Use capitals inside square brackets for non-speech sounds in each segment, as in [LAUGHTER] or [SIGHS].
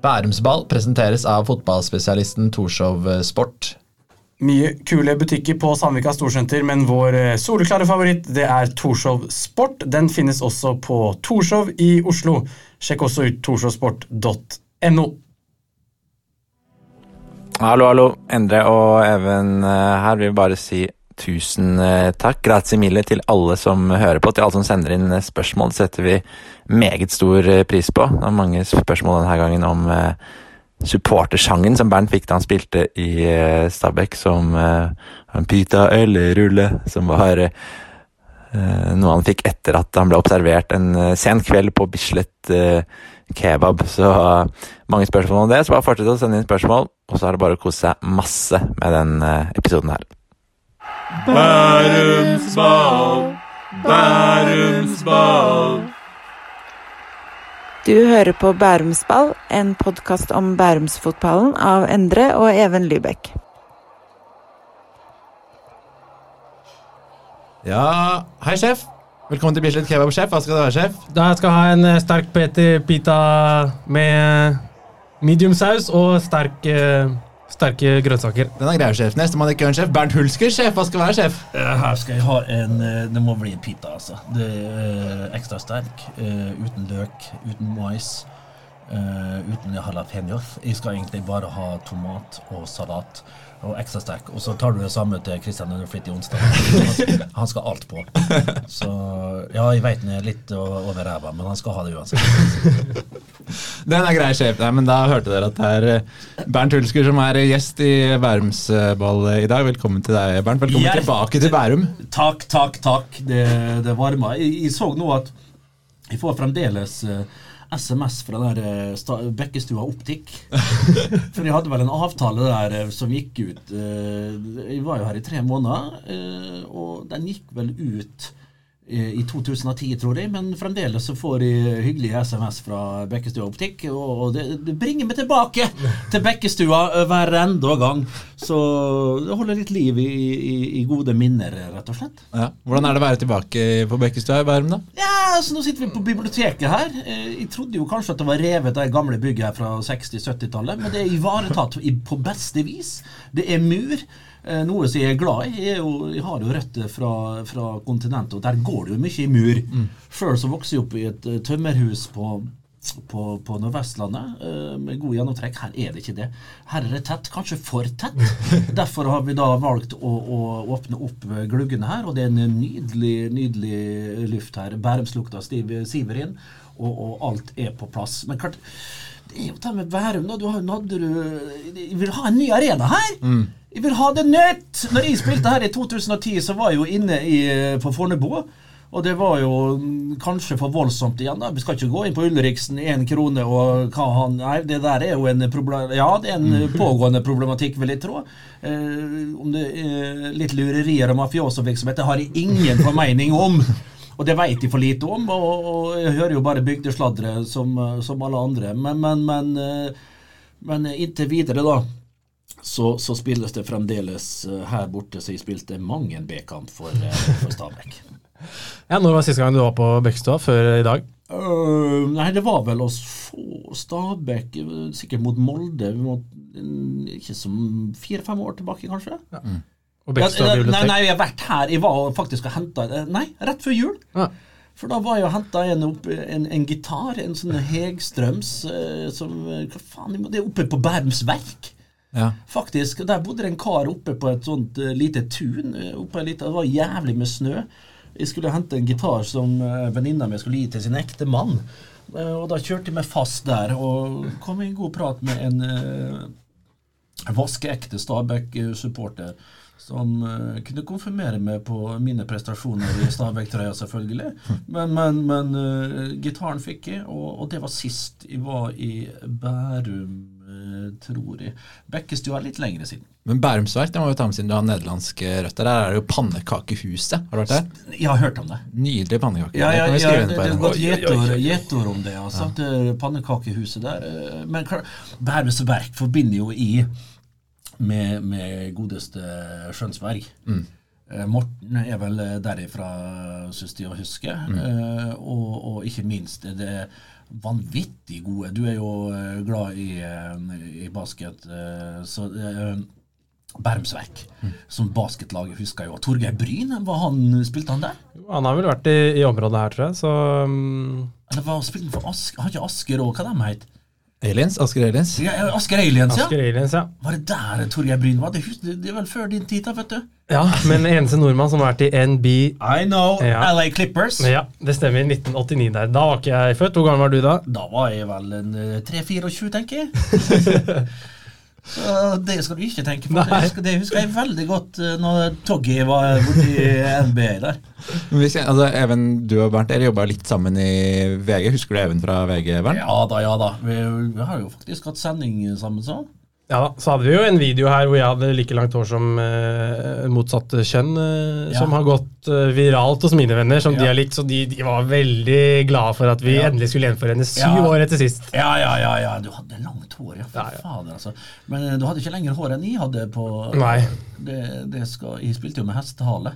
Bærumsball presenteres av fotballspesialisten Torshov Sport. Mye kule butikker på Sandvika Storsenter, men vår eh, soleklare favoritt det er Torshov Sport. Den finnes også på Torshov i Oslo. Sjekk også ut torshovsport.no. Hallo, hallo. Endre og Even eh, her vil bare si tusen eh, takk. Grazie mille til alle som hører på, til alle som sender inn spørsmål. Det setter vi meget stor pris på. Det var mange spørsmål denne gangen om supportersangen som Bernt fikk da han spilte i Stabæk, som Pita eller rulle, som var noe han fikk etter at han ble observert en sen kveld på Bislett kebab. Så mange spørsmål om det. Så bare fortsett å sende inn spørsmål, og så er det bare å kose seg masse med den episoden her. Bærumsball, Bærumsball. Du hører på Bærumsball, en podkast om bærumsfotballen av Endre og Even Lybekk. Ja, hei, sjef. Velkommen til Bislett Kebab, sjef. Hva skal du være, sjef? Da skal jeg ha en eh, sterk pita med mediumsaus og sterk uh, Sterke grønnsaker. Den er greier, sjef. Nestemann er køen, sjef. Bernt Hulsker, sjef. Hva skal være, sjef? Her skal jeg ha en eh, Det må bli en pita, altså. Det er ekstra sterk. Eh, uten løk, uten mais. Uten jalapeños. Jeg skal egentlig bare ha tomat og salat og ekstra sterk. Og så tar du det samme til Christian Underflitt i onsdag. Han skal alt på. Så ja, jeg veit den er litt over ræva, men han skal ha det uansett. Den er grei, sjef. Nei, men da hørte dere at det er eh, Bernt Hulsker som er gjest i Bærumsball i dag. Velkommen til deg, Bernt. Velkommen Hjert tilbake til Bærum. Takk, takk, takk. Det, det varmer. Jeg, jeg så nå at jeg får fremdeles uh, SMS fra der uh, Bekkestua Optikk. [LAUGHS] For jeg hadde vel en avtale der uh, som gikk ut uh, Jeg var jo her i tre måneder, og den gikk vel ut i 2010, tror jeg, men fremdeles så får jeg hyggelige SMS fra Bekkestua Optikk. Og det, det bringer meg tilbake til Bekkestua hver enda gang. Så det holder litt liv i, i, i, gode minner, rett og slett. Ja. Hvordan er det å være tilbake på Bekkestua i Bærum, da? Ja, altså Nå sitter vi på biblioteket her. Eh, jeg trodde jo kanskje at det var revet det gamle bygget her fra 60-70-tallet, men det er ivaretatt på beste vis. Det er mur. Eh, noe som jeg er glad i. Jeg, jo, jeg har jo røtter fra, fra, kontinentet, og der går det jo mye i mur. Mm. Sjøl så vokste jeg opp i et uh, tømmerhus på, på, på Nordvestlandet uh, med god gjennomtrekk. Her er det ikke det. Her er det tett, kanskje for tett. [LAUGHS] Derfor har vi da valgt å, å åpne opp gluggene her, og det er en nydelig, nydelig luft her. Bærumslukta siver inn, og, og, alt er på plass. Men klart, det er jo det med Bærum, da. Du har, jo Nadderud Vi vil ha en ny arena her. Mm. Jeg vil ha det nytt! Når jeg spilte her i 2010, så var jeg jo inne i, på Fornebu. Og det var jo kanskje for voldsomt igjen. da Vi skal ikke gå inn på Ulriksen én krone og hva han Nei, det der er jo en problem, Ja, det er en mm. pågående problematikk, vil jeg tro. Eh, om det er litt lurerier og mafiosovirksomhet, det har jeg ingen formening om. Og det veit jeg for lite om, og, og jeg hører jo bare bygdesladre som, som alle andre. Men, men, men, eh, men inntil videre, da så, så, spilles det fremdeles uh, her borte, så jeg spilte mange en B-kamp for, uh, for Stabæk. [LAUGHS] ja, Når var siste gang du var på Bekkestua? Før i dag? Uh, nei, det var vel oss få Stabæk sikkert mot Molde. Vi må, ikke som fire-fem år tilbake, kanskje. Ja. Mm. Og Bekkestua ja, nei, nei, jeg har vært her. Jeg var faktisk og henta Nei, rett før jul. Ja. For da var jeg og henta en, en, en, gitar, en sånn Hegstrøms som Hva faen, det er oppe på Bærums Verk. Ja. Faktisk. Der bodde det en kar oppe på et sånt uh, lite tun. Uh, oppe lite, det var jævlig med snø. Jeg skulle hente en gitar som uh, venninna mi skulle gi til sin ekte mann. Uh, og da kjørte jeg meg fast der og kom i en god prat med en uh, vaskeekte Stabæk-supporter som kunne konfirmere meg på mine prestasjoner i Stabæk-trøya, selvfølgelig. Men, men, men gitaren fikk jeg, og, og, det var sist jeg var i Bærum Eh, tror jeg. Bekkestua er litt lengre siden. Men Bærumsverk det må vi ta med siden du har nederlandske røtter. Der er det jo Pannekakehuset. Har du hørt det? Jeg har hørt om det. Nydelig pannekake. Ja, ja, ja, ja det har gått gjetord om det. Altså, ja. pannekakehuset der. Eh, men Bærumsverk forbinder jo i med, med godeste Skjønsberg. Mm. Eh, Morten er vel eh, derifra, syns de å huske. Eh, og, og ikke minst er det vanvittig gode. Du er jo eh, glad i, eh, i basket, eh, så Bermsverk Bermsverk som basketlaget husker jo. Torgeir Bryn, var han, spilte han der? Han har vel vært i, i området her, tror jeg, så um, Eller var spilte han for Asker? Har ikke Asker òg, hva de het? Aliens? Asker Aliens? Ja, ja, Asker Aliens, ja. Asker Aliens, ja. Var det der Torgeir Bryn var? Det, det, det er vel før din tid, da, vet du. Ja, men eneste nordmann som har vært i NB I know. Ja. LA Clippers. Ja, det stemmer. 1989 der. Da var ikke jeg født. Hvor gammel var du da? Da var jeg vel en eh, 3-24, tenker jeg. [LAUGHS] Så det skal du ikke tenke på. Det husker, det husker jeg veldig godt eh, når Toggy var borti NBA der. Men Hvis jeg, altså, Even, du og Bernt dere jobba litt sammen i VG. Husker du Even fra VG? Bernt? Ja da, ja da. Vi, vi har jo faktisk hatt sending sammen, så. Ja da, Så hadde vi jo en video her hvor jeg hadde like langt hår som uh, motsatt kjønn, uh, Ja. som har gått uh, viralt hos mine venner, som de har likt. Så de, de var veldig glade for at vi Ja. endelig skulle gjenforenes syv Ja. år etter sist. Ja, ja, ja, ja. Du hadde langt hår, ja. For Ja, ja. fader, altså. Men du hadde ikke lenger hår enn jeg hadde på Nei. Det, det skal, Jeg spilte jo med hestehale.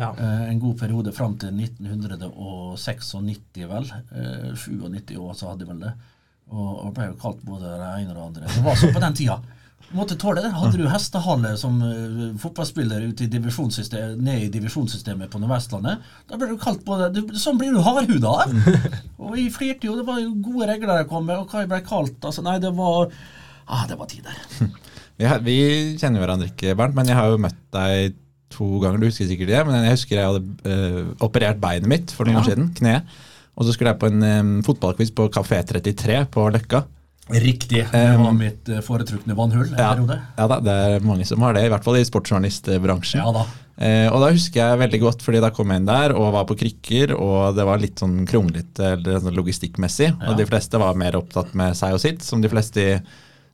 Ja. En god periode fram til 1996, vel. Eh, 97 år så hadde jeg vel det. Og, og ble jo kalt både det ene og det andre. Det var sånn på den tida. Måtte tåle det. Hadde du hestehale som uh, fotballspiller ute i divisjonssystem, ned i divisjonssystemet på Nordvestlandet, da ble du kalt både du, Sånn blir du hardhuda av! og jeg flirte jo. Det var jo gode regler jeg kom med, og hva jeg ble kalt. Altså, nei, det var Ah, det var tider. Vi, har, vi kjenner hverandre ikke, Bernt, men jeg har jo møtt deg to ganger. Du husker sikkert det, men jeg husker jeg hadde uh, operert beinet mitt for noen Ja. år siden. Kneet. Og så skulle jeg på en um, fotballquiz på Kafé 33 på Løkka. Riktig. Det var mitt eh, foretrukne vannhull en Ja, periode. ja da, det er mange som har det, i hvert fall i sportsjournalistbransjen. Ja da. Eh, og da husker jeg veldig godt, fordi da kom jeg inn der og var på krykker, og det var litt sånn kronglete sånn logistikkmessig. Ja. Og de fleste var mer opptatt med seg og sitt, som de fleste i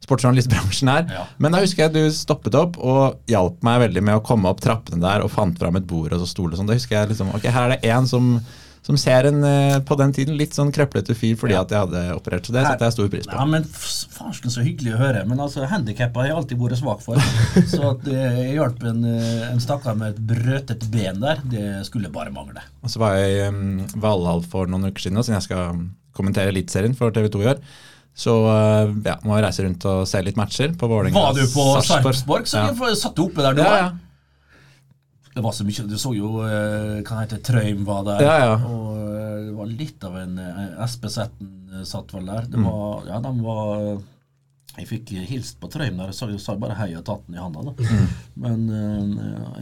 sportsjournalistbransjen er. Ja. Men da husker jeg du stoppet opp og hjalp meg veldig med å komme opp trappene der og fant fram et bord og så stol og sånn. Da husker jeg liksom, ok, her er det en som, som ser en eh, på den tiden litt sånn krøplete fyr fordi Ja. at jeg hadde operert. Så det setter jeg stor pris på. Ja, men farsken så hyggelig å høre. Men altså, handikappa har jeg alltid vært svak for. [LAUGHS] Så at eh, jeg hjalp en, eh, en stakkar med et brøtet ben der, det skulle bare mangle. Og så var jeg i um, Valhall for noen uker siden, og siden jeg skal kommentere Eliteserien for TV2 i år. Så ja, må jeg reise rundt og se litt matcher på Vålerenga. Var du på Sarpsborg, så Ja. satt du oppe der du Ja, var? ja. Det var så mye Du så jo eh, hva heter Trøym var der. Ja, ja. Og eh, det var litt av en eh, Espesetten eh, satt vel der. Mm. Det var Ja, de var Jeg fikk hilst på Trøym der. Jeg sa, bare hei og tatt den i handa, da. Mm. Men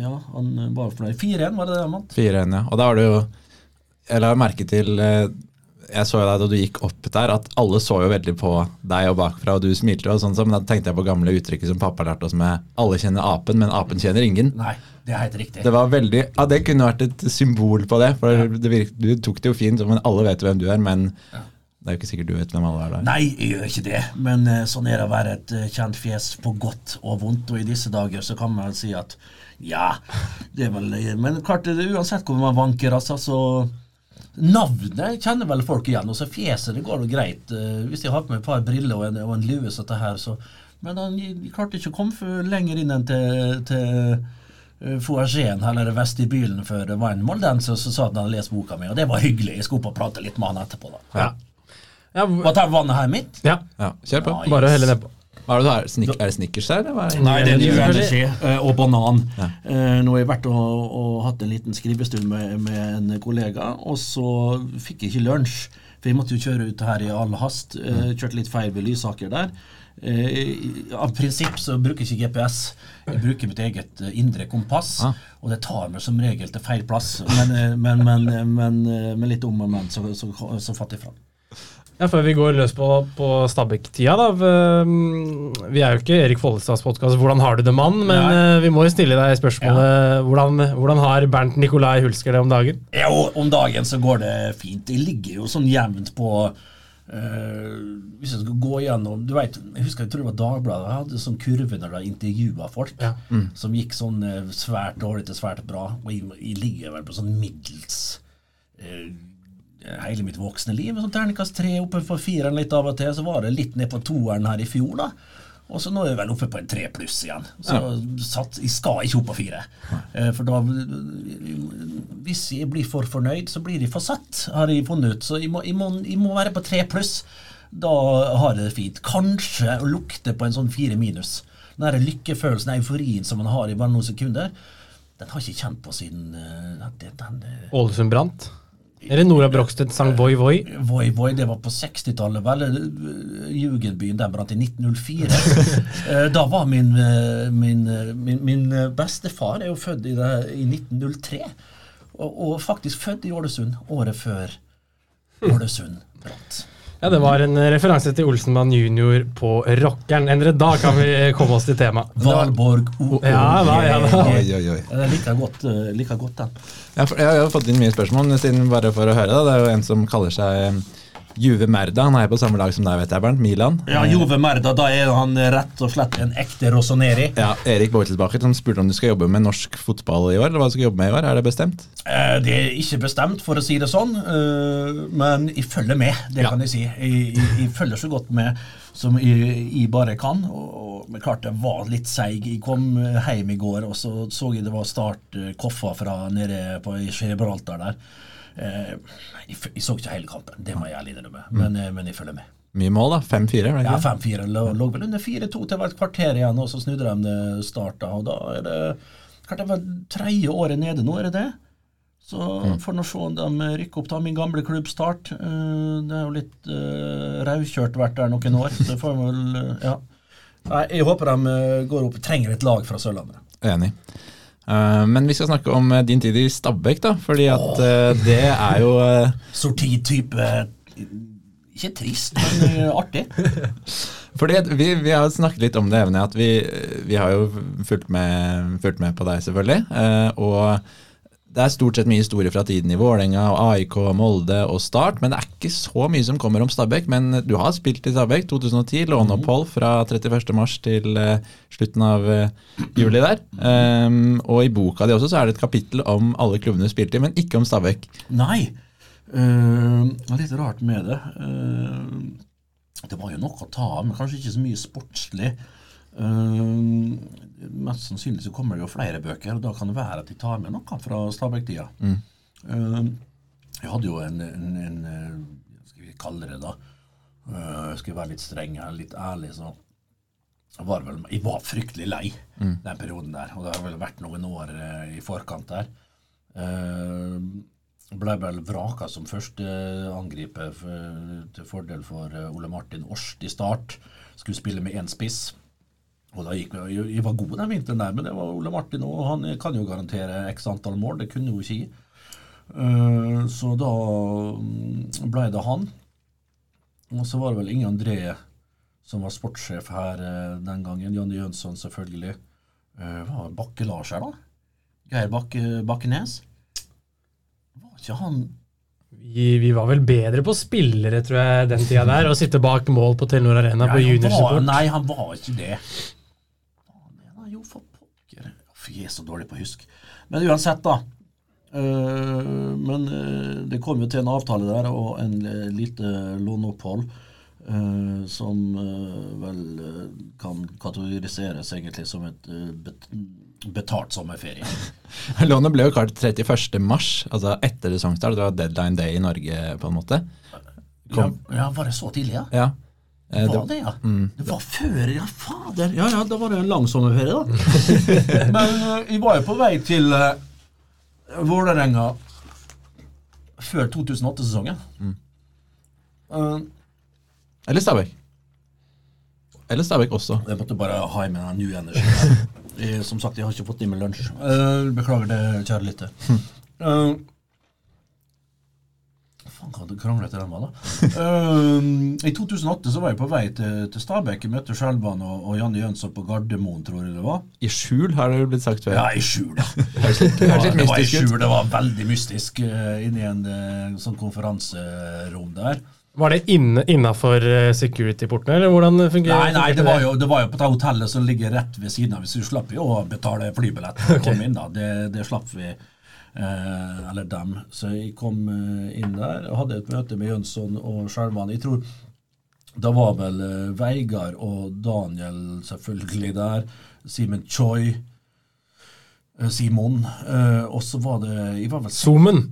ja, han var fornøyd. 4-1 var det det han vant? 4-1, ja. Og da har du jo Jeg la merke til Jeg så jo deg da du gikk opp der, at alle så jo veldig på deg og bakfra, og du smilte og sånn, men da tenkte jeg på gamle uttrykket som pappa lærte oss med 'alle kjenner apen, men apen kjenner ingen'. Nei, det er helt riktig. Det var veldig, ja det kunne vært et symbol på det, for det virket, du tok det jo fint, men alle vet jo hvem du er, men det er jo ikke sikkert du vet hvem alle er der. Nei, jeg gjør ikke det. Men eh, sånn er det å være et eh, kjent fjes på godt og vondt. Og i disse dager så kan man si at ja, det er vel eh, Men klart, det, uansett hvor man vanker, altså, så Navnet kjenner vel folk igjen. Og så fjeset, det går jo greit. eh, hvis de har på meg et par briller og en, og en lue, så dette her, så Men han klarte ikke å komme lenger inn enn til, til uh, foajeen eller vestibylen før det var en moldenser som sa at han hadde lest boka mi, og det var hyggelig. Jeg skulle opp og prate litt med han etterpå, da. Ja. Ja, Var dette vannet her mitt? ja, Ja, kjør på. Ja, bare å helle nedpå. Hva er det du har? Snik, er det Snickers der? er? Nei, det er New. Energy eh, og banan. Ja. Eh, Nå har jeg vært og, og hatt en liten skrivestund med, med en kollega, og så fikk jeg ikke lunsj. For jeg måtte jo kjøre ut her i all hast. Eh, Kjørte litt feil ved Lysaker der. Eh, Av prinsipp så bruker jeg ikke GPS. Jeg bruker mitt eget indre kompass. Ah. Og det tar meg som regel til feil plass. Men, men, men, men med litt om og men, så, så, så fatter jeg fram. Ja, Før vi går løs på, på Stabæk-tida, da. Vi er jo ikke Erik Follestads podkast 'Hvordan har du det, mann?', men Nei. eh, vi må jo stille deg spørsmålet hvordan, hvordan har Bernt Nikolai Hulsker det om dagen? Jo, om dagen så går det fint. Det ligger jo sånn jevnt på eh, Hvis jeg skal gå gjennom Du vet, Jeg husker jeg tror det var Dagbladet jeg hadde sånn kurve når de intervjua folk, Ja. som gikk sånn eh, svært dårlig til svært bra. Og jeg, jeg ligger vel på sånn middels eh, hele mitt voksne liv. Sånn terningkast tre oppe på fireren litt av og til. Så var det litt ned på toeren her i fjor, da. Og så nå er jeg vel oppe på en tre pluss igjen. Så satt, jeg skal ikke opp på fire. Eh, For da Hvis jeg blir for fornøyd, så blir jeg for satt, har jeg funnet ut. Så jeg må, jeg må, jeg må være på tre pluss. Da har jeg det fint. Kanskje å lukte på en sånn fire minus. Den lykkefølelsen, euforien som man har i bare noen sekunder, den har jeg ikke kjent på siden eh, eh, Ålesund brant. Eller Nora Brogstedt sang Voi Voi. Voi Voi, det var på 60-tallet, vel. Eh, Jugendbyen den brant i 1904. [LAUGHS] Eh, da var min, eh, min, min, min bestefar er jo født i, det, i 1903. Og, og faktisk født i Ålesund året før Ålesund brant. Ja, Det var en referanse til Olsenmann jr. på Rockeren. Endre, da kan vi komme oss til temaet. [LAUGHS] Valborg O. Ja da, ja da. Oi, oi, oi. Jeg liker godt, like godt den. Ja, jeg har fått inn mye spørsmål, siden bare for å høre. Da. Det er jo en som kaller seg eh, Juve Merda. Han er på samme lag som deg, vet jeg, Bernt. Milan. Ja, Juve Merda, da er han rett og slett en ekte Rossoneri. Ja, Erik Bortelsbacher som spurte om du skal jobbe med norsk fotball i år. eller hva du skal jobbe med i år, Er det bestemt? Eh, Det er ikke bestemt, for å si det sånn, eh, men jeg følger med, det Ja. kan jeg si. Jeg, jeg, jeg følger så godt med som jeg, jeg bare kan. Og, og, men klart jeg var litt seig. Jeg kom eh, hjem i går, og så så jeg det var start eh, Koffa fra nede på i Gibraltar der. Eh, Jeg, jeg så ikke hele kampen, det må jeg ærlig innrømme, men, eh, men jeg følger med. Mye mål, da. 5-4, Ja, 5-4 lå, lå vel under 4-2 til det var et kvarter igjen, og så snudde de det starta. Og da er det klart det var tredje året nede nå, er det det? Så får nå se om de rykker opp. da Min gamle klubb Start. eh, Det er jo litt uh, raukjørt vært der noen år. Så får vi vel eh, Ja. Jeg håper de eh, går opp. Trenger et lag fra Sørlandet. Enig. Eh, men vi skal snakke om eh, din tid i Stabæk, da. Fordi at eh, det er jo Sortitype Ikke trist, men artig. [LAUGHS] Fordi vi, vi har snakket litt om det Evne, at vi, vi har jo fulgt med, fulgt med på deg, selvfølgelig. og det er stort sett mye historie fra tiden i Vålerenga, AIK, Molde og Start. Men det er ikke så mye som kommer om Stabæk. Men du har spilt i Stabæk 2010, låneopphold fra 31. mars til eh, slutten av eh, juli der. Um, og i boka di også så er det et kapittel om alle klubbene du spilte i, men ikke om Stabæk. Nei. Uh, litt rart med det. Uh, det var jo nok å ta av, men kanskje ikke så mye sportslig. Eh, mest sannsynlig så kommer det jo flere bøker, og da kan det være at de tar med noe fra Stabæk-tida. Eh, jeg hadde jo en, en, en eh, skal vi kalle det, da? Skal jeg være litt streng her, litt ærlig, så var, vel, jeg var fryktelig lei den perioden der. Og det har vel vært noen år eh, i forkant der. Uh, ble vel vraka som første angriper for, til fordel for Ole Martin Årst i start. Skulle spille med én spiss. Og da gikk vi, jeg var gode den vinteren der, men det var Ole Martin, og han kan jo garantere x antall mål. Det kunne jo ikke jeg. Eh, så da blei ble det han. Og så var det vel Inge André som var sportssjef her eh, den gangen. Janne Jønsson, selvfølgelig. Uh, var Bakke-Lars her, da? Geir Bakke, Bakkenes? Var ikke han Vi, vi var vel bedre på spillere, tror jeg, den tida der. Å sitte bak mål på Telenor Arena på Nei, juniorsupport. nei, han var ikke det. Faen, det er jo for pokker. Uff, Jeg er så dårlig på å huske. Men uansett, da. Uh, men eh, det kom jo til en avtale der og en eh, lite låneopphold. Uh, som vel kan kategoriseres egentlig som et bet betalt sommerferie. [LAUGHS] Lånet ble jo klart 31. mars, altså etter sesongstart. Det var deadline day i Norge, på en måte. Ja, ja, var det så tidlig, ja? Ja. Eh, Var det, ja. ja? Det var før, ja, fader. Ja, ja, da var det en lang sommerferie, da. [LAUGHS] Men eh, vi var jo på vei til uh, Vålerenga før 2008-sesongen. Eh, eller Stabæk. Eller Stabæk også. jeg måtte bare ha i meg den new energy. [LAUGHS] Som sagt, jeg har ikke fått i meg lunsj. Uh, beklager det, kjære lytter. Uh, faen, hva hadde kranglet til den var, da? Eh, I 2008 så var jeg på vei til, til Stabæk. Jeg møtte Skjelvan og, og Janne Jønsson på Gardermoen, tror jeg det var. I skjul har det blitt sagt før. Ja, i skjul. [LAUGHS] Høres Det var, det var i skjul, det var veldig mystisk uh, inni en uh, sånn konferanserom der. Var det inne, innafor uh, security-portene, eller hvordan fungerer Nei, nei, det var jo, det var jo på det hotellet som ligger rett ved siden av. Hvis du slapp jo å betale flybillett [LAUGHS] komme inn. Det, det slapp vi. Eh, eller dem. Så jeg kom eh, inn der og hadde et møte med Jønsson og Skjelvan. Jeg tror Da var vel eh, Veigar og Daniel selvfølgelig der. Simen Choi. eh, Simon. eh, og så var det jeg var vel Zoomen.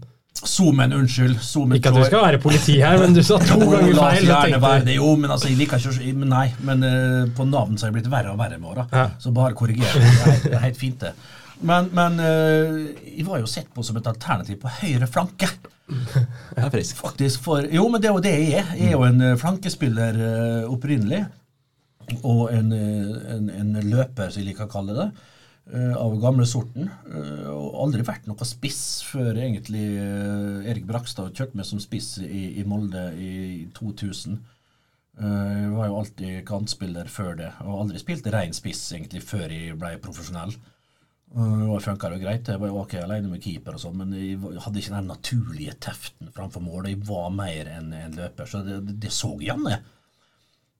Zoomen, unnskyld. Zoomen Ikke at du skal være politi her, men du sa to [LAUGHS] ganger ganger la oss feil. være det, jo, men altså, jeg liker ikke men Nei, men uh, på navn så har jeg blitt verre og verre med åra. Ja. Så bare korriger. Det er, det er helt fint, det. Men, men eh, jeg var jo sett på som et alternativ på høyre flanke. [LAUGHS] Jeg er frisk. Faktisk for, Jo, men det er jo det jeg er. Jeg er jo en eh, flankespiller eh, opprinnelig. Og en, en, en løper, som jeg liker å kalle det. Av gamle sorten. Og aldri vært noe spiss før egentlig Erik Brakstad kjørte meg som spiss i, i Molde i 2000. Eh, Jeg var jo alltid kantspiller før det, og aldri spilt rein spiss egentlig før jeg ble profesjonell. Og det funka jo greit. Jeg var jo ok alene med keeper, og sånn, men jeg hadde ikke den naturlige teften framfor mål. Jeg var mer enn en løper, så det, det, så Janne.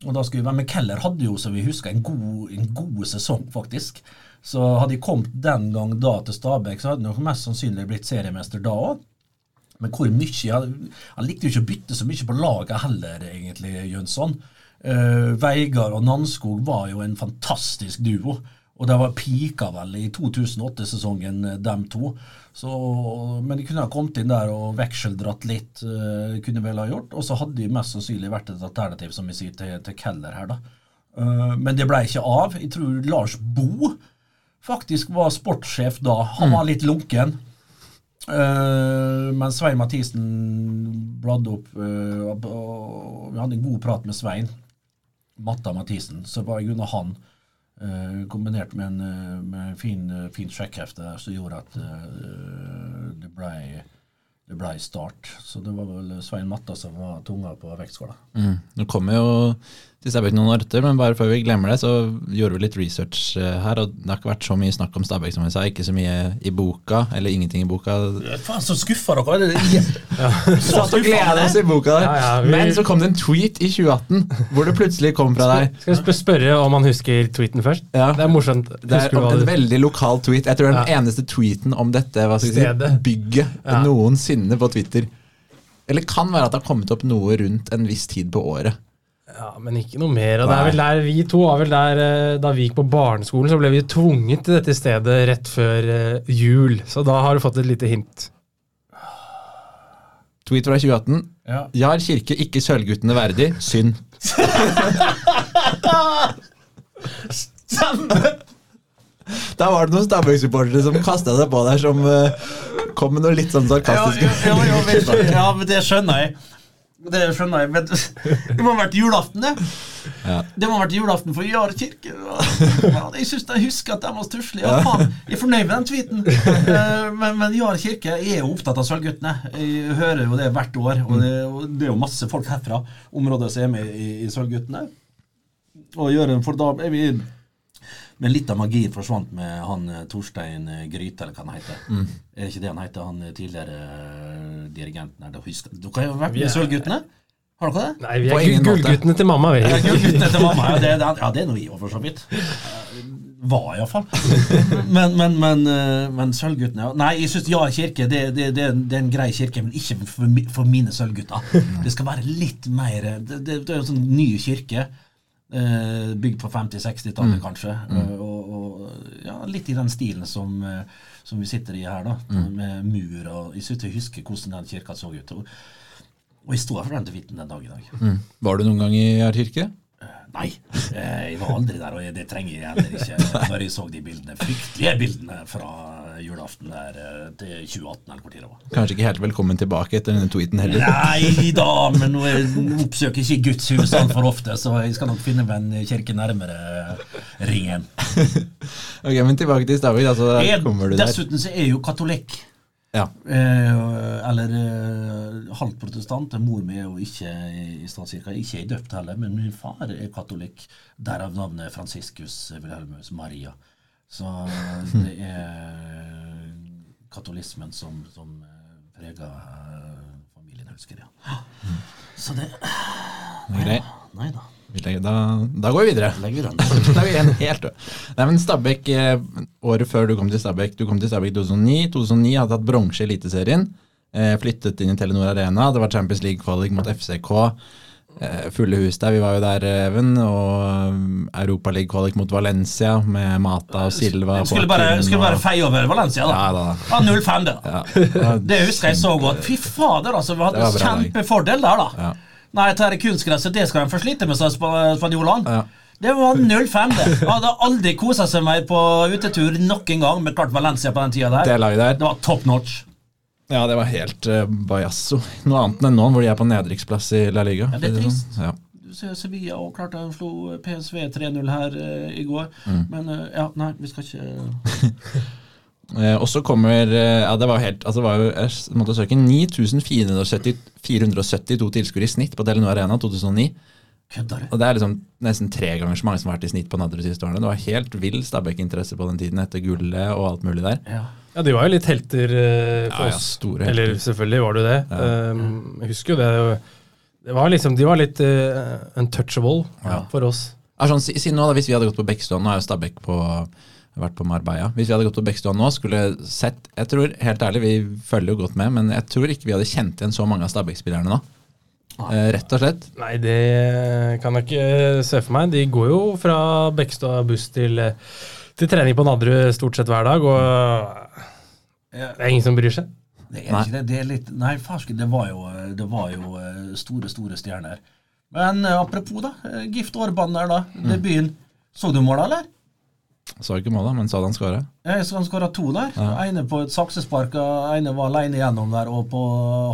Og da skulle vi være med Keller hadde jo, som vi husker, en god, en god sesong, faktisk. Så hadde jeg kommet den gang da til Stabæk, så hadde jeg nok mest sannsynlig blitt seriemester da òg. Men hvor mye han likte jo ikke å bytte så mye på laget heller, egentlig, Jønsson. Uh, Veigar og Nanskog var jo en fantastisk duo. Og det var pika vel i 2008-sesongen, eh, dem to. Så, men de kunne ha kommet inn der og vekseldratt litt, uh, kunne vel ha gjort. Og så hadde de mest sannsynlig vært et alternativ, som vi sier, til, til Keller her, da. Uh, men det ble ikke av. Jeg tror Lars Bo faktisk var sportssjef da. Han var litt lunken. Uh, men Svein Mathisen bladde opp uh, og- Vi hadde en god prat med Svein Matta Mathisen. Så var i grunnen han, kombinert med en, eh, med fin, uh, fin sjekkhefte som gjorde at eh, det ble det ble start. Så det var vel Svein Matta som var tunga på vektskåla. Mm. Nå kommer jo Stabæk noen år etter, men bare før vi glemmer det, så gjorde vi litt research eh, her. og Det har ikke vært så mye snakk om Stabæk, som vi sa. Ikke så mye i boka, eller ingenting i boka. Faen, så skuffa dere er. Det- [LAUGHS] Så Satt og gleda oss i boka der. Ja, ja, vi- Men så kom det en tweet i 2018 hvor det plutselig kom fra deg. Skal jeg spørre om han husker tweeten først? Ja. Det er morsomt. Det er en du veldig lokal tweet. Jeg tror det er den Ja. eneste tweeten om dette hva skal si, bygget Ja. noensinne på Twitter. Eller kan være at det har kommet opp noe rundt en viss tid på året. Ja, Men ikke noe mer. Og det er vel der Vi to var vel der eh, da vi gikk på barneskolen, så ble vi tvunget til dette stedet rett før eh, jul. Så da har du fått et lite hint. Tweet fra 2018. Ja. Jar Kirke ikke Sølvguttene verdig. Synd. Da var det noen Stabæk-supportere som kasta seg på der, som eh, kom med noe litt sånn Ja, sarkastiske ja, ja, ja, ja, men det skjønner jeg. Det skjønner jeg. Men [LAUGHS] det må ha vært julaften, det. Ja. Det må ha vært julaften for Jar kirke. [LAUGHS] Ja, jeg synes jeg husker at de var stusslige. Ja, faen, jeg er fornøyd med den tweeten. Eh, Men, men Jar kirke er jo opptatt av Sølvguttene. Jeg hører jo det hvert år. Og det, og det er jo masse folk herfra området som er med i, i Sølvguttene. Og gjør en, for da vi men litt av magien forsvant med han eh, Torstein eh, Gryte, eller hva han heter. Er det ikke det han heter, han tidligere dirigenten er Dere husker- Du har jo vært med Sølvguttene? Har dere det? Nei, vi er gullguttene til mamma, vi. Ja, gullguttene til mamma, ja, det, det, [LAUGHS] ja, det er noe i og for så vidt. Eh, Var iallfall. Men, men, men, eh, men Sølvguttene. Nei, jeg syns Ja kirke det, det, det, det er en grei kirke, men ikke for, for mine sølvgutter. Det skal være litt mer Det, det, det er en sånn ny kirke. eh, Bygd på 50-60-tallet, kanskje. eh, Og, og ja, litt i den stilen som, eh, som vi sitter i her, da. Med mur og Jeg synes jeg husker hvordan den kirka så ut. Og, og jeg står for den til tweeten den dag i dag. Mm. Var du noen gang i her Kirke? Nei, eh, jeg var aldri der, og det trenger jeg heller ikke. [LAUGHS] Når jeg så de bildene, fryktelige bildene fra julaften der eh, til 2018, eller hvor tid det var. Kanskje ikke helt velkommen tilbake etter denne tweeten heller. Nei da, [LAUGHS] men nå er- oppsøker jeg ikke Guds hus altfor ofte, så jeg skal nok finne meg en kirke nærmere ringen. [LAUGHS] Ok, Men tilbake til Stavik. da, så der kommer du der. dessuten så er jeg jo katolikk. Ja. Eh, eller eh, halvt protestant. Mor mi er jo ikke i statskirka. Ikke er døpt heller, men min far er katolikk. Derav navnet Franciscus Wilhelmus Maria. Så [LAUGHS] det er katolismen som, som preger familien, husker ja. Så det Nei, Nei da. Da, da går vi videre. Legger vi den. [LAUGHS] Da er vi igjen helt. Nei, men Stabæk, eh, året før du kom til Stabæk, du kom til Stabæk 2009. 2009 hadde tatt bronse i Eliteserien. Eh, flyttet inn i Telenor Arena. Det var Champions League-kvalik mot FCK. Eh, fulle hus der. Vi var jo der, Even, og Europaliga-kvalik mot Valencia med Mata og Silva. Skulle bare, skulle bare feie over Valencia, da. Ja, da. Ja, 0-5, der. Ja. [LAUGHS] Det husker jeg så godt. Fy fader, altså. Vi hadde en kjempefordel der, da. Ja. Nei, dette kunstgresset, det skal de få slite med, sa spanjolene. Ja. Det var 0-5, det. Jeg hadde aldri kosa seg mer på utetur nok en gang med klart Valencia på den tida der. Det der. Det var top notch. Ja, det var helt uh, bajasso. Noe annet enn nå, hvor de er på nedrykksplass i La Liga. Ja, det er trist. sånn. Ja. Du ser Sevilla og klarte å slå PSV 3-0 her uh, i går. Mm. Men uh, ja, nei, vi skal ikke [LAUGHS] og så kommer Ja, det var helt altså det var jo, Jeg måtte søke 9470 472 tilskuere i snitt på Telenor Arena 2009. Kødder du? Og det er liksom nesten tre ganger så mange som har vært i snitt på Nadderud de siste årene. Det var helt vill Stabæk-interesse på den tiden etter gullet og alt mulig der. Ja. Ja, de var jo litt helter eh, for Ja, ja, oss. store helter. Eller selvfølgelig var du det. Um, jeg husker jo det. det var liksom, de var litt uh, untouchable for oss. Ja, sånn, si, si nå da, Hvis vi hadde gått på Bekkstuen Nå er jo Stabæk på vært på Marbella. Hvis vi hadde gått på Bekkstuen nå, skulle sett Jeg tror, helt ærlig, vi følger jo godt med, men jeg tror ikke vi hadde kjent igjen så mange av Stabæk-spillerne nå. Eh, rett og slett. Nei, det kan jeg ikke se for meg. De går jo fra Bekkstad buss til, eh, til trening på Nadderud stort sett hver dag, og det er ingen som bryr seg. Det er ikke det. Det er litt Nei, farsken, det var jo, det var jo eh, store, store stjerner. Men eh, apropos, da. eh, Gift Orban der, da. Mm. Debuten. Så du målet, eller? Så ikke målet, men Sadan skåra. Jeg så han skåra to der. ene på et saksespark, og ene var alene gjennom der, og på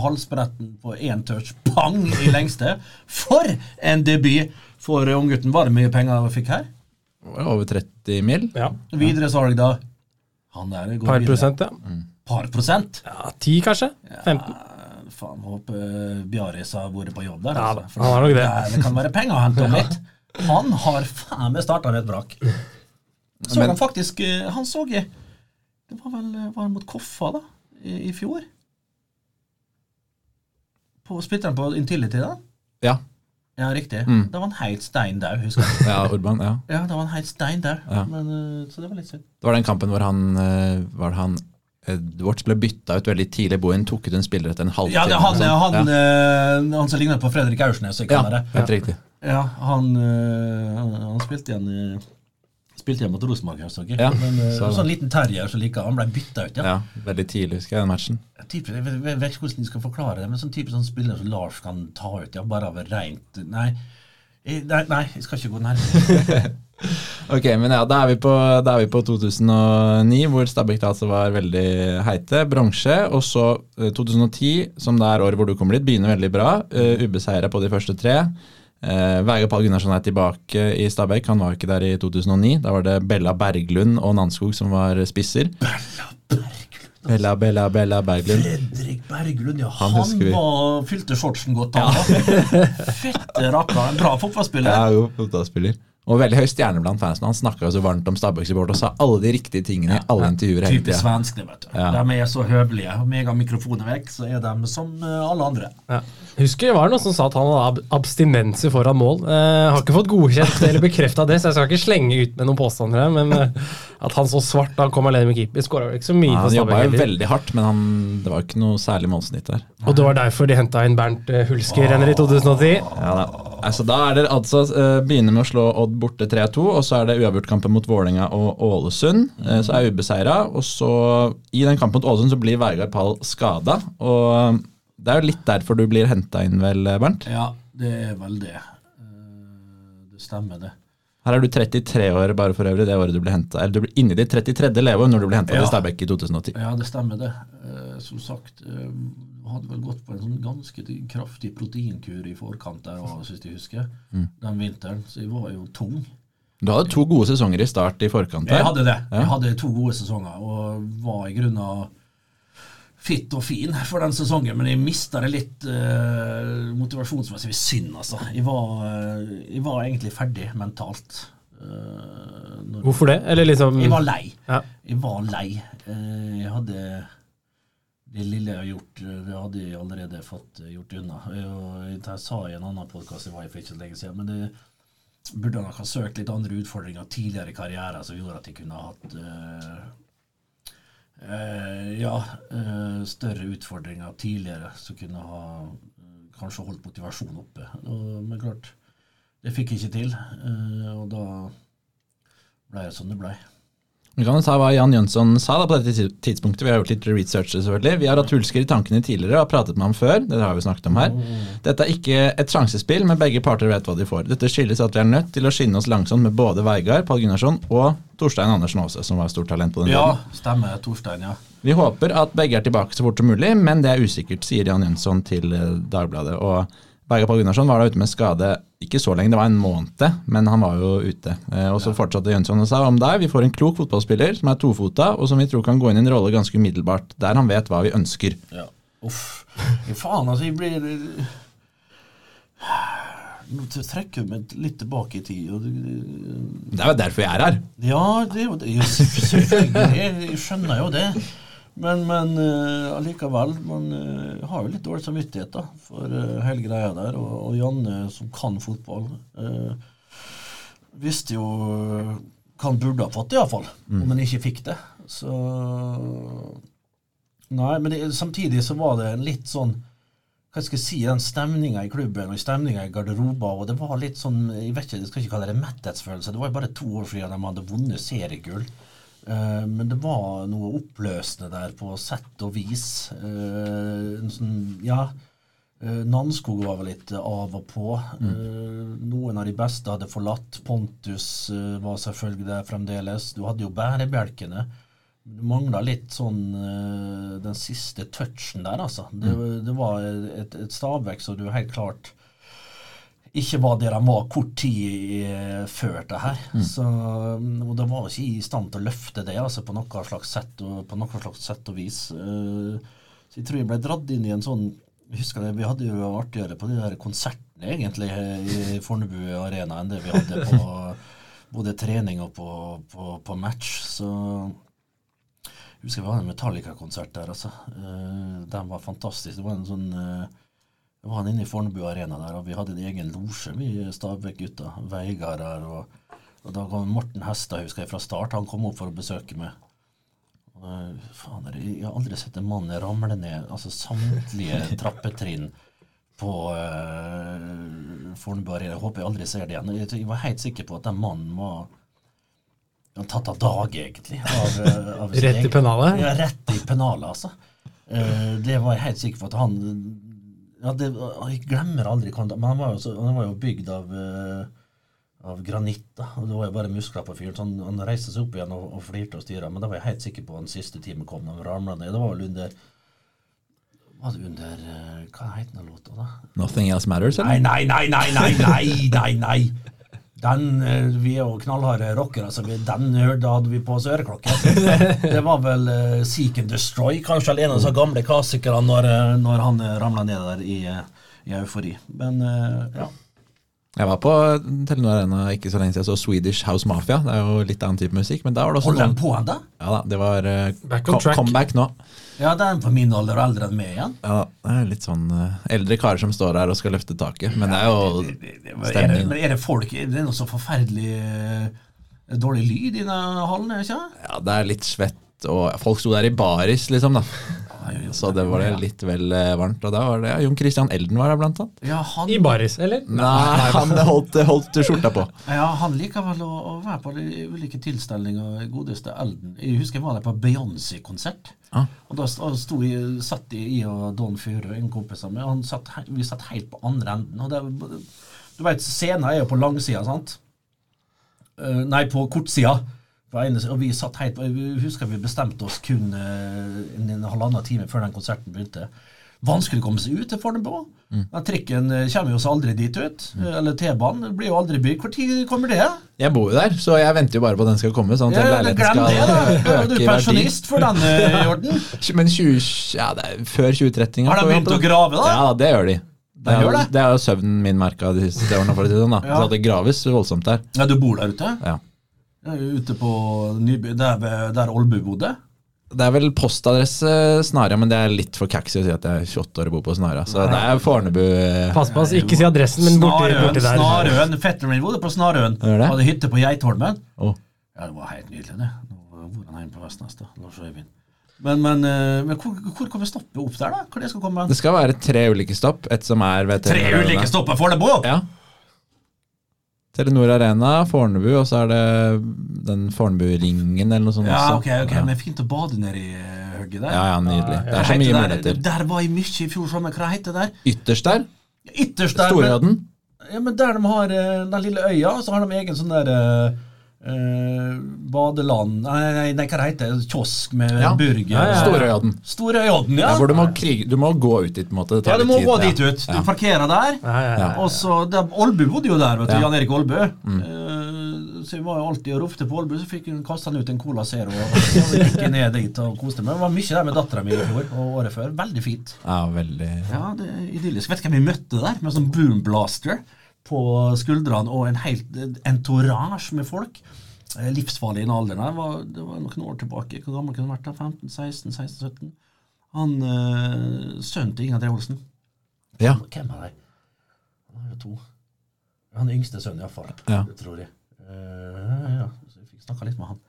halsbretten på én touch. Pang i lengste. For en debut for unggutten! Var det mye penger han fikk her? Over 30 mil. Ja. Videresalg, da? Han der går Par videre. prosent, ja. Par prosent? ja. Ti, kanskje? 15? Ja, Faen, håper Bjaris har vært på jobb der. Ja, altså. For han har nok det. Det, det kan være penger å hente om litt. Han har faen meg starta et brak. Så Men- han faktisk eh, Han så jeg Det var vel var mot Koffa, da, i, i fjor? På han på Intility, da? Ja. Ja, riktig. Mm. Da var han helt stein der, husker jeg. ja, Urban. ja. Ja, da var han helt stein der, Ja. Men, eh, Så det var litt synd. Det var den kampen hvor han, eh, var han Edwards ble bytta ut veldig tidlig. Bohin tok ut en spiller etter en halvtime. Ja, det er han, han, ja. eh, han som ligner på Fredrik Aursnes. ja. helt riktig. Ja, han, han, han spilte igjen i- Spilte igjen mot Rosenborg, høres. Ja, Men øh, så- sånn liten terrier som liker Han ble bytta ut, ja. Ja, Veldig tidlig, husker jeg, den matchen. Type, jeg, vet, jeg vet ikke hvordan de skal forklare det, men sånn type sånn spiller som Lars kan ta ut, ja, bare av rent Nei, nei, nei, jeg skal ikke gå nærmere. [LAUGHS] Ok, men ja, da er vi på, er vi på 2009, hvor Stabæk altså var veldig heite. Bronse. Og så eh, 2010, som det er året hvor du kommer dit, begynner veldig bra. Uh, Ubeseira på de første tre. Uh, Vegard Pall Gunnarsson er tilbake i Stabæk. Han var ikke der i 2009. Da var det Bella Berglund og Nanskog som var spisser. Bella, Bella, Bella Berglund. Fredrik Berglund, ja. Han Han, var, fylte shortsen godt, han Ja. Fette rakker. En bra fotballspiller. Ja, god fotballspiller. Og veldig høy stjerne blant fansen. Han snakka jo så varmt om Stabæk-support og sa alle de riktige tingene i alle intervjuer hele Typisk svenskene, vet du. Ja. De er så høvelige. Og med en gang mikrofonen er vekk, så er de som øh, alle andre. Ja. Husker det var noen som sa at han hadde ab abstinenser foran mål. Eh, har ikke fått godkjent eller bekrefta det, så jeg skal ikke slenge ut med noen påstander her. Men eh, at han så svart da han kom alene med keeper, skåra ikke så mye Ja, for han jobba jo veldig hardt, men han, det var ikke noe særlig målsnitt der. Og det var derfor de henta inn Bernt eh, Hulsker-renner i 2010. Ja, da. Altså, da er det altså uh, begynner med å slå Odd borte 3-2, og så er det uavgjortkampen mot Vålerenga og Ålesund. Uh, så er ubeseira, og så i den kampen mot Ålesund så blir Vegard Pall skada. Og eh, det er jo litt derfor du blir henta inn, vel, Bernt? Ja, det er vel det. Det stemmer, det. Her er du 33 år bare for øvrig, det året du ble henta. Eller du ble inne i ditt 33. leveår når du ble henta Ja. til Stabæk i 2010. Ja, det stemmer det. Eh, som sagt, eh, hadde vel gått på en sånn ganske kraftig proteinkur i forkant der hvis jeg husker. Den vinteren. Så jeg var jo tung. Du hadde to gode sesonger i start i forkant der. Jeg hadde det. Ja. Jeg hadde to gode sesonger og var i grunnen fit og fin for den sesongen, men jeg mista det litt uh, motivasjonsmessig. Synd, altså. Jeg var, uh, jeg var egentlig ferdig mentalt. Uh, Hvorfor det? Eller liksom Jeg var lei. Ja. Jeg var lei. Jeg hadde det lille jeg har gjort, det hadde jeg allerede fått gjort unna. Jeg, Jeg sa i en annen podkast jeg var i for ikke så lenge siden, men det burde nok ha søkt litt andre utfordringer tidligere i karrieren som gjorde at jeg kunne hatt ja, eh, større utfordringer tidligere som kunne ha eh, kanskje holdt motivasjonen oppe. Men klart, det fikk jeg ikke til. eh, og da ble det som det ble. Vi kan jo ta hva Jan Jønsson sa da på dette tidspunktet. Vi har gjort litt research, selvfølgelig. Vi har hatt Hulsker i tankene tidligere og har pratet med ham før. Det har vi snakket om her. Dette er ikke et sjansespill, men begge parter vet hva de får. Dette skyldes at vi er nødt til å skinne oss langsomt med både Veigard, Pål Gunnarsson og Torstein Andersen Aase, som var stort talent på den Ja, tiden. stemmer. Torstein, ja. Vi håper at begge er tilbake så fort som mulig, men det er usikkert, sier Jan Jønsson til eh, Dagbladet. Og Veigard Pål Gunnarsson var da ute med skade ikke så lenge, det var en måned, men han var jo ute. Eh, Og så fortsatte Jønsson og sa om deg, vi får en klok fotballspiller som er tofota, og som vi tror kan gå inn i en rolle ganske umiddelbart, der han vet hva vi ønsker. ja. Uff. Faen, altså, jeg blir Nå trekker jeg meg litt tilbake i tid. Og det, er jo derfor jeg er her. Ja, det er det. Selvfølgelig. Jeg skjønner jo det. Men, men eh, allikevel, man eh, har jo litt dårlig samvittighet da, for eh, hele greia der. Og, og Janne, som kan fotball, visste jo hva han burde ha fått, iallfall. Mm. Om han ikke fikk det. Så Nei, men det, samtidig så var det en litt sånn hva skal jeg si, den stemninga i klubben og stemninga i garderober og Det var litt sånn jeg vet ikke, jeg skal ikke kalle det metthetsfølelse. Det var jo bare to år siden de hadde vunnet seriegull. Eh, men det var noe oppløsende der på sett og vis. Eh, en sånn, ja eh, Nanskog var vel litt av og på. Mm. noen av de beste hadde forlatt. Pontus var selvfølgelig der fremdeles. Du hadde jo bærebjelkene. Du mangla litt sånn den siste touchen der, altså. Det, det var et, et Stabæk som du helt klart ikke var der de var kort tid eh, før det her. Så, og de var ikke i stand til å løfte det altså, på noe slags sett og, på noe slags sett og vis. Eh, så jeg tror jeg ble dratt inn i en sånn jeg husker det, Vi hadde jo artigere på de der konsertene egentlig i Fornebu Arena enn det vi hadde på [LAUGHS] både trening og på, på, på match. Så jeg husker vi hadde en Metallica-konsert der, altså. Uh, den var fantastisk. Det var en sånn Det var han inne i Fornebu Arena der, og vi hadde en egen losje, vi Stabæk-gutta. Veigard her. og, og da kom Morten Hestad, husker jeg, fra start. Han kom opp for å besøke meg. Og, eh, faen, jeg har aldri sett en mann ramle ned altså samtlige [LAUGHS] trappetrinn på uh, Fornebu Arena. Jeg håper jeg aldri ser det igjen. Jeg, jeg var helt sikker på at den mannen var tatt av dage, egentlig. Av, eh, av Rett i pennalet? Ja, rett i pennalet, altså. Uh, det var jeg helt sikker på at han ja, det, Jeg glemmer aldri hva han Men han var jo, så, han var jo bygd av eh, av granitt. da, og Det var jo bare muskler på fyren. så Han, han reiste seg opp igjen og, og flirte og styra. Men da var jeg helt sikker på at den siste timen kom. når han ramlet ned. Det var vel under Var det under eh, Hva het den låta, da? Nothing else matters, Eller? Nei, nei, nei, nei, nei, nei, nei, nei. Den, eh, Vi er jo knallharde rockere, så altså, den hørte hadde vi på oss øreklokke. Det var vel uh, Seek and Destroy, kanskje en av de gamle klassikerne når, eh, når han ramla ned der i, i eufori. Men uh, ja. Jeg var på Telenor Arena ikke så lenge siden jeg så Swedish House Mafia. Det er jo litt annen type musikk, men der var det også Holder noen de på ennå? Ja da, det var uh, Back on track. comeback nå. Ja, det er på min alder og eldre enn meg igjen. Ja, det er litt sånn uh, eldre karer som står der og skal løfte taket. Men det er jo Er det, stemning. er det folk Er det noe så forferdelig uh, dårlig lyd i den hallen? er det ikke? Ja, det er litt svett, og folk sto der i baris, liksom, da. Så det var det litt vel eh, varmt. Og da var det ja, Jon Christian Elden var der, blant annet. Ja, han, I baris, eller? Nei, [LAUGHS] han holdt, holdt skjorta på. ja, han liker vel å, å være på de ulike tilstelninger. Godeste Elden. Jeg husker jeg var der på Beyoncé-konsert. Ah. Og da sto jeg, satt jeg i og Don Furø, en kompis av meg. Han satt, vi satt helt på andre enden. Og det, du vet, scenen er jo på langsida, sant? Uh, nei, på kortsida. På ene, siden, og vi satt helt, jeg husker vi bestemte oss kun eh, en, en halvannen time før den konserten begynte. Vanskelig å komme seg ut til Fornebu. Den trikken eh, kommer jo så aldri dit ut. Mm. Eller T-banen blir jo aldri bygd. Når kommer det? Jeg bor jo der, så jeg venter jo bare på at den skal komme. Sånn at Ja, glem det, da. [LAUGHS] Du er i pensjonist for den eh, [LAUGHS] orden. Men 20, ja, det før 2030 Har de begynt å grave, da? Ja, det gjør de. Det er, det? det er jo søvnen min merka de siste årene. For å si sånn, da. Ja. Så det graves voldsomt der. Ja, du bor der ute? Ja. Ute på Nyby, der, ved- der Olbu bodde? Det er vel postadresse Snarøya, men det er litt for caxy å si at jeg er 28 år og bor på Snarøya. Så det er Fornebu eh, Pass på, ikke si adressen, men borti, Snarøen, borti der. Snarøen. Fetteren min bodde på Snarøen. Hadde hytte på Geitholmen. Oh. Ja, det var helt nydelig, det. Nå bor han hjemme på Vestnes, da. Lars Øyvind. Men, men, eh, men hvor, hvor kan vi stoppe opp der, da? Hvor det skal komme? Det skal være tre ulike stopp. Et som er ved Tre ulike stopp på Fornebu? Ja. Telenor Arena, Fornebu, og så er det den Fornebu-ringen eller noe sånt Ja, også. ok, ok, Ja. men fint å bade nedi eh, hugget der. ja, ja, nydelig. Det er så mye der, muligheter. Der var jeg mye i fjor sommer. Hva heter det der? Ytterst der, Ytterst der. men- Ja, men der de har eh, den lille øya, så har de egen sånn der eh, eh, badeland Nei, nei, nei, hva heter det? Kiosk med Ja. burger. Ja, ja, ja. Storøyodden. Storøyodden, ja. Du må, krige, du må gå ut dit, måte. Det tar ja, du litt må tid, gå dit ut. Du parkerer der. Ja, ja, ja. Og så, Olbu bodde jo der, vet du. Ja. Mm. Jan Erik Olbu. Eh, så jeg var jo alltid og ropte på Olbu, så fikk hun kasta han ut en Cola Zero. Og så gikk jeg [LAUGHS] ned dit og koste meg. Det var mye der med dattera mi i fjor og året før. Veldig fint. Ja, veldig Ja, det er idyllisk. Vet du hvem vi møtte der? Med sånn boomblaster på skuldrene og en helt entourage med folk. Eh, Livsfarlig i den alderen her. Var, det var noen år tilbake. Hvor gammel kunne han vært? da? 15, 16, 16, 17? Han øh, Sønnen til Inga Treholsen. Ja. Hvem er de? Han er jo to. Han yngste sønnen, iallfall. Ja. Det tror jeg. Uh, ja, så jeg fikk snakka litt med han.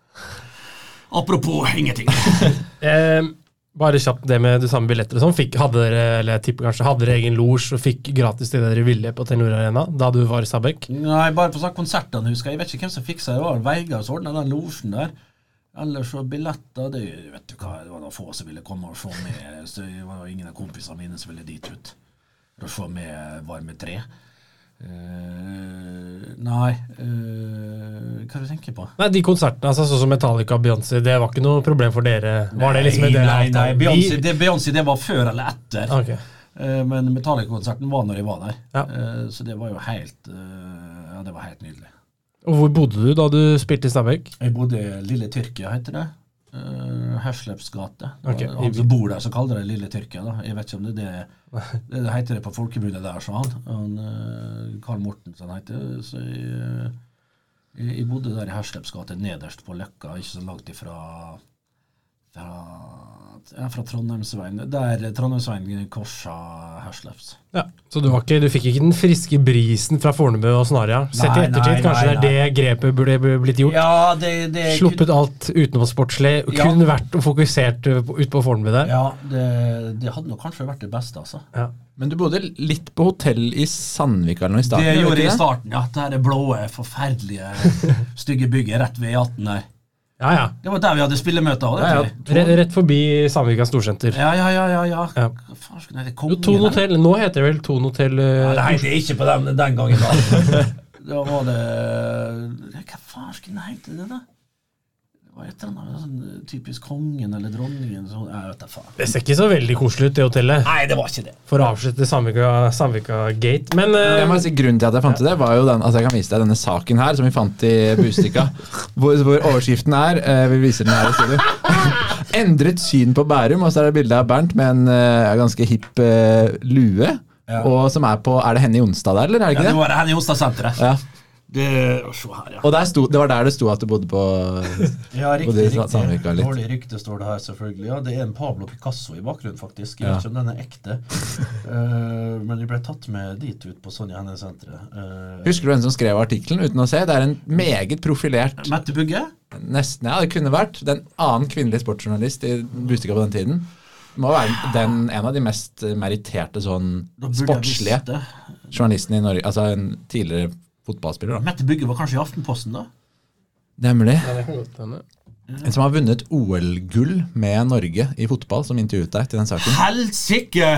Apropos ingenting. [LAUGHS] [LAUGHS] Eh, bare kjapt det med det samme billetter og sånn. Fikk, hadde dere, eller jeg tipper kanskje, hadde dere egen losj og fikk gratis det dere ville på Telenor Arena da du var i Stabæk? Nei, bare på sånn konsertene, husker jeg. Jeg vet ikke hvem som fiksa det. Var Veigar som ordna den losjen der. Ellers så billetter det, vet du hva, det var noen få som ville komme og se med. Så det var ingen av kompisene mine som ville dit ut for å se med Varme 3. Eh, nei uh, Hva er det du tenker på? Nei, De konsertene, altså sånn som Metallica og Beyoncé, det var ikke noe problem for dere? Var det liksom en del Nei, nei. Beyoncé det, Beyoncé, det var før eller etter. Okay. Uh, men Metallica-konserten var når jeg var der. Ja. Så det var jo helt Ja, det var helt nydelig. Og hvor bodde du da du spilte i Stabæk? Jeg bodde i Lille Tyrkia, heter det. Uh, Hersleps gate. Okay. Han som bor der, så kaller det Lille Tyrkia. da. Jeg vet ikke om det er det det, [LAUGHS] det heter det på folkemunne der, sa han. han uh, Karl Mortensen heter Så jeg, eh, jeg, jeg bodde der i Hersleps gate, nederst på Løkka, ikke så langt ifra fra, ja, fra Trondheimsveien. Der Trondheimsveien korsa Hersleps. Ja, Så du, var ikke, du fikk ikke den friske brisen fra Fornebu og Snarøya? Sett i Nei, ettertid, nei, kanskje nei, det er det grepet burde blitt gjort? Ja, det, det Sluppet alt utenom sportslig, Ja. kun vært og fokusert på- ut på Fornebu der? Ja, det, det hadde nok kanskje vært det beste, altså. Ja. Men du bodde litt på hotell i Sandvika eller noe i starten? Det gjorde gjorde jeg i starten, ja. Det her blåe, forferdelige, stygge bygget rett ved E18 der. Ja, ja. Det var der vi hadde spillemøter. ja, ja. Ja, Rett, rett forbi Sandvika storsenter. ja, ja, ja, ja, ja. Ja. Faen det Jo, Ton hotell. Nå heter det vel Ton hotell uh, Ja, det heter ikke på den, den gangen da [LAUGHS] var det Hva faen skulle det hete det, da? Det heter et sånn typisk kongen eller dronningen. Så, jeg vet da faen. Det ser ikke så veldig koselig ut, det hotellet. Nei, det var ikke det. For å avslutte Sandvika, Sandvika Gate. Men uh, Jeg må si Grunnen til at jeg fant det, var jo den altså jeg kan vise deg denne saken her, som vi fant i Bustika. [LAUGHS] hvor, hvor overskriften er uh, Vi viser den her i studio. [LAUGHS] Endret syn på Bærum. Og så er det bilde av Bernt med en uh, ganske hipp eh, lue. Ja. Og som er på Er det Henny Jonstad der, eller er det Ja, ikke det det? var Henny Jonstad-senteret. Ja. Det, å, her, ja. Og der sto, det var der det sto at du bodde på Ja, riktig. riktig. Dårlig rykte står det her, selvfølgelig. Ja, Det er en Pablo Picasso i bakgrunnen, faktisk. Jeg Ja. vet ikke om den er ekte. uh, [LAUGHS] men de ble tatt med dit ut på Sonja Henne-senteret. Uh, Husker du hvem som skrev artikkelen uten å se? Det er en meget profilert Mette Bugge? Nesten, ja, det kunne vært. Den annen kvinnelig sportsjournalist i Bustika på den tiden. Det må være den, en av de mest meritterte sånn sportslige journalistene i Norge. Altså en tidligere fotballspiller, da. Mette Bygge var kanskje i Aftenposten, da? Nemlig. Ja. En som har vunnet OL-gull med Norge i fotball, som intervjuet deg til den saken. Helsike!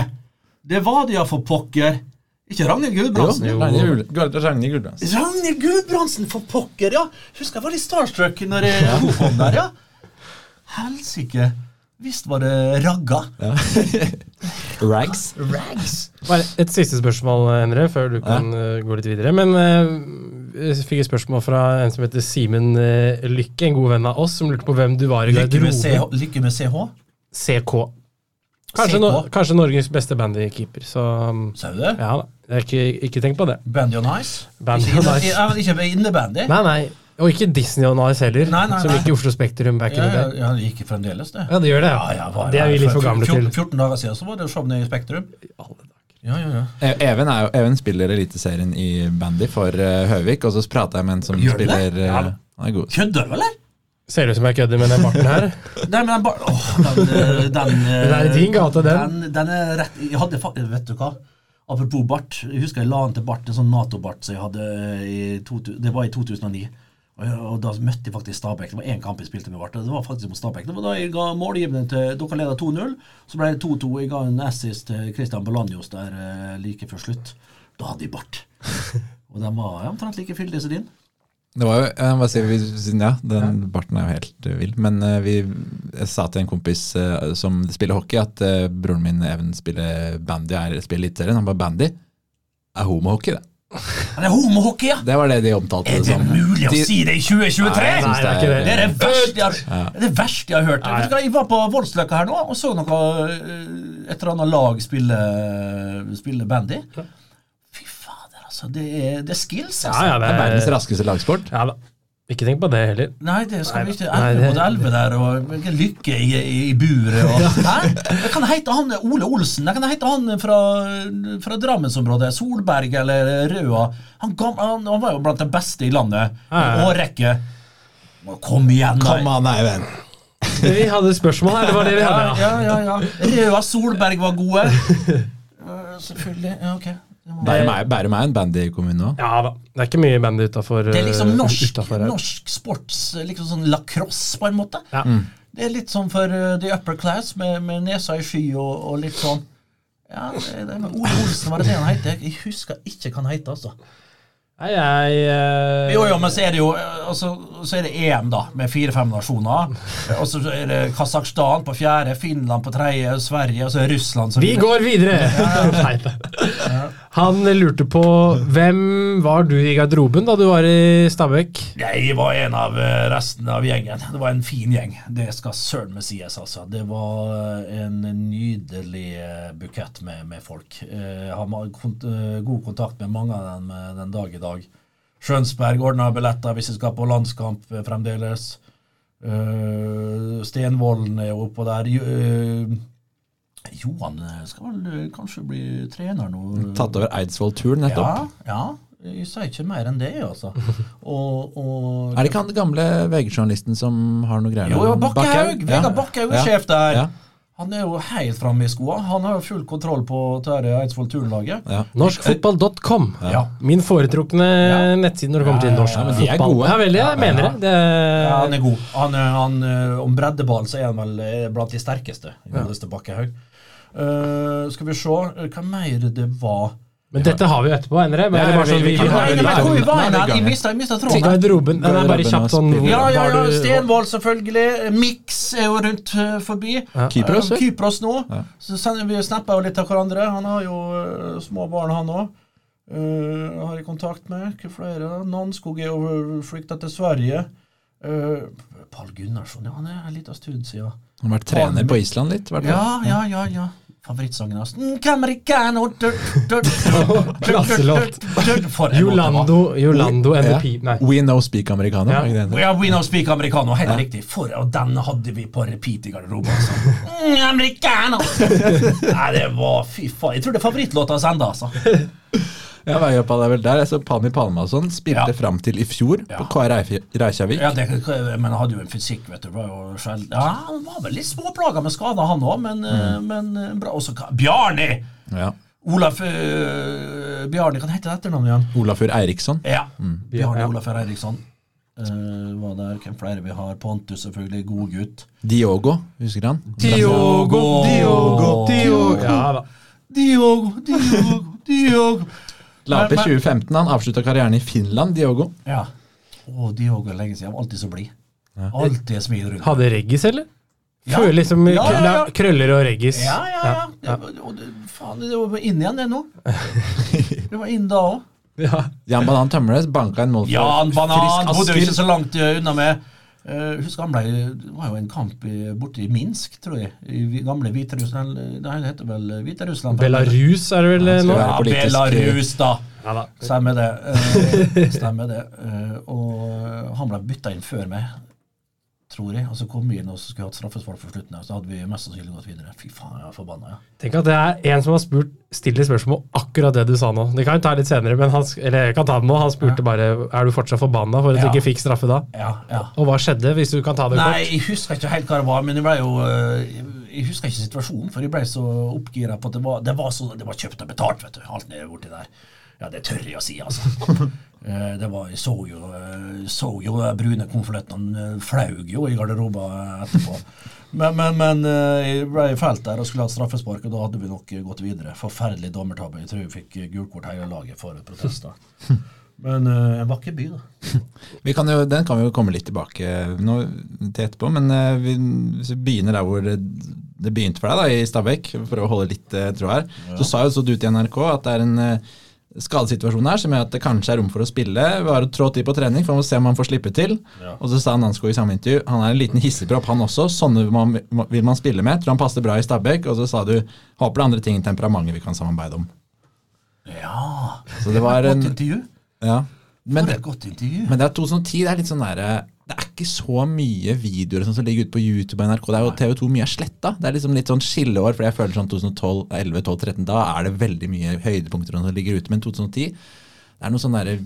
Det var det ja, for pokker! Ikke Ragnhild Jo, Gudbrandsen? Ragnhild Gul- Ragnhild Gulbrandsen. Ragnhild Gudbrandsen, for pokker, ja! Husker jeg var litt starstruck når jeg, [LAUGHS] hun kom der, ja. Helsike! Visst var det ragga. [LAUGHS] Rags. Rags. Bare et siste spørsmål, Endre, før du kan ja. gå litt videre. Men uh, jeg fikk et spørsmål fra en som heter Simen uh, Lykke, en god venn av oss, som lurte på hvem du var i Lykke med, CH, garderoben. lykke med CH. CK. Kanskje, CK. no, kanskje Norges beste bandykeeper, så um, Sa du det? ja da. Jeg har ikke, ikke tenkt på det. Bandy on Ice? Bandy on Ice. Ikke innebandy? Nei, nei. Og ikke Disney on Ice heller, Nei, nei, som gikk i Oslo Spektrum back in Ja, the day. ja, det gikk fremdeles, det. Ja, det gjør det. Ja, ja, bare- det er vi litt for gamle til. 14, 14 dager siden så var det show nede i Spektrum. Ja, ja, ja. E- Even, er jo, Even spiller Eliteserien i bandy for uh, Høvik, og så prata jeg med en som Gjør det? spiller eh, Ja. Han er god. Kødder du, eller? Ser ut som jeg kødder med den barten her. [LAUGHS] Nei, men den, bar- oh, den, eh, den, [LAUGHS] Den er i din gate, den. den. Den er rett Jeg hadde fa- Vet du hva? Apropos bart. Jeg husker jeg la den til bart, en sånn Nato-bart som jeg hadde i to, Det var i 2009. Og, da møtte jeg faktisk Stabæk. Det var én kamp jeg spilte med bart. Det var faktisk mot Stabæk. Det var da jeg ga målgivende til Dere leda 2-0. Så ble det 2-2. Jeg ga en assist til Christian Bolanjos der eh, like før slutt. Da hadde jeg bart. [LAUGHS] Og den var ja, omtrent like fyldig som din. Det var jo, jeg må si, vi- ja, Den barten er jo helt uh, vill. Men uh, vi, jeg sa til en kompis uh, som spiller hockey, at uh, broren min Even spiller bandy, er, spiller Eliteserien. Han bare bandy er homohockey, det. Det er homohockey, ja! Det var det de omtalte Er det mulig å De- si det i 2023? Nei, Nei, det er det. Det er det verste jeg har, det er det verste jeg har hørt. Nei. Jeg var på Voldsløkka her nå og så noe eh, et eller annet lag spille, spille bandy. Fy fader, altså. Det er, det er skills, altså. Ja, ja, Det er verdens raskeste lagsport. ja da. Ikke tenk på det heller. Nei, det skal vi ikke. Elve mot 11 der, og lykke i, i, buret. Og, hæ? Jeg kan hete han Ole Olsen. Jeg kan hete han fra, fra Drammensområdet. Solberg eller Røa. Han, han, han var jo blant de beste i landet. Og rekke Årrekke. Kom igjen, da. Kom an, Eivind! Vi hadde spørsmål her. Det var det vi Ja, hadde. Ja. ja, ja, ja. Røa Solberg var gode. [LAUGHS] Eh, selvfølgelig. Ja, ok. Bærum er, en bandykommune òg. ja da. Det er ikke mye bandy utafor Det er liksom norsk, utenfor norsk sports Liksom sånn lacrosse, på en måte. Ja. Det er litt sånn for uh, the upper class, med, med nesa i sky og, og litt sånn Ja, det, det, Ole Olsen var det det han het? Jeg husker ikke hva han het, altså. Nei, jeg uh... Jo, jo, men så er det jo eh, altså, Så er det EM, da, med fire-fem nasjoner. [LAUGHS] Og så er det Kasakhstan på fjerde, Finland på tredje, Sverige, og så er Russland som Vi går videre! Ja, [LAUGHS] da. Han lurte på hvem var du i garderoben da du var i Stabæk? Jeg var en av eh, resten av gjengen. Det var en fin gjeng. Det skal søren meg sies, altså. Det var eh, en nydelig eh, bukett med, med folk. Jeg har god kontakt med mange av dem den dag i dag. Skjønsberg ordna billetter hvis jeg skal på landskamp fremdeles. Eh, Stenvolden er oppå der. Eh, Johan han skal vel eh, kanskje bli trener nå. Tatt over Eidsvoll-turen nettopp. Ja, ja. Jeg sa ikke mer enn det, altså. [LAUGHS] Og, og Er det ikke han gamle VG-journalisten som har noe greier Jo, jo, Bakkehaug! Vegard Bakkehaug er Ja. sjef der. Ja. Han er jo helt framme i skoa. Han har jo full kontroll på Eidsvoll turnlaget. Ja. Norskfotball.com. Ja. Min foretrukne nettside når det kommer til Ja, ja, norsk ja, men de er gode. Ja, veldig, jeg mener det. det Ja, han er god. Han, er- han, eh, om breddeball så er han vel eh, blant de sterkeste. Godeste Bakkehaug. Eh, skal vi se eh, hva mer det var men dette har vi jo etterpå, Endre. Men Ja, sånn, vi- vi, vi vi i mista, mista tråden. garderoben. Den er bare kjapt sånn Ja, ja, ja. var Stenvoll, selvfølgelig. Mix er jo rundt forbi. forbi. Kypros, Eh. Kypros nå. Ja. Så vi snapper jo litt av hverandre. Han har jo eh, små barn, han òg. har jeg kontakt med. Hva flere? Nanskog er jo flykta til Sverige. Uh, Pall Gunnarsson, ja, han er en liten stund siden. Han har vært trener på Island litt. Hvertfall. Ja, ja, ja. ja. Favorittsangen hans. Mm, du, [LAUGHS] Klasselåt. Yolando, Yolando and the Peep. We know speak americano. Ja. Yeah? Ja, We Know Speak Americano, helt riktig. For, og den hadde vi på repeat i garderoben. Altså. [LAUGHS] Mm, americano! Nei, det var Fy faen. Jeg tror det er favorittlåta hans ennå, altså. [LAUGHS] Ja, veiopphold er vel der. Jeg så Palmi Palmason spilte Ja. fram til i fjor Ja. på KR Reykjavik. Ja, det, men han hadde jo en fysikk, vet du. Var jo sjeld... Ja, Han var vel litt småplaga med skader, han òg, men, mm. men eh, bra. Også Bjarni! Ja. Olaf uh, Bjarni, hva heter etternavnet igjen? Olafur Eiriksson. Ja. Bjarni Olafur Eiriksson. Eriksson. Uh, var der. Hvem flere vi har? Pontus, selvfølgelig. God gutt. Diogo, husker han? Diogo, Diogo, Diogo. Ja da. Diogo, Diogo, Diogo. La opp i 2015. Han avslutta karrieren i Finland, Diogo. Ja. Å, Diogo er lenge siden. Han var Alltid så blid. Alltid smil rundt. Hadde Reggis, eller? Ja. Føler liksom Ja, ja, ja. krøller og Reggis. Ja, ja, ja. Det, var- og det, faen, det var inn igjen, det nå. [LAUGHS] Det var inn da òg. Ja. Jan Banan Tømmernes banka en mål for Jan Banan Frisk bodde jo ikke så langt unna med. Uh, husker han ble, Det var jo en kamp i, borte i Minsk, tror jeg. I gamle Hviterussland. Nei, det heter vel Hviterussland? Belarus er det vel Ja, eh, nå? Ja, Belarus, da. Ja da. Stemmer det. eh, stemmer det. Eh, og han ble bytta inn før meg. Tror jeg. Og så kom vi inn og skulle hatt straffespark for slutten, så hadde vi mest sannsynlig gått videre. Fy faen, jeg er forbanna. Ja. Tenk at det er en som har spurt stiller spørsmål akkurat det du sa nå. Det kan vi ta litt senere, men han, eller jeg kan ta det nå. Han spurte bare er du fortsatt forbanna for at du ikke fikk straffe da. Ja, ja. Og hva skjedde, hvis du kan ta det Nei, kort? jeg husker ikke helt hva det var, men jeg ble jo øh, Jeg husker ikke situasjonen, for jeg ble så oppgira på at det var, det var, så, det var kjøpt og betalt, vet du. Alt nede borti der. Ja, det tør jeg å si, altså. [LAUGHS] Eh, det var, jeg så jo, så jo brune konvoluttene eh, flaug jo i garderoben etterpå. Men, men, men eh, jeg ble felt der og skulle ha straffespark, og da hadde vi nok gått videre. Forferdelig dommertabbe. Jeg tror vi fikk gult kort hele laget for protester. Men eh, en vakker by, da. [LAUGHS] Vi kan jo, den kan vi jo komme litt tilbake nå, til etterpå, men vi, hvis vi begynner der hvor det, det begynte for deg, da, i Stabæk, for å holde litt uh, tråd her. Så sa jo så du til NRK at det er en skadesituasjon her som gjør at det kanskje er rom for å spille. Vi har trå tid på trening, for å se om han får slippe til. Ja. Og så sa Nansko i samme intervju han er en liten hissigpropp, han også. Sånne vil man, vil man spille med. Tror han passer bra i Stabæk. Og så sa du håper det er andre ting enn temperamentet vi kan samarbeide om. Ja. Så det var en Godt intervju. ja. Men, For et godt intervju. men det er 2010. Det er litt sånn derre Det er ikke så mye videoer sånn som ligger ute på YouTube og NRK. Det er jo TV2 mye er sletta. Det er liksom litt sånn skilleår, for jeg føler sånn 2012, 11, 12, 13 Da er det veldig mye høydepunkter som ligger ute. Men 2010 det er noen sånne der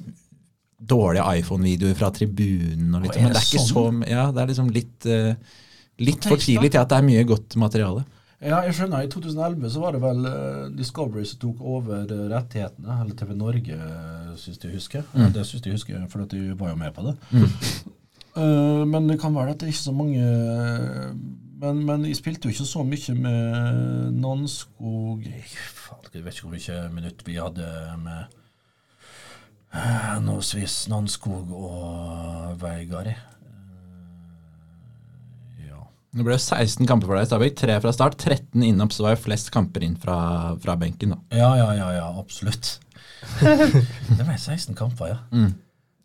dårlige iPhone-videoer fra tribunen og litt sånn. Men det er ikke så Ja, det er liksom litt uh, Litt for tidlig til at det er mye godt materiale. Ja, jeg skjønner. I 2011 så var det vel eh, Discovery som tok over eh, rettighetene. Eller TV Norge, syns jeg husker. Mm. det syns jeg husker, for at de var jo med på det. Eh, [LAUGHS] men det kan være at det er ikke så mange men, men jeg spilte jo ikke så mye med Nanskog Jeg jeg vet ikke hvor mye minutt vi hadde med uh, henholdsvis Nanskog og Veigari. Eh, ja. Det ble 16 kamper for deg i Stabæk. Tre fra start, 13 innom, så var jo flest kamper inn fra, fra benken. da. Ja, ja, ja, ja, absolutt. [LAUGHS] det ble 16 kamper, ja.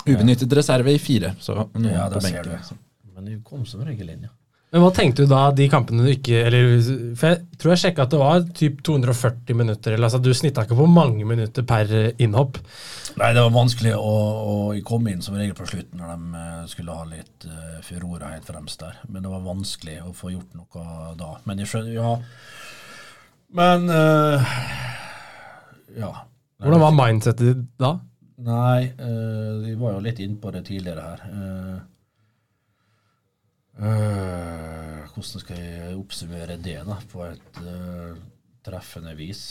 Ubenyttet reserve i fire. Så noen Ja, på benken. du. Men de kom som regel inn, ja. Men hva tenkte du da de kampene du ikke eller, For jeg tror jeg sjekka at det var typ 240 minutter. eller altså Du snitta ikke på mange minutter per eh, innhopp. Nei, det var vanskelig å, å komme inn som regel på slutten når de eh, skulle ha litt uh, furora helt fremst der. Men det var vanskelig å få gjort noe da. Men jeg skjønner, ja. Men uh, Ja. Hvordan var mindsetet ditt da? Nei, uh, vi var jo litt inne på det tidligere her. Uh, uh, hvordan skal jeg oppsummere det da, på et treffende vis?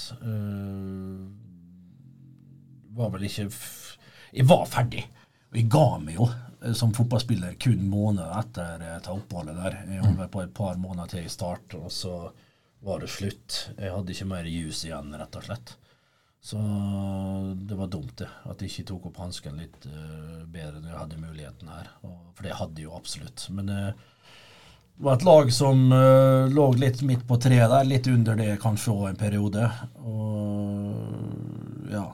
Var vel ikke Jeg var ferdig. Og jeg ga meg jo som fotballspiller kun måneder etter ta oppholdet der. Jeg holdt på et par måneder til i start, og så var det slutt. Jeg hadde ikke mer juice igjen, rett og slett. Så det var dumt, det. At jeg ikke tok opp hansken litt uh, bedre når jeg hadde muligheten her. Og, for det hadde jeg jo absolutt. Men uh, det var et lag som uh, lå litt midt på treet der, litt under det kanskje òg en periode. Og ja,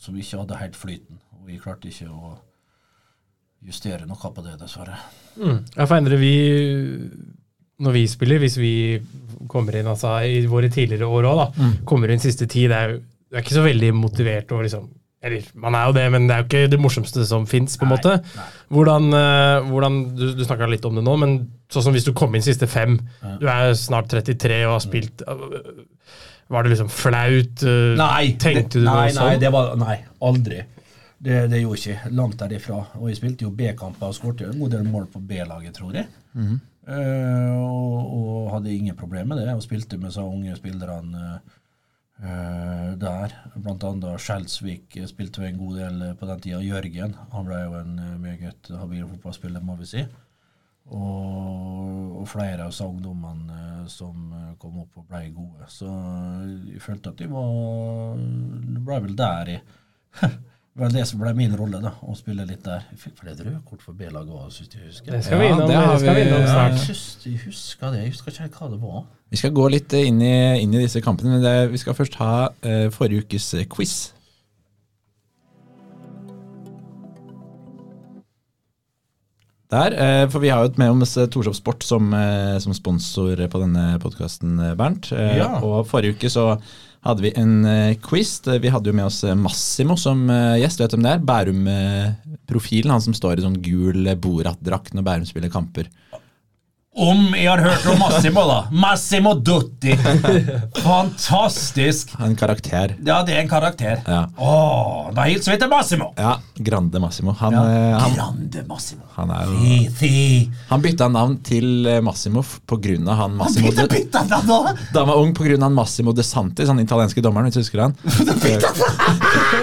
som ikke hadde helt flyten. Og vi klarte ikke å justere noe på det, dessverre. Mm. Ja, for Endre, vi når vi spiller, hvis vi kommer inn altså, i våre tidligere år òg, mm. kommer inn siste ti, det er jo du er ikke så veldig motivert og liksom Eller man er jo det, men det er jo ikke det morsomste som fins, på en måte. Hvordan, eh, hvordan Du, du snakka litt om det nå, men sånn som hvis du kom inn siste fem Du er snart 33 og har spilt øh, Var det liksom flaut? øh, Nei, Tenkte det, du nei, noe nei, sånn? det var, nei, aldri. Det, det gjorde jeg ikke. Langt derifra. Og jeg spilte jo B-kamper og skåret en god del mål på B-laget, tror jeg. Eh, og, og hadde ingen problemer med det. Og spilte med så unge spillerne eh, der. Blant annet Skjelsvik spilte jo en god del på den tida. Jørgen. Han ble jo en eh, meget habil fotballspiller, må vi si. Og, og flere av ungdommene eh, som eh, kom opp og ble gode. Så eh, jeg følte at de var Det ble vel der i [LAUGHS] Det var det som ble min rolle, da, å spille litt der. Jeg fikk flere røde kort for B-laget òg, syns jeg husker. Det skal vi Ja, innom, det det skal vi innom Ja, snart. syns- jeg husker det. Jeg husker ikke hva det var. Vi skal gå litt inn i, inn i disse kampene, men det, vi skal først ha uh, forrige ukes eh, quiz. Der, eh, for vi har jo et med oss Torshov Sport som, som sponsor på denne podkasten, Bernt. Ja. Og forrige uke så hadde vi en eh, quiz. Vi hadde jo med oss eh, Massimo som eh, gjest. Vet du hvem det er? Bærum-profilen. Han som står i sånn gul eh, Borat-drakt når Bærum spiller kamper. Om jeg har hørt om Massimo, da. Massimo Dutti. Fantastisk. En karakter. Ja, det er en karakter. Ja. Åh, da hilser vi til Massimo. Ja, Grande Massimo. Han, Ja. eh, han, Grande Massimo. han, er jo, Fi, fi. han bytta navn til eh, Massimo pga. han Massimo han Bytta, de, bytta navn da! Da han var ung av han Massimo De Santis, han italienske dommeren, hvis du husker han. [LAUGHS]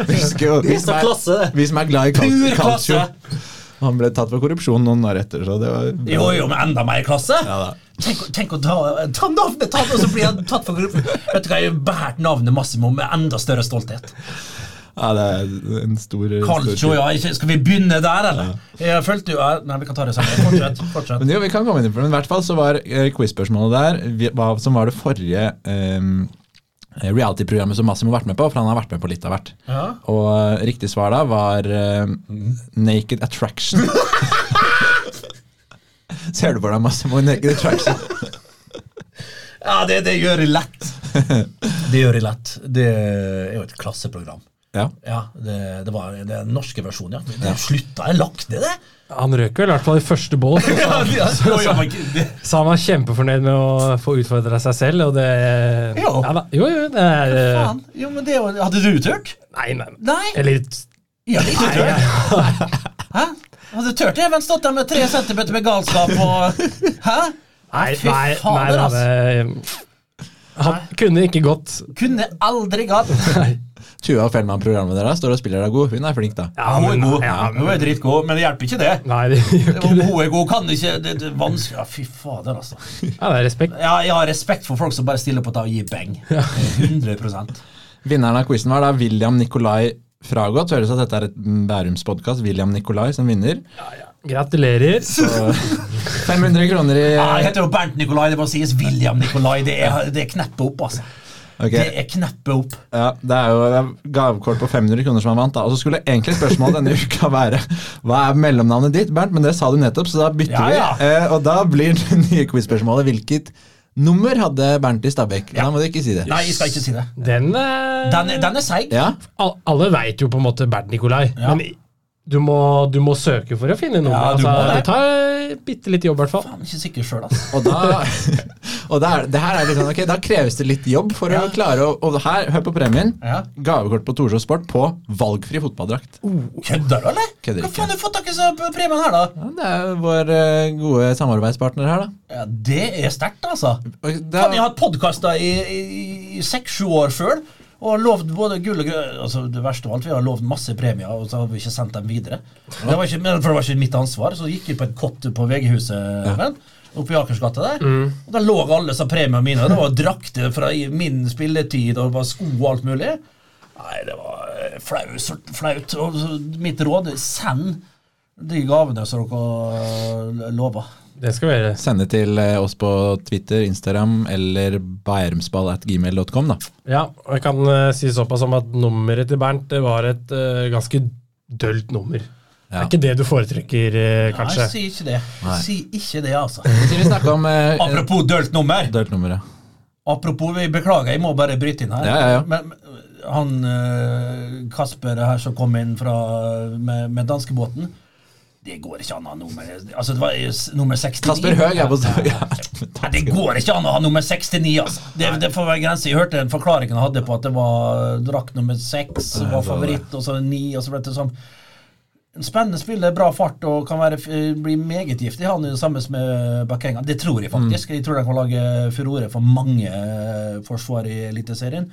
Vi som er- det. Vi som er glad i cal- Pur klasse. calcio. Han ble tatt for korrupsjon noen år etter, så det var Jo, jo, men enda mer klasse. Ja. Tenk, tenk å ta, ta navnet, tatt, og så blir han tatt for korrupsjon! Vet du hva, Jeg har båret navnet Massimo med enda større stolthet. Ja, det er en stor Calcio, ja. Skal vi begynne der, eller? Jeg følte jo Nei, vi kan ta det sammen. Fortsett. fortsett. Men jo, vi kan komme inn på det, men i hvert fall så var eh, quiz-spørsmålet der, hva som var det forrige eh, reality-programmet som Massimo har vært med på, for han har vært med på litt av hvert. Ja. Og eh, riktig svar da var uh, Naked Attraction. [LAUGHS] Ser du på deg, Massimo? Naked Attraction. [LAUGHS] Ja, det, det gjør jeg lett. [LAUGHS] Det gjør jeg lett. Det er jo et klasseprogram. Ja. Ja, det, det var den norske versjonen, ja. Det slutta, jeg lagt det, det. Han røk vel i hvert fall i første bål, [LAUGHS] så, Ja, så, så, men det, så han var kjempefornøyd med å få utfordra seg selv, og det Jo. Ja da. Jo, jo, det er faen. Jo, men det Hadde du turt? Nei, nei. Nei. Eller Ja, ikke turt. Hæ? Hadde du turt, Even? Stått der med tre centimeter med galskap og Hæ? Nei, Fy nei, nei fader, det hadde Han kunne ikke gått Kunne aldri gått. [LAUGHS] Tuva Fellmann, programmet deres, står og spiller deg god. Hun er flink, da. Ja, hun er god. Ja, Hun er dritgod, men det hjelper ikke det. Nei, det gjør ikke det. hun er god, kan ikke Det, det er vanskelig. Ja, fy fader, altså. Ja, det er respekt. Ja, jeg har respekt for folk som bare stiller på å gi beng. 100% [LAUGHS] Vinneren av quizen var da William Nikolai Fragodt. Høres at dette er et Bærums podkast. William Nikolai som vinner. Gratulerer. Så 500 kroner i Ja, jeg heter jo Bernt Nikolai, det må sies William Nikolai. Det er, det er kneppet opp, altså. Okay. Det er kneppet opp. Ja, Det er jo det er gavekort på 500 kroner som han vant. da Og så skulle egentlig spørsmålet denne uka være hva er mellomnavnet ditt, Bernt? Men det sa du nettopp, så da bytter Ja, ja. vi. Eh, og da blir det nye quiz-spørsmålet hvilket nummer hadde Bernt i Stabæk? Da må du ikke si det. Nei, jeg skal ikke si det. Den, eh, Den, er- den er seig. Ja, Alle veit jo på en måte Bernt Nikolai, Ja. men du må, du må søke for å finne noe. Ja, du altså, det. det tar bitte litt jobb, i hvert fall. Faen, ikke sikker sjøl, altså. Og da [LAUGHS] Og da er, det her er litt sånn, ok, da kreves det litt jobb for Ja. å klare å Og her, hør på premien. Ja. Gavekort på Torshov Sport på valgfri fotballdrakt. Kødder du, eller? Kødder Hva faen har du fått tak i premien her, da? Ja, det er vår eh, gode samarbeidspartner her, da. Ja, Det er sterkt, altså. Da jeg ha hatt podkaster i seks-sju år sjøl. Og har lovd både gull og grønn altså Det verste av alt, vi har lovd masse premier, og så har vi ikke sendt dem videre. Det var ikke, for det var ikke mitt ansvar. Så gikk vi på et kott på VG-huset Ja oppe i Akersgata der. Og Der lå alle disse premiene mine. Det var drakter fra min spilletid, og det var sko og alt mulig. Nei, det var flaut. flaut. Og mitt råd send de gavene som dere lover. Det skal vi gjøre. sende til eh, oss på Twitter, Instagram eller bærumsball.gmail.com, da. Ja, og jeg kan uh, si såpass som at nummeret til Bernt det var et uh, ganske dølt nummer. Det er ikke det du foretrekker, uh, kanskje? Nei, si ikke det. Si ikke det, altså. [LAUGHS] Vi snakker om [LAUGHS] Apropos dølt nummer. dølt nummer, ja. Apropos, vi beklager, jeg må bare bryte inn her. Ja, ja, ja. Men, han Kasper her som kom inn fra, med, med danskebåten Det går ikke an å ha nummer Altså, det var nummer 69. Kasper Høeg er på ja. [LAUGHS] Nei, det går ikke an å ha nummer 69, altså. Det, det får være grenser. Jeg hørte en forklaring han hadde på at det var drakt nummer 6 var favoritt, og så 9, og så ble det sånn en spennende spiller, bra fart og kan være, bli meget giftig. Han sammen med Bakenga. Det tror jeg faktisk. Jeg tror de kan lage furore for mange eh, forsvar i Eliteserien.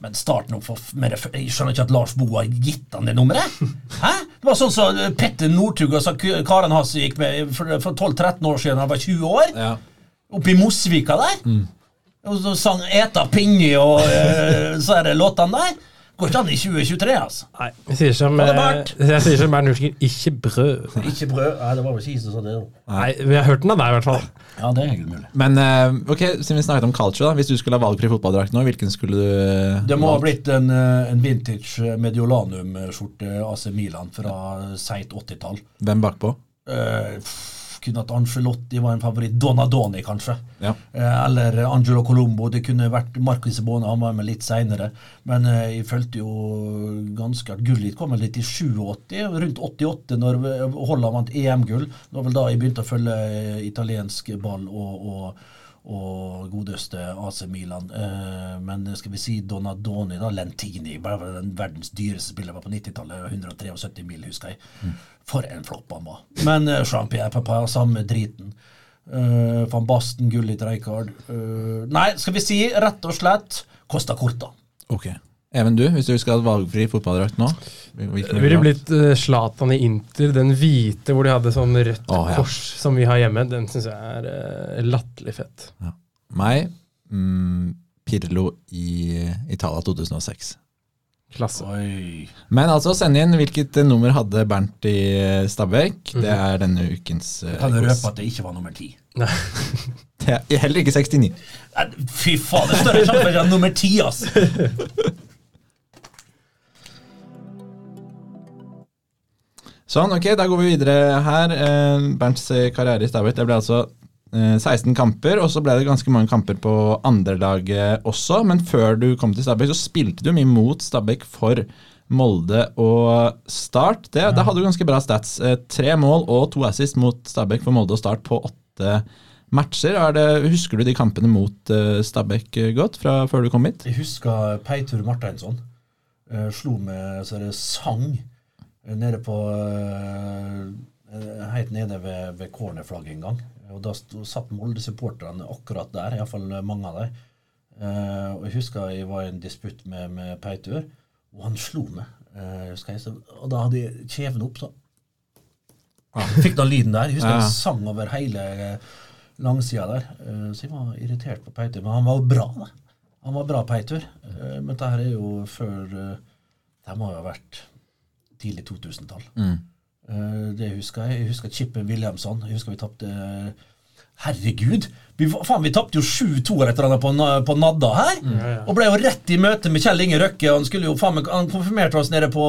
Men starten opp for med det, Jeg skjønner ikke at Lars Boe har gitt han det nummeret. [LAUGHS] Hæ? Det var sånn som så Petter Northug og så Karen Hasse gikk med for, for 12-13 år siden, da han var 20 år. ja. Oppe i Mosvika der. Og så sang 'Eta pinni' og eh, så er det låtene der. Går ikke an i 2023, altså. Nei, jeg sier som, eh, jeg sier som Bernt Hulsker, ikke brød. Ikke brød. Nei, det var vel ikke som sa det. Nei, vi har hørt den av deg, i hvert fall. Ja, det er helt mulig. Men eh, ok, siden vi snakket om culture, da. Hvis du skulle ha valgfri fotballdrakt nå, hvilken skulle du eh, Det må ha blitt en, en vintage Mediolanum-skjorte AC Milan fra seint 80-tall. Hvem bakpå? Eh, kunne at Angelotti var en favoritt. Donadoni, kanskje. Ja. Eh, eller Angelo Colombo. Det kunne vært Marcus Isabone, han var med litt seinere. Men eh, jeg følte jo ganske at gullet kom litt i 87, rundt 88, når Holland vant EM-gull. Det var vel da jeg begynte å følge eh, italiensk ball og, og, og godeste AC Milan. Eh, men skal vi si Donadoni, da, Lentini, bare den verdens dyreste spiller på 90-tallet. 173 mil, husker jeg. For en flopp han var. Men eh, Jean-Pierre Papaya, samme driten. Uh, Van Basten, Gullit, Reikard. Eh, nei, skal vi si rett og slett Costa Corta. Ok. Even, du, hvis du skal ha valgfri fotballdrakt nå? Det ville blitt Slatan Zlatan i Inter, den hvite hvor de hadde sånn rødt Åh, ja. kors som vi har hjemme. Den syns jeg er uh, latterlig fett. Meg, mm, Pirlo i Italia 2006. Klasse. Oi. Men altså, send inn hvilket eh, nummer hadde Bernt i eh, Stabæk. Det er denne ukens uh, kan du røpe at det ikke var nummer ti. Det er Heller ikke 69. Fy faen, det er større sjanse for er nummer ti, ass! [LAUGHS] Sånn, ok, da går vi videre her. Eh, Bernts eh, karriere i Stabæk det ble altså eh, 16 kamper, og så ble det ganske mange kamper på andrelaget også. Men før du kom til Stabæk, så spilte du mye mot Stabæk for Molde og Start. Det, Da hadde du ganske bra stats. Eh, tre mål og to assist mot Stabæk for Molde og Start på åtte matcher. Er det, husker du de kampene mot eh, Stabæk eh, godt fra før du kom hit? Jeg husker Peitur Marteinsson eh, slo med så det sang eh, nede på eh, Helt nede ved, ved cornerflagget en gang. Og Da stod, satt Molde-supporterne akkurat der, iallfall mange av dem. Uh, og jeg husker jeg var i en disputt med, med Peitur, og han slo meg. Uh, jeg, så, og da hadde jeg kjeven opp, så Fikk den lyden der. Jeg husker Ja. han sang over hele langsida der. Uh, så jeg var irritert på Peitur. Men han var jo bra, da. Han var bra Peitur. Men dette er jo før Det må jo ha vært tidlig 2000-tall. Eh, det husker jeg. Jeg husker Chippen Williamson. Jeg husker vi tapte Herregud! Vi, faen, vi tapte jo 7-2 eller annet på, på Nadda her. Og ble jo rett i møte med Kjell Inge Røkke. Han, skulle jo, faen, meg- han konfirmerte oss nede på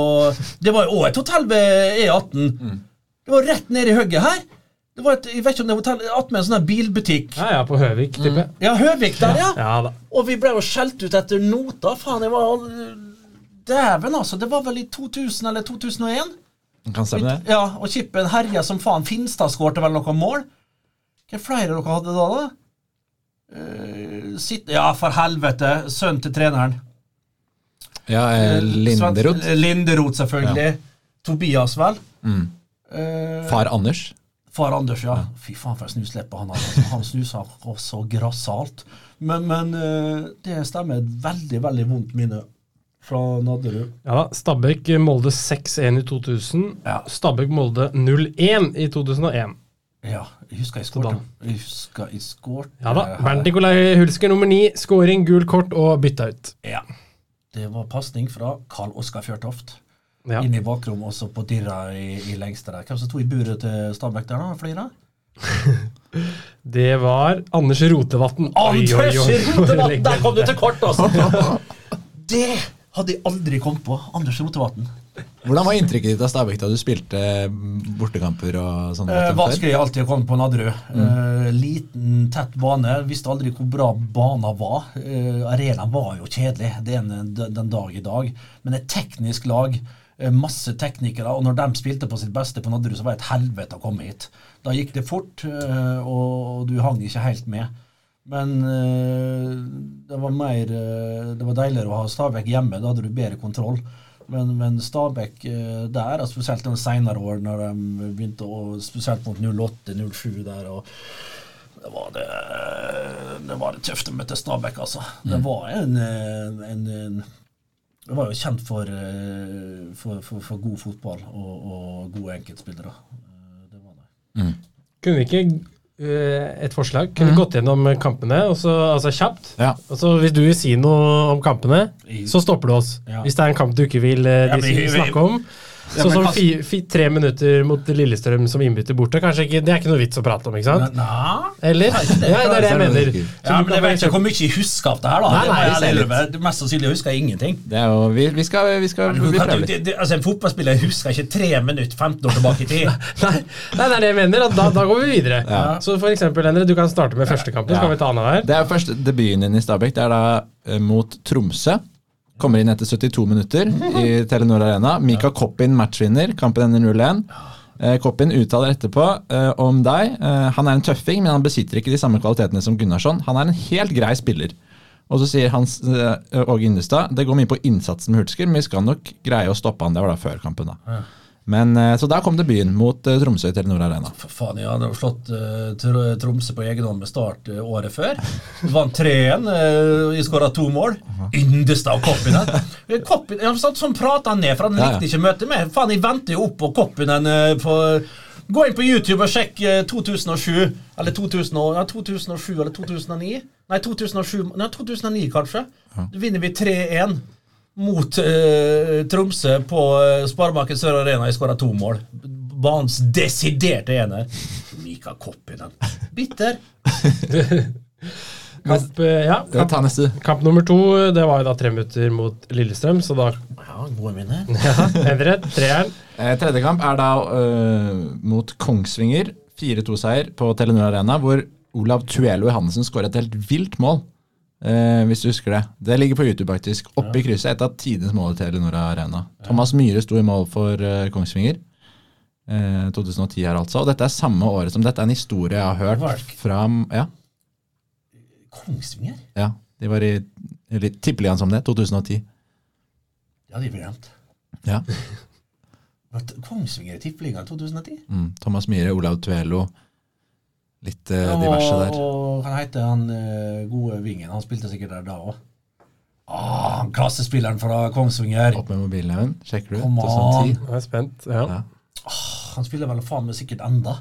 Det var jo òg et hotell ved E18. Det var rett nede i hugget her. Det var et, jeg vet ikke om det var hotell attmed en sånn bilbutikk. Ja, ja, på Høvik, tipper jeg. Ja, Høvik der, ja. Ja da. Og vi ble jo skjelt ut etter nota. Faen, jeg var Dæven, altså. Det var vel i 2000 eller 2001? Kan stemme det? Ja, og Kippen herja som faen. Finstad skårte vel noen mål. Hva flere dere hadde da, da? Uh, sitt, ja, for helvete. Sønnen til treneren. Ja, eh, Linderoth. Sven- Linderot, selvfølgelig. Tobias, vel. Mm. Uh, Far Anders. Far Anders, ja. Fy faen, for en snusleppe han hadde. Altså. Han snusa så grassat. Men, men uh, det stemmer. Veldig, veldig vondt minne fra Nadderud. Ja da. Stabæk Molde 6-1 i 2000. Ja. Stabæk Molde 0-1 i 2001. Ja, jeg husker jeg skårte. Jeg husker jeg skårte Ja da. Bernt Nikolai Hulsker nummer ni. Skåring, gul kort og bytta ut. Ja. Det var pasning fra Karl Oskar Fjørtoft. Ja. Inn i bakrom, også på Dirra i, i lengste der. Hvem som sto i buret til Stabæk der, da? Flere? [LAUGHS] Det var Anders Rotevatn. Anders Rotevatn! Der kom du til kort, altså! [LAUGHS] Det hadde jeg aldri kommet på. Anders Rotevatn. Hvordan var inntrykket ditt av Stabæk da du spilte bortekamper og sånne Eh, vanskelig alltid å komme på Nadderud. Eh, liten, tett bane. Visste aldri hvor bra banen var. Eh, arenaen var jo kjedelig det er en, den dag i dag. Men et teknisk lag. eh, Masse teknikere, og når de spilte på sitt beste på Nadderud, så var det et helvete å komme hit. Da gikk det fort, eh, og du hang ikke helt med. Men eh, det var mer eh, Det var deiligere å ha Stabæk hjemme. Da hadde du bedre kontroll. Men, men Stabæk eh, der, og spesielt de senere år, når de begynte å Spesielt mot 08-07 der. og det var det, det var det tøft å møte Stabæk, altså. Det var en, en, en, Det var jo kjent for, for, for, for god fotball og, og gode enkeltspillere. Det var det. Kunne vi ikke et forslag? Kunne mm. gått gjennom kampene, og så, altså kjapt? Ja. Altså, Hvis du vil si noe om kampene, så stopper du oss. Ja. Hvis det er en kamp du ikke vil uh, Ja, men snakke om, Ja, Sånn som hva- fire, fire, tre minutter mot Lillestrøm som innbytter borte, kanskje ikke, det er ikke noe vits å prate om, ikke sant? Nei. Eller? Ja, det er det jeg mener. Ja, men Jeg vet ikke hvor mye jeg husker av det her. da Nei, Det er nei, jeg det, ærlig Mest sannsynlig husker jeg ingenting. Det er jo, vi, vi skal, vi skal litt. det- det- altså En fotballspiller husker ikke tre minutter 15 år tilbake i tid. [LAUGHS] Nei, nei, det er det jeg mener. Da, da går vi videre. Så for eksempel, Endre, du kan starte med første kampen, så kan vi ta annenhver. Det er jo første debuten din i Stabæk. Det er da eh, mot Tromsø. Kommer inn etter 72 minutter i Telenor Arena. Mika Koppin matchvinner. Kampen ender 0-1. Eh, Koppin uttaler etterpå eh, om deg. Eh, han er en tøffing, men han besitter ikke de samme kvalitetene som Gunnarsson. Han er en helt grei spiller. Og så sier Hans Åge Innestad det går mye på innsatsen med Hulsker, men vi skal nok greie å stoppe han. Det var da før kampen, da. Men, eh, så da kom debuten mot eh, Tromsø i Telenor Arena. For faen, jeg hadde jo slått eh, Tromsø på egen hånd med start året før. Vant 3-1. Uh, skåra to mål. Yndeste av Koppinen. Koppinen ja, sånn, prata han ned, for han Ja, ja. likte ikke møtet med. Faen, jeg venter jo opp på Koppinen uh, på Gå inn på YouTube og sjekk eh, 2007, eller 2000, ja, 2007 eller 2009. Nei, 2007, nei, 2009 kanskje. Da vinner vi 3-1 mot uh, Tromsø på uh, Sparebanken Sør Arena. Jeg skåra to mål. Banens desiderte ener. Mika Koppinen. Bitter. [LAUGHS] Kamp, eh, ja, Ja, kamp, kamp nummer to, det var jo da tre minutter mot Lillestrøm, så da Ja, gode minner. [LAUGHS] Endre, treeren. Eh, tredje kamp er da uh, mot Kongsvinger. 4-2-seier på Telenor Arena, hvor Olav Tuelo Johannessen skårer et helt vilt mål. Eh, hvis du husker det. Det ligger på YouTube, faktisk. Oppe i krysset. Et av tidenes mål i Telenor Arena. Thomas Myhre sto i mål for uh, Kongsvinger. Eh, 2010 her, altså. Og dette er samme året som dette er en historie jeg har hørt fra Ja, Kongsvinger? ja. De var i eller Tippeligaen som det. 2010. Det hadde jeg glemt. Ja. [LAUGHS] Kongsvinger i Tippeligaen 2010? Mm. Thomas Myhre, Olav Tuelo. Litt eh, diverse der. Og han heter han eh, gode vingen. Han spilte sikkert der da òg. Ah, klassespilleren fra Kongsvinger. Opp med mobilen, Even. Sjekker du? Come 2010. Jeg er spent. Ja. Ja. Han spiller vel faen meg sikkert enda.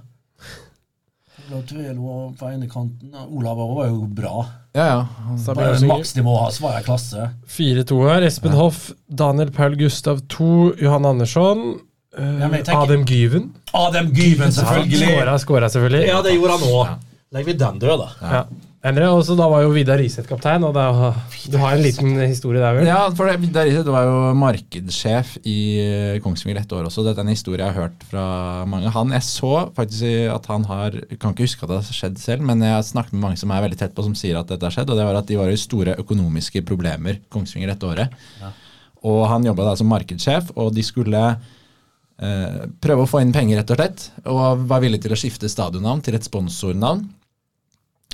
Tvelo på ene kanten. Olav var jo bra. Ja, ja. Han- Bare maksnivå hans var jeg klasse. 4-2 her. Espen Hoff, Daniel Paul Gustav 2, Johan Andersson, Ja, Adem Gyven. Adam Gyven, selvfølgelig. Skåra, skåra selvfølgelig. Ja, det gjorde han òg. Legger vi den død, da. Ja. Endre, også, da var jo Vidar Riseth kaptein, og da, du har en liten historie der, vel? Ja, for Vidar Riseth var jo markedssjef i eh, Kongsvinger et år også. Dette er en historie jeg har hørt fra mange. Han, Jeg så faktisk at han har Kan ikke huske at det har skjedd selv, men jeg har snakket med mange som er veldig tett på, som sier at dette har skjedd. Og det var at de var i store økonomiske problemer, Kongsvinger, dette året. Og han jobba da som markedssjef, og de skulle prøve å få inn penger, rett og slett. Og var villig til å skifte stadionnavn til et sponsornavn.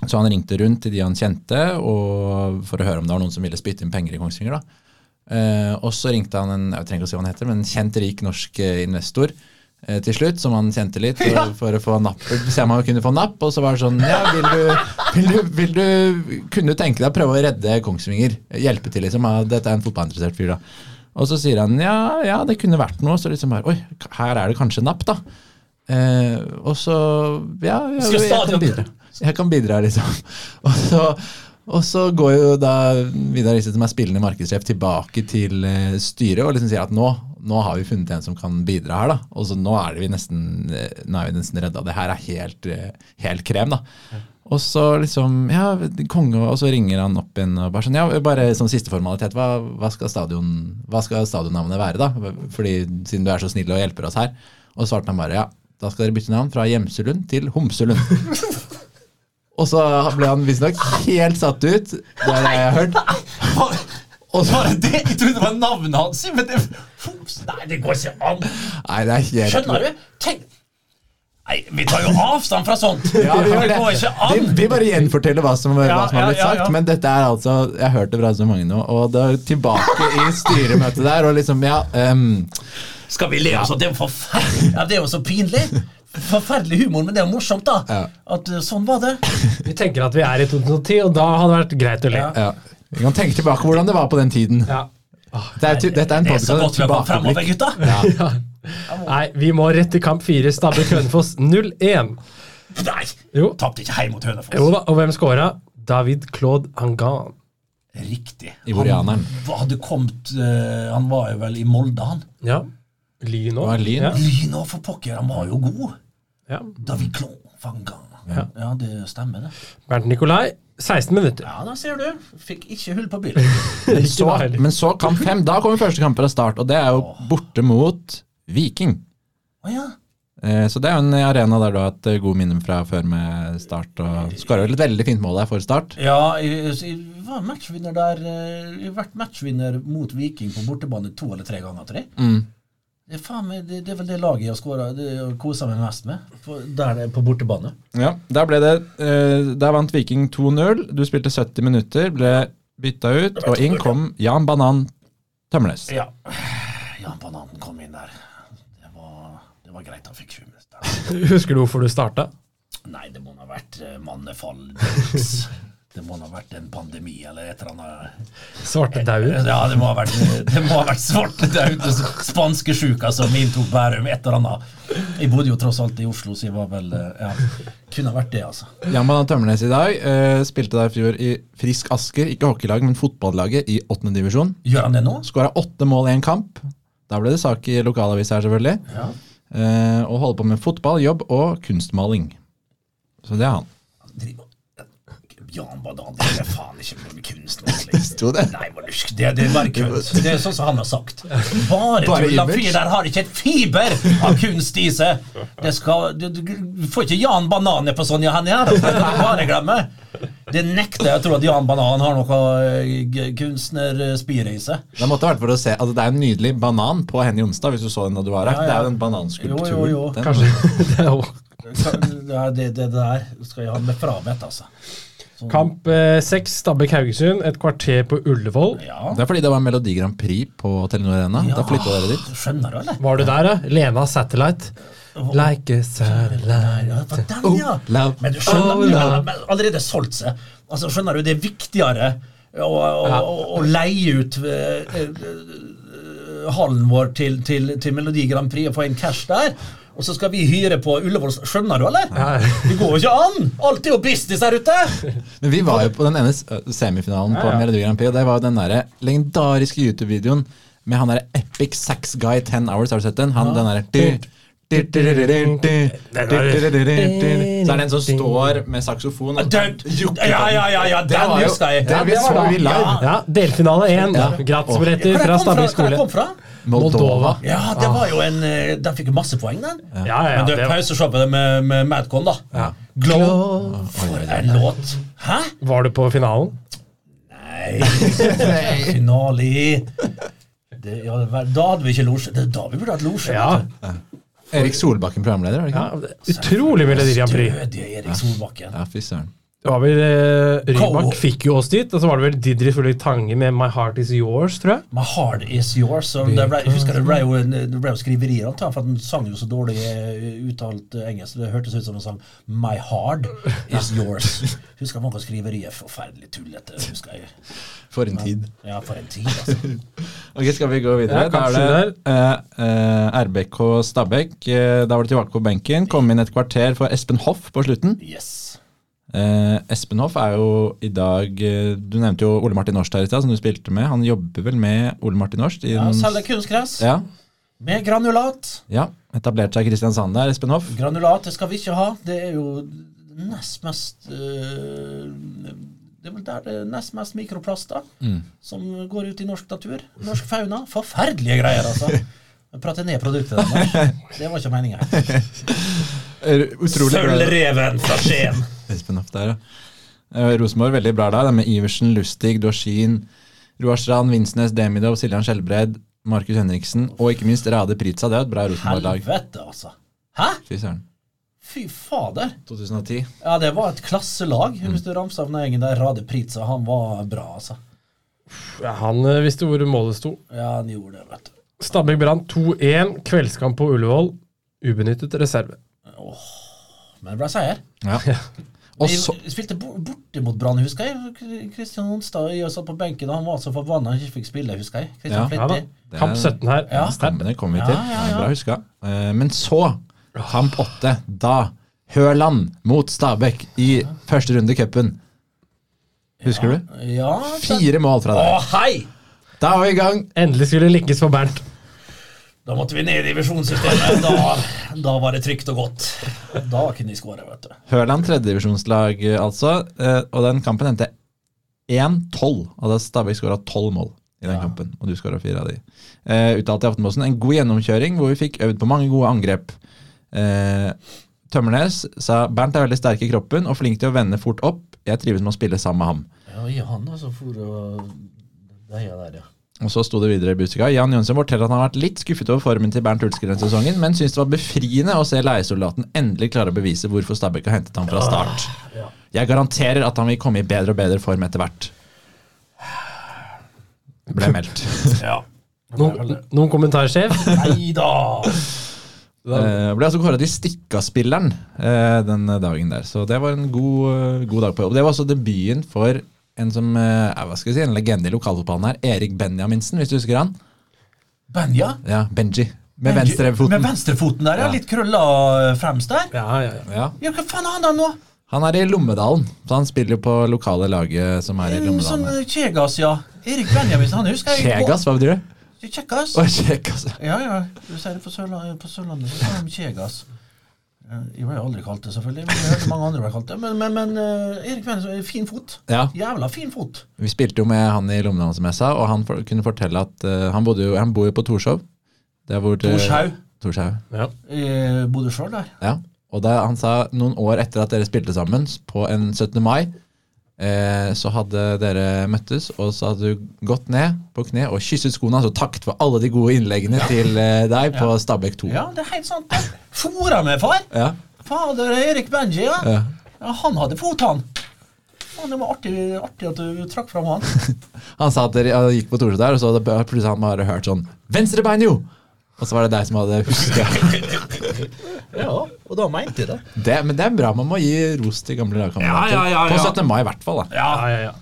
Så han ringte rundt til de han kjente og for å høre om det var noen som ville spytte inn penger i Kongsvinger. da. Eh, og så ringte han en jeg trenger ikke å si hva han heter, men en kjent, rik norsk eh, investor eh, til slutt, som han kjente litt, ja. for å få napp, se om han kunne få napp. Og så var det sånn Ja, vil du, vil du, vil du Kunne du tenke deg å prøve å redde Kongsvinger? Hjelpe til, liksom? Dette er en fotballinteressert fyr, da. Og så sier han ja, ja, det kunne vært noe. Så liksom bare Oi, her er det kanskje napp, da. Eh, og så Ja, ja jeg kan bidra. Jeg kan bidra, liksom. [LAUGHS] Og så, og så går jo da Vidar Riise, som er spillende markedssjef, tilbake til eh, styret og liksom sier at nå, nå har vi funnet en som kan bidra her. da. Og så nå er vi nesten, eh, nå er vi nesten redda. Det her er helt, eh, helt krem, da. Og så liksom, ja, konge, og så ringer han opp igjen og bare sånn, ja, bare sånn siste formalitet, hva, hva skal stadion, hva skal stadionnavnet være da? Fordi siden du er så snill og hjelper oss her. Og svarte han bare, ja, da skal dere bytte navn fra Gjemselund til Homselund. [LAUGHS] og så ble han visstnok helt satt ut, det er det jeg har hørt. Og så, Var det det? Jeg trodde det var navnet hans. Men det, nei, det går ikke an. nei, det er helt... Skjønner du? Tenk Nei, Vi tar jo avstand fra sånt. Ja, vi gjør det. går ikke an. vi bare gjenforteller hva som, hva som har blitt ja, sagt, ja. men dette er altså Jeg har hørt det fra så mange nå, og da tilbake i styremøtet der, og liksom, ja um, Skal vi le av sånt? Det er jo forferdelig. Ja, det er jo så pinlig. Forferdelig humor, men det er jo morsomt, da. Ja. At uh, sånn var det. Vi tenker at vi er i 2010, og da hadde det vært greit å le. ja. Vi kan tenke tilbake hvordan det var på den tiden. Ja. Det er, dette er en Det er så godt vi har kommet fremover, gutta. [LAUGHS] Nei, vi må rett til kamp fire. Stabæk Hønefoss 0-1. Nei, Jo. tapte ikke hjemme mot Hønefoss. jo da, og hvem skåra? David Claude Angan. Riktig. Han hadde kommet uh, Han var jo vel i Molde, han. Ja. Lyn òg. Lyn? Ja. For pokker, han var jo god. Ja. David Claude Angan. Ja. Ja. det stemmer, det. Bernt Nikolai, 16 minutter. Ja, da ser du. Fikk ikke hull på [LAUGHS] bilen. Men så, men så kamp fem. Da kommer første kamp fra start, og det er jo borte mot Viking. Oh, ja. Eh, Så det er jo en arena der du har hatt eh, gode minner fra før med start. og Skåra vel et veldig fint mål der for start. Ja, jeg, jeg var matchvinner der. eh, Jeg har vært matchvinner mot Viking på bortebane to eller tre ganger, jeg. Mm. Det er, meg, det, det er vel det laget jeg har jeg koset meg mest med. På, der er på bortebane. Ja, Der ble det eh, Der vant Viking 2-0. Du spilte 70 minutter, ble bytta ut, og inn kom Jan Banan Tømmernes. Ja. [SIGHS] Jan Bananen kom inn der. Det var, det var greit han fikk 20 minutter. [LAUGHS] Husker du hvorfor du starta? Nei, det må ha vært eh, mannefall. Det må ha vært en pandemi eller et eller annet. Svartedauden. Ja, det må ha vært, det må ha vært svartedauden. spanskesjuka som inntok Bærum, et eller annet. Jeg bodde jo tross alt i Oslo, så jeg var vel eh, Ja, kunne ha vært det, altså. Jan Banan Tømmernes i dag uh, spilte der i fjor i Frisk Asker, ikke hockeylag, men fotballaget i åttende divisjon. Gjør han det nå? Skåra åtte mål i en kamp. Da ble det sak i lokalavis her, selvfølgelig. Ja. Eh, og holder på med fotball, jobb og kunstmaling. Så det er han. Driver- Jan Badal, det er faen ikke liksom. [LAUGHS] Sto det? Nei, må du- det, det er bare kunst. Det er sånn som han har sagt. Bare Bare tull. Han fyren der har ikke et fiber av kunst i seg. Det skal, du, du, du får ikke Jan Banan på sånn. Det kan du bare glemme. Det nekter jeg å tro at Jan Banan har noe eh, kunstnerspire i seg. Det måtte vært for å se altså det er en nydelig banan på Henny Onsdag, hvis du så den da du var her. Ja, ja. Det er jo en bananskulptur. Jo, jo, jo. Den- Kanskje [LAUGHS] det er jo Ja, det, det der skal jeg ha med frabedt, altså. Kamp eh, seks, Stabæk-Haugesund. Et kvarter på Ullevål. Ja. Det er fordi det var Melodi Grand Prix på Telenor Arena. Ja. Da flytta dere dit. Skjønner du, eller? Var du der, da? Lena Satellite. Like a satellite. den, ja. love. Men du skjønner, Oh, men allerede solgt seg. Altså, skjønner du, det er viktigere å, å, Ja. å, å leie ut eh, eh, hallen vår til, til, til Melodi Grand Prix og få inn cash der. Og så skal vi hyre på Ullevål. Skjønner du, eller? Ja. Det går jo ikke an! Alt er jo business der ute! Men vi var jo på den ene semifinalen på ja, ja. Melodi Grand Prix, og det var jo den der legendariske YouTube-videoen med han derre Epic Sax Guy Ten Hours. Har du sett den? Han, den derre så er det en som står med saksofon og jukker. Ja, ja, ja, ja, den husker jeg. Det, var så vi live. Ja, delfinale én. Gratisbilletter fra Stabby skole. Hvor kom fra? Moldova. Ja, det var jo en eh, Den fikk jo masse poeng, den. Ja, ja, ja, Men du, det på det med, med Madcon, da. Ja. Glow. For en låt. Hæ? var du på finalen? Nei. [LAUGHS] Finale i det, ja, det var- Da hadde vi ikke losje. Det er da vi burde hatt losje. Ja. Erik Solbakken programleder, er det ja ikke? det- utrolig Melodi Grand Prix. Stødige Erik Solbakken. Ja, fy søren. Det var vel eh, Rybak fikk jo oss dit, og så var det vel Didrik Fullik Tange med My Heart Is Yours, tror jeg. My heart is yours. Og det ble, jeg husker det ble jo, det ble jo skriverier om for han sang jo så dårlig eh, uttalt engelsk. Det hørtes ut som han sang My heart is yours. [LAUGHS] Husker mange skriverier. Forferdelig tullete. husker jeg. For en tid. Ja, for en tid, altså. [LAUGHS] Ok, Skal vi gå videre? Ja, da er det eh, eh, RBK Stabæk. Eh, da var det tilbake på benken. Kom inn et kvarter for Espen Hoff på slutten. Yes. Eh, Espen Hoff er jo i dag eh, Du nevnte jo Ole Martin Norst her i stad, som du spilte med. Han jobber vel med Ole Martin Norst? i Ja, Selger kunstgress ja, med granulat. ja. Etablert seg i Kristiansand der, Espen Hoff. Granulat det skal vi ikke ha. Det er jo nest mest øh, Det er vel der det er nest mest mikroplaster Mm. som går ut i norsk natur. Norsk fauna. Forferdelige greier, altså. Prate ned produktet deres. [LAUGHS] Det var ikke meninga. Sølvreven fra Skien. Espen Hoff der, ja. Eh, Rosenborg veldig bra der, det er med Iversen, Lustig, Dorsin, Roar Strand, Vinsnes, Demidov, Siljan Skjelbred, Markus Henriksen og ikke minst Rade Pritza. Det er et bra Rosenborg-lag. Helvete, altså. Hæ? Fy søren. Fy fader. 2010. Ja, det var et klasselag. Hvis du ramser av den gjengen der, Rade Pritza, han var bra, altså. Ja, han eh, visste hvor målet sto. Ja, han gjorde det, vet du. Stabæk Brann 2-1. Kveldskamp på Ullevål. Ubenyttet reserve. Men det ble seier. Ja. [LAUGHS] Og Vi så vi spilte bortimot borte mot Brann, husker jeg. Kristian Onsdag jeg satt på benken, og han var så forbanna han ikke fikk spille, husker jeg. Ja, Ja da. Det er- Kamp 17 her. Ja. Sterkt. Kampene kommer vi til. ja, Det ja. Bra huska. Eh, Men så, kamp 8, Da Høland mot Stabæk i første runde i cupen. Husker du? Ja, Fire mål fra Å, deg. hei! Da var vi i gang. Endelig skulle det lykkes for Bernt. Da måtte vi ned i divisjonssystemet. Da, da var det trygt og godt. Da kunne de skåre, vet du. Hørland tredjedivisjonslag, altså. eh, Og den kampen endte 1-12. Og da Stabæk skåra 12 mål i den kampen, og du skåra fire av de. Uh, uttalte i Aftenposten en god gjennomkjøring hvor vi fikk øvd på mange gode angrep. Uh, Tømmernes sa Bernt er veldig sterk i kroppen og flink til å vende fort opp. Jeg trives med å spille sammen med ham. Ja, i han altså for å Deia der, ja. Og så sto det videre i Busika. Jan Jønsson forteller at han har vært litt skuffet over formen til Bernt Hulsker denne sesongen, men syns det var befriende å se leiesoldaten endelig klare å bevise hvorfor Stabæk har hentet ham fra start. Jeg garanterer at han vil komme i bedre og bedre form etter hvert. Ble meldt. [LAUGHS] ja. Noen, noen kommentar, sjef? Nei da! Uh, ble altså kåra til Stikka-spilleren uh, den dagen der, så det var en god, uh, god dag på jobb. Det var også debuten for en som eh, er, hva skal vi si, en legende i lokalfotballen her, Erik Benjaminsen, hvis du husker han? Benja? Ja, Benji. Med venstrefoten. Med venstrefoten der, ja. Litt krølla fremst der. Ja, ja, ja. Ja. Ja, hva faen er han da nå? Han er i Lommedalen, så han spiller jo på lokale laget som er i Sånn Lommedalen. her. eh, Kjegas, ja. Erik Benjaminsen, han husker jeg Kjegas, hva betyr det? Kjegas. Å, Kjegas. Ja, ja. Du sier det på Sørlandet, på Sørlandet så sier de Kjegas. Eh, Jeg ble aldri kalt det, selvfølgelig. Men jeg hørte mange andre ble kalt det. Men, men, men eh, Erik Benjaminsen, fin fot. Ja, Jævla fin fot. vi spilte jo med han i Lommedalen, som jeg sa, og han for, kunne fortelle at uh, han, bodde jo, han bor jo på Torshov. Torshaug. Torshaug. ja. Jeg bodde sjøl der. Ja. Og da, han sa noen år etter at dere spilte sammen, på en 17. mai, eh, så hadde dere møttes, og så hadde du gått ned på kne og kysset skoene, altså takket for alle de gode innleggene til eh, deg på Stabæk 2. Ja, det er helt sant. Fora med far. Ja. Fader, Erik Benji, ja. Ja. ja han hadde fot, han. Faen, det var artig, artig at du trakk fram han. [LAUGHS] Han sa at dere gikk på Torset der, og så plutselig han bare hørt sånn 'Venstrebein, jo!' Og så var det deg som hadde huska [LAUGHS] Ja, og da mente jeg det. det. Men det er bra, man må gi ros til gamle lagkamerater. Ja, ja, ja, ja. På 17. mai i hvert fall. da. Ja, Ja, ja, ja.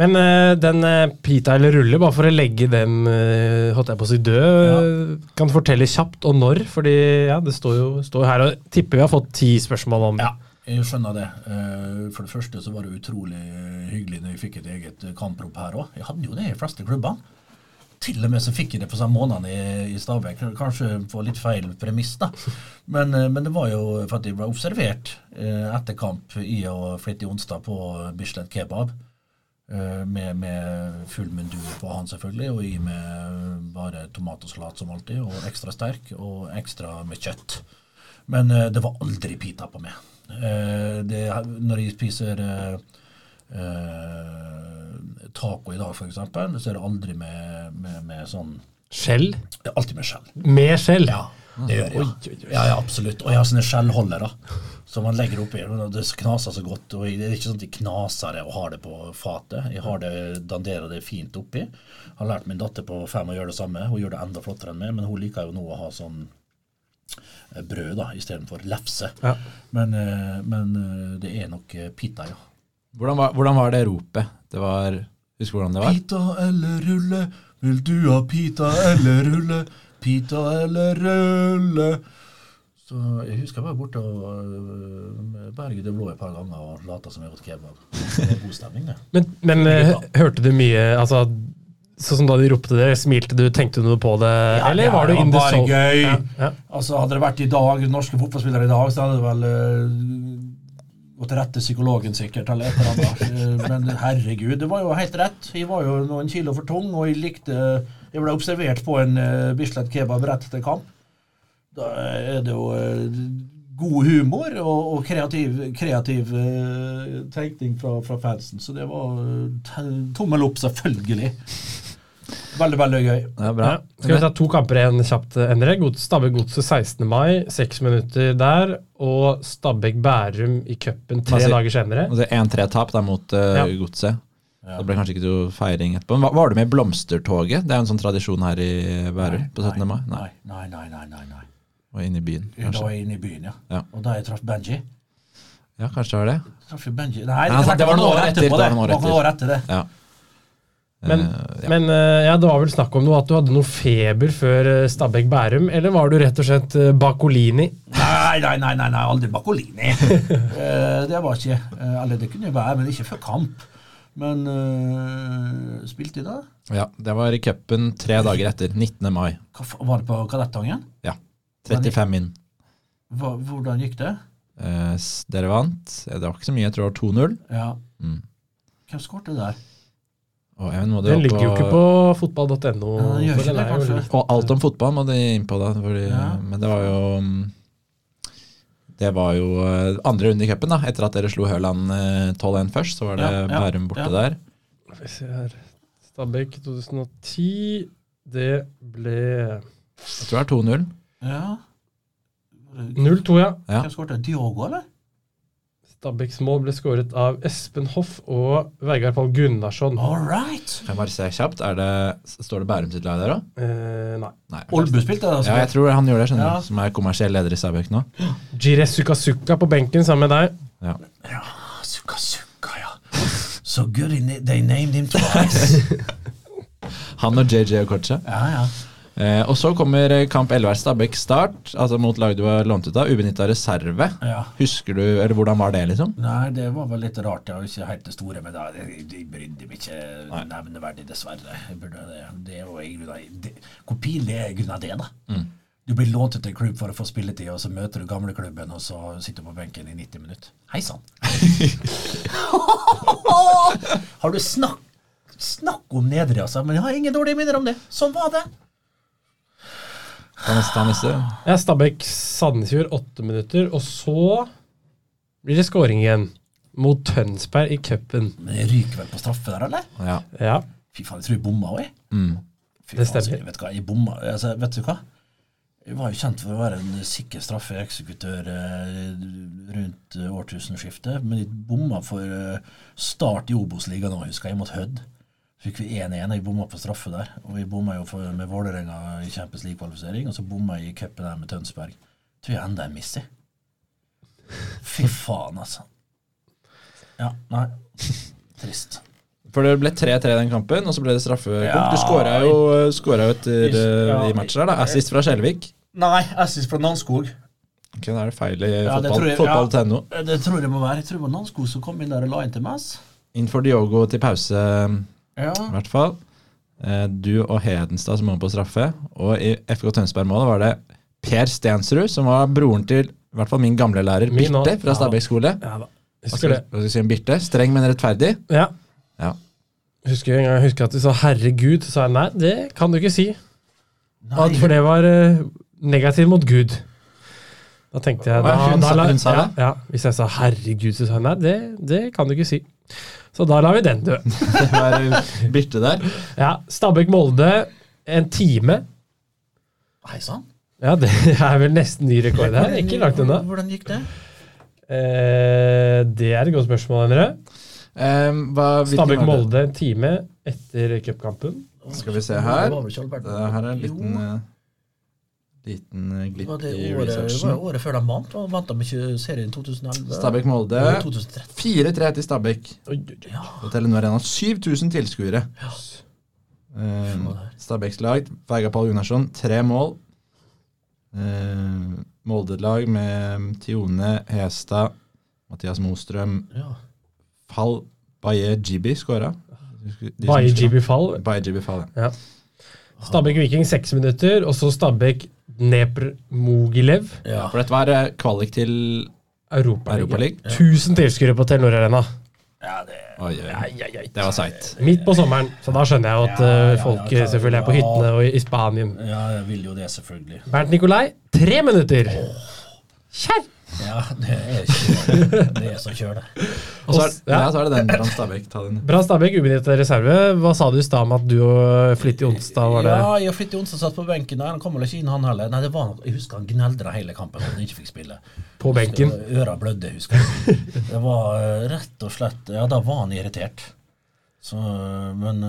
Men uh, den uh, pita eller rulle, bare for å legge den uh, holdt jeg på å si død, kan du fortelle kjapt og når? Fordi ja, det står jo står her og tipper vi har fått ti spørsmål om Ja, jeg skjønner det. Eh, For det første så var det utrolig hyggelig når vi fikk et eget kamprop her òg. Jeg hadde jo det i de fleste klubbene. Til og med så fikk jeg det på samme måneden i, i Stabæk. Kanskje på litt feil premiss, da. [LAUGHS] Men, eh, men det var jo for at jeg ble observert eh, etter kamp i og Flittig onsdag på Bislett kebab. eh, Med, med full mundur på han, selvfølgelig, og i med bare tomat og salat som alltid. Og ekstra sterk, og ekstra med kjøtt. Men eh, det var aldri pita på meg. Eh, det, når jeg spiser eh, eh, taco i dag, f.eks., så er det aldri med, med, med sånn Skjell? Det er alltid med skjell. Med skjell? Ja, det gjør jeg. Ja, ja, ja absolutt. Og jeg har sånne skjellholdere som man legger oppi. Det knaser så godt. og Det er ikke sånn at jeg knaser det og har det på fatet. Jeg har det, danderer det fint oppi. Jeg har lært min datter på fem å gjøre det samme. Hun gjør det enda flottere enn meg, men hun liker jo nå å ha sånn eh, brød da, istedenfor lefse. Ja. Men, eh, men eh, det er nok pita, ja. Hvordan var, hvordan var det ropet? Det var Husker du hvordan det var? Pita eller rulle, vil du ha pita eller rulle? Pita eller rulle? Så jeg husker jeg var borte og øh, berget det blå et par ganger og lata som jeg åt kebab. Det var god stemning, det. Men, men eh, hørte du mye altså, Sånn som da de ropte det, smilte du, tenkte du noe på det? Ja, eller ja, var du in the bare gøy. Ja, ja. Altså Hadde det vært i dag, norske fotballspillere i dag, så hadde det vel øh, til rette psykologen sikkert, eller et eller annet. Eh, Men herregud, det var jo helt rett. Jeg var jo noen kilo for tung, og jeg likte Jeg ble observert på en uh, Bislett kebab rett etter kamp. Da er det jo eh, god humor og, og kreativ, kreativ eh, tenkning fra, fra fansen. Så det var tommel opp, selvfølgelig. Veldig, veldig gøy. Ja, bra. Ja. Skal vi ta to kamper igjen kjapt, Endre? Gods- Stabæk Godset 16. mai, seks minutter der. Og Stabæk Bærum i cupen tre Altså- dager senere. Er 1-3-tap da mot uh, Ja. Godset. Det ble kanskje ikke noe feiring etterpå. Men var, var du med i Blomstertoget? Det er jo en sånn tradisjon her i Bærum på 17. mai. Nei, Nei, nei, nei. nei, nei. Og inn i byen, Da var jeg inne i byen, ja. Ja. Og da jeg traff Benji. Ja, kanskje det var det. Traff jo Benji Nei, Nei, det, altså, det var noen år etterpå. det Det var noen år etter det. Ja. Men, Eh, ja. men eh, ja, det var vel snakk om noe at du hadde noe feber før eh, Stabæk Bærum, eller var du rett og slett Bacolini Bakolini? Nei, nei, nei, nei, nei aldri Bakolini. [LAUGHS] Eh, det var ikke Eller det kunne jo være, men ikke før kamp. Men uh, spilte de da? Ja, Det var i cupen tre dager etter, 19. mai. Hva Var det på Kadettangen? Ja. 35 inn. Hva, hvordan gikk det? Eh, dere vant. Det var ikke så mye, jeg tror det var 2-0. Ja. Mm. Hvem skårte der? Og Even må du Den ligger jo ikke på fotball.no. Ja, Og alt om fotball må de inn på, da. Fordi, Ja. Men det var jo Det var jo eh, andre runde i cupen, da. Etter at dere slo Høland eh, 12-1 først, så var det Ja, ja, Bærum borte ja. der. Skal vi se her. Stabæk 2010. Det ble Jeg tror det er 2-0. Ja. 0-2, ja. Ja. Hvem skåret? Diogo, eller? Stabæks mål ble skåret av Espen Hoff og Vegard Pall Gunnarsson. All right. Kan jeg bare se kjapt. Er det, står det Bærum sitt lag der òg? Eh, nei. Nei. Olbu spilte det, altså. Ja, jeg tror han gjør det, skjønner Ja. du. Som er kommersiell leder i Stabæk nå. Jires Sukasuka på benken sammen med deg. Ja. Ja, Suka Suka, ja. So good they named him twice. [LAUGHS] Han og JJ Okocha. ja, ja. Eh, og så kommer kamp 11 her, Stabæk Start, altså mot lag du har lånt ut av. Ubenytta reserve. ja. Husker du, eller hvordan var det, liksom? Nei, det var vel litt rart. Jeg var ikke helt det store, men da, de brydde meg ikke nevneverdig, dessverre. Jeg burde, det, det det, Hvor pinlig er i grunnen det, da? Du blir lånt ut til en klubb for å få spilletid, og så møter du gamleklubben, og så sitter du på benken i 90 minutter. Hei sann! [LAUGHS] har du snakk, snakk om nedre, altså? Men jeg har ingen dårlige minner om det. Sånn var det. Ta neste, neste. Ja, Stabæk Sandefjord åtte minutter, og så blir det scoring igjen. Mot Tønsberg i cupen. Men jeg ryker vel på straffe der, eller? Ja. Ja, Fy faen, jeg tror jeg bomma òg, jeg. Mm. Det faen, stemmer. Vet du hva, jeg bomma altså, Vet du hva? Jeg var jo kjent for å være en sikker straffeeksekutør eh, rundt eh, årtusenskiftet, men jeg bomma for eh, start i Obos-ligaen òg, husker jeg, mot Hødd. Fikk vi 1-1, jeg bomma på straffe der. Og vi bomma jo for, med Vålerenga i Champions League-kvalifisering, og så bomma jeg i cupen der med Tønsberg. Tror jeg enda jeg mister. Fy faen, altså. Ja, nei. Trist. For det ble 3-3 den kampen, og så ble det straffekonk. Ja. Du skåra jo, skåra jo etter eh, Ja. i matcher der, da. Assist fra Skjelvik. Nei, assist fra Nanskog. Ok, Da er det feil i Ja, det fotball. tror jeg- Fotball.no. Det tror jeg må være. Jeg tror det var Nanskog som kom inn der og la inn til ass. Inn for Diogo til pause, Ja. i hvert fall. Eh, Du og Hedenstad som var på straffe. Og i FK Tønsberg-målet var det Per Stensrud, som var broren til i hvert fall min gamle lærer. Birte fra Stabæk skole. ja da. Husker hva skal vi si om Birte? Streng, men rettferdig. Ja. Ja. Husker en gang jeg husker at du sa 'herregud', så sa jeg nei, det kan du ikke si. Nei, At- For det var eh, negativt mot Gud. Da tenkte jeg da, hun da, sa- hun sa ja, det? ja, Hvis jeg sa 'herregud', så sa jeg nei, det, det kan du ikke si. Så da lar vi den dø. [LAUGHS] Det var bytte Birte der. Ja, Stabæk-Molde, en time. Hei sann. Ja, det [LAUGHS] er vel nesten ny rekord her. Ikke langt unna. Hvordan gikk det? Eh, det er et godt spørsmål, Endre. Eh, det? Stabæk-Molde en time etter cupkampen. Skal vi se her. Her er en liten, Jo, eh, liten eh, glipp det i året, det var researchen. året før de vant. og Vant de ikke serien i 2011? Stabæk-Molde. 4-3 til Stabæk. Ja. Og Telenor Arena 7000 tilskuere. Ja. Um, Stabæks lag, Vegard Pall Gunnarsson, tre mål. Um, Molde-lag med Tione Hestad, Mathias Mostrøm, Ja. Fall Baye Jibi skåra. Baye Jibi Fall. Baye Jibi Fall, ja. Stabæk Viking seks minutter, og så Stabæk Dnepr Mogilev. ja. For dette var eh, kvalik til Europa Ja. 1000 tilskuere på Telenor Arena. ja, det Oi, oi, oi. Det var seigt. Midt på sommeren, så da skjønner jeg jo at Ja, ja, eh, ja, folk klar. eh, selvfølgelig er på hyttene og i, Spanien. Ja, jeg vil jo det, selvfølgelig. Bernt Nikolai, tre minutter! Kjær! Ja, det er ikke Det er så kjøle. Og så er, Ja. ja, så er det den Brann Stabæk. Brann den. Bra Stabæk, ubenyttet reserve. Hva sa du i stad om at du og Flittig Onsdag var det? Ja, jeg og Flytte Onsdag satt på benken der. Han kom vel ikke inn, han heller. Nei, det var Jeg husker han gneldra hele kampen han ikke fikk spille. På benken. Øra blødde, husker jeg. Det var eh, rett og slett Ja, da var han irritert. Så, eh, men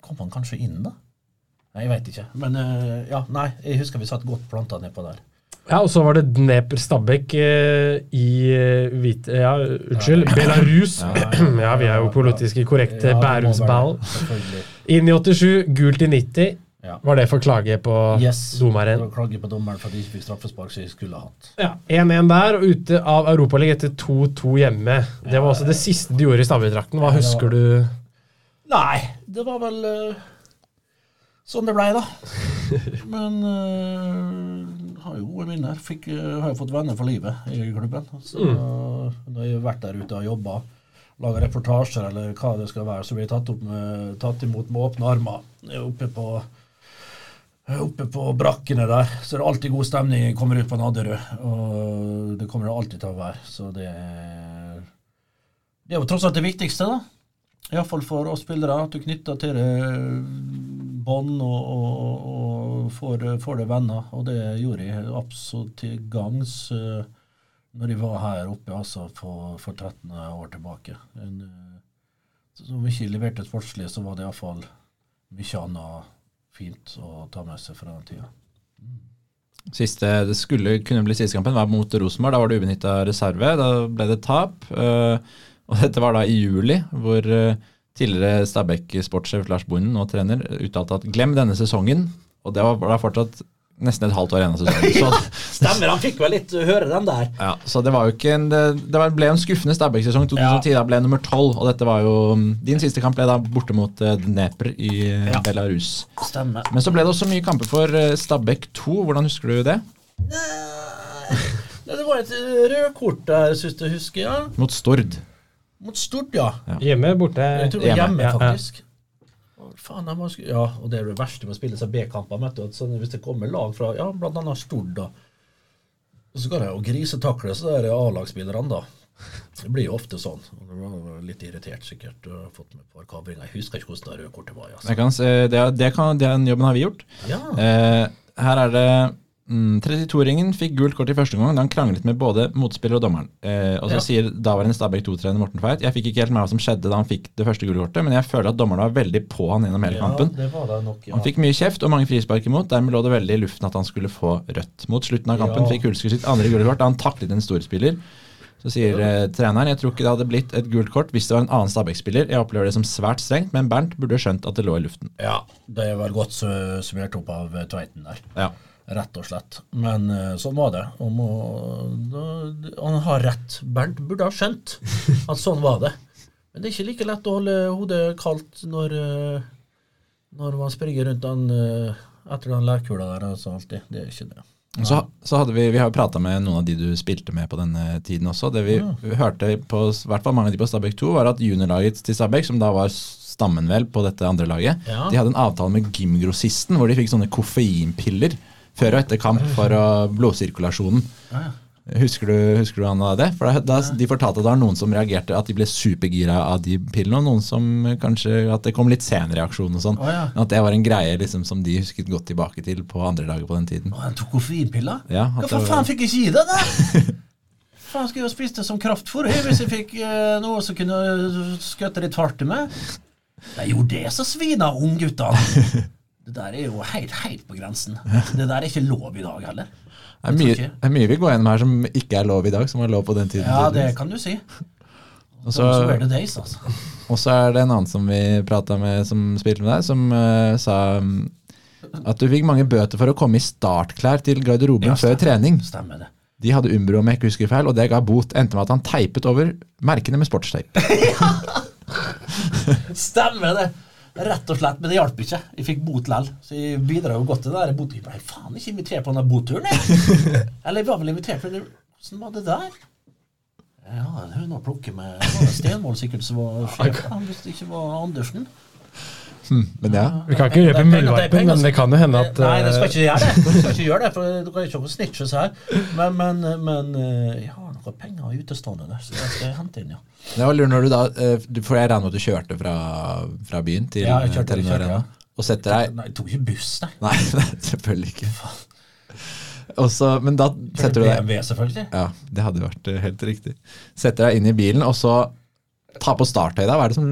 kom han kanskje inn, da? Nei, jeg veit ikke. Men ja, nei, jeg husker vi satt godt planta nedpå der. Ja, og så var det Dnepr Stabæk eh, i eh, hvit... Ja, unnskyld. Belarus. [CLEARS THROAT] Ja, vi er jo politisk korrekte. Ja, Bærumsball. Inn i 87, gult i 90. Ja. Var det for klage på Yes. dommeren? Klage på dommeren for at de ikke fikk straffespark som de skulle hatt. Ja, 1-1 der, og ute av Europaligaen etter 2-2 hjemme. Det var også det siste du gjorde i Stabæk-drakten. Hva Ja, husker du? Nei, det var vel uh, sånn det blei, da. [LAUGHS] Men uh, har jo gode minner. Fikk, eh, har jo fått venner for livet i klubben. Så når jeg har vært der ute og jobba, laga reportasjer eller hva det skal være, så blir jeg tatt, med, tatt imot med åpne armer. Jeg er Oppe på Oppe på brakkene der så er det alltid god stemning. Jeg kommer ut på Nadderud, og det kommer det alltid til å være. Så det er Det er jo tross alt det viktigste, da. Iallfall for oss spillere, at du knytter til deg bånd og, og, og får, får det venner. Og det gjorde jeg absolutt til gangs uh, når jeg var her oppe altså for, for 13 år tilbake. En, eh, Om vi ikke leverte et forskning, så var det iallfall mye annet fint å ta med seg fra den tida. Siste, det skulle kunne bli siste var mot Rosenborg. Da var det ubenytta reserve. Da ble det tap. eh, og dette var da i juli, hvor tidligere Stabæk sportssjef Lars Bonden, nå trener, uttalte at glem denne sesongen. Og det var da fortsatt nesten et halvt år igjen av sesongen. [LAUGHS] Så, Stemmer, han fikk vel litt høre den der. ja, så det var jo ikke en, det, ble en skuffende Stabæk-sesong. 2010 da ble nummer tolv, og dette var jo Din siste kamp ble da borte mot Dneper Dnepr i eh, Ja. Belarus. Stemmer. Men så ble det også mye kamper for Stabæk 2. Hvordan husker du det? Det var et rødkort der, syns jeg husker. ja. Mot Stord. Mot Stord, ja. Hjemme, borte Jeg tror det Hjemme, hjemme, ja, ja. faktisk. Å, Faen, jeg må sk- ja, og det er det verste med å spille seg B-kamper. sånn, Hvis det kommer lag fra ja, annet Stord, da, og så skal de jo grisetakle så der A-lagsspillerne, da. Det blir jo ofte sånn. og Du var litt irritert sikkert. Du har fått med et par kabringer. Jeg husker ikke hvordan det røde kortet var. Altså. Jeg kan se, det, det kan, den jobben har vi gjort. Ja, Eh, her er det 32-åringen fikk gult kort i første gang da han kranglet med både motspiller og dommeren. Eh, og så Ja. sier daværende Stabæk 2-trener Morten Feit Jeg fikk ikke helt med hva som skjedde da han fikk det første gule kortet, men jeg føler at dommerne var veldig på han gjennom hele ja kampen. det var det nok. Ja. Han fikk mye kjeft og mange frispark imot. Dermed lå det veldig i luften at han skulle få rødt. Mot slutten av kampen fikk Hulsker sitt andre gule kort da han taklet en storspiller. Så sier eh, treneren jeg tror ikke det hadde blitt et gult kort hvis det var en annen Stabæk-spiller. Jeg opplever det som svært strengt, men Bernt burde skjønt at det lå i luften. ja, det var godt summert opp av eh, Tveiten der. Ja. Rett og slett. Men eh, sånn var det. Og må, da, han har rett. Bernt burde ha skjønt at sånn var det. Men det er ikke like lett å holde hodet kaldt når, eh, når man springer rundt den, eh, etter den lærkula der. Altså, alltid. Det er ikke det. Så, så hadde vi, vi har prata med noen av de du spilte med på denne tiden også. Det vi hørte på hvert fall mange av de på Stabæk 2, var at juniorlaget til Stabæk, som da var stammen vel på dette andre laget, Ja. de hadde en avtale med gymgrossisten hvor de fikk sånne koffeinpiller før og etter kamp for blodsirkulasjonen. Ja. Husker du, husker du Anna, det? For da, De fortalte at det var noen som reagerte at de ble supergira av de pillene, og noen som kanskje at det kom litt sen reaksjon og sånn. Oh, ja. At det var en greie liksom, som de husket godt tilbake til på andre dager på den tiden. Oh, han tok koffeinpiller? Ja, Hvorfor var- faen fikk jeg ikke gi det, da? [LAUGHS] faen skulle jeg ha spist det som kraftfôr hvis jeg fikk uh, noe som kunne skøtte litt fart i meg? Det er jo det som sviner ungguttene. [LAUGHS] Det der er jo helt, helt på grensen. Det der er ikke lov i dag heller. Det er, mye, det er mye vi går gjennom her som ikke er lov i dag, som var lov på den tiden. Ja, det kan du si. Og Så, så det days, altså. og så er det en annen som vi prata med, som spilte med deg, som uh, sa mm, at du fikk mange bøter for å komme i startklær til garderoben Ja, før trening. Stemmer det. De hadde Umbro, om jeg ikke husker feil, og det ga bot. Endte med at han teipet over merkene med sportsteip. [LAUGHS] Stemmer det! Rett og slett, men det hjalp ikke. Jeg fikk bot lell. Så jeg bidrar jo godt til det der. Jeg ble faen ikke invitert på denne boturen, jeg. [LAUGHS] Eller jeg var vel invitert, for det, hvordan var det der? Ja, det er noe å plukke med Stenvold sikkert som var sjef, hvis det ikke var Andersen. Men ja. Vi kan ikke Det røpe muldvarpen, men det kan jo hende at Nei, det skal eh, ikke gjøre det. [LAUGHS] Du skal ikke gjøre det, for det kan ikke snitches her. Men, men, men eh, noen penger utestående så jeg skal hente inn, ja. Det var lurt når du da eh, For jeg regner med at du kjørte fra, fra byen til Ja, jeg kjørte- Telenor Arena. Og setter deg Nei, jeg tok ikke buss, nei. Nei, nei, selvfølgelig ikke. Og så- men da setter du deg BMW, selvfølgelig. Ja, det hadde vært eh, helt riktig. Setter deg inn i bilen, og så ta på starttøy. da. Hva er det som,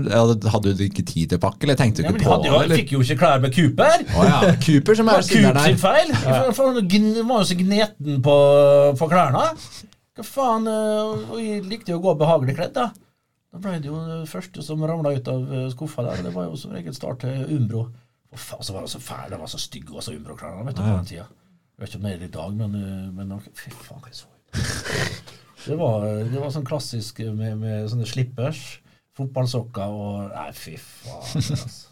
hadde du ikke tid til å pakke, eller tenkte du Ja, ikke jeg, på jo, jeg fikk jo ikke klær med Cooper. Oh, ja, Cooper som er synderen Coop sin her. feil. Jeg for- var jo så gneten på, på klærne. Hva faen, eh, og Jeg likte jo å gå behagelig kledd, da. Da ble det jo det første som ramla ut av eh, skuffa der. Det var jo som regel start til Umbro. Og faen, så var det så fæl, det var så stygge, og så umbroklærne vet du, på den tida. Jeg vet ikke om det er i dag, men, eh, men fy faen, hva jeg så ut. Det var, det var sånn klassisk med, med sånne slippers, fotballsokker og Nei, fy faen. Altså.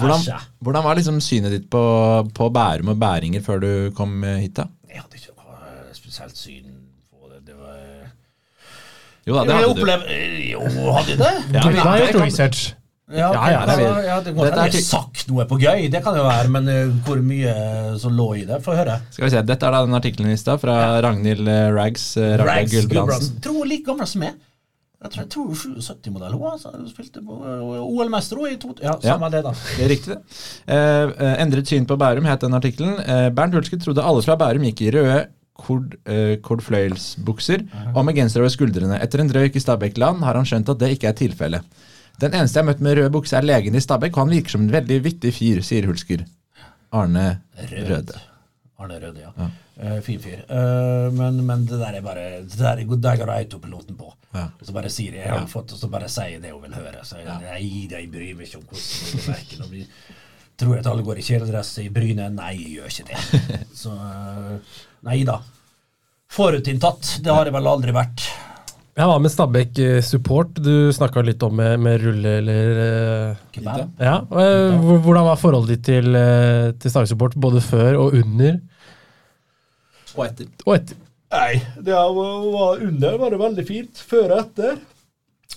Hvordan, hvordan var liksom synet ditt på, på Bærum og bæringer før du kom hit? da? Jeg hadde ikke noe spesielt syn på det. Det var Jo da, det hadde du. Jo, hadde jeg det? Ja, Du men- har det gjort kan- research. Ja, okay, Ja, ja, det altså, er- ja, det er hende jeg har sagt noe på gøy, det kan jo være, men uh, hvor mye som lå i det, få høre. Skal vi se, Dette er da den artikkelen i stad fra Ragnhild eh, Rags. Uh, Ragnhild Rags Gulbrandsen. Tror hun er like gammel som meg. Jeg tror, jeg tror 77-modell. Hun altså, hun spilte eh, OL-mester i to... Ja, Ja. det, da. Det er riktig, det. Eh, eh, endret syn på Bærum het den artikkelen. Eh, Bernt Hulsker trodde alle fra Bærum gikk i røde kord, eh, og med genser over skuldrene. Etter en drøyk i Stabæk-land har han skjønt at det ikke er tilfellet. Den eneste jeg har møtt med rød bukse, er legen i Stabæk, og han virker som en veldig vittig fyr, sier Hulsker. Arne Røde. Arne Røde, ja. Eh, fin fyr. Uh, men, men det der er bare Det der, er- der går autopiloten på. Ja. Og så bare sier jeg, jeg har fått, og så bare sier det hun vil høre. Så jeg, ja. jeg bryr meg ikke om hvordan verken om vi Tror at alle går i kjeledress i Bryne? Nei, jeg gjør ikke det. [LAUGHS] Så eh, nei da. Forutinntatt. Det har jeg vel aldri vært. Jeg var med Stabæk eh, Support. Du snakka litt om med, med rulle eller eh, Kebab. Ja. eh, hvor- Hvordan var forholdet ditt til, til Stabæk Support både før og under Og etter. og etter? Nei, det var under var det veldig fint. Før og etter.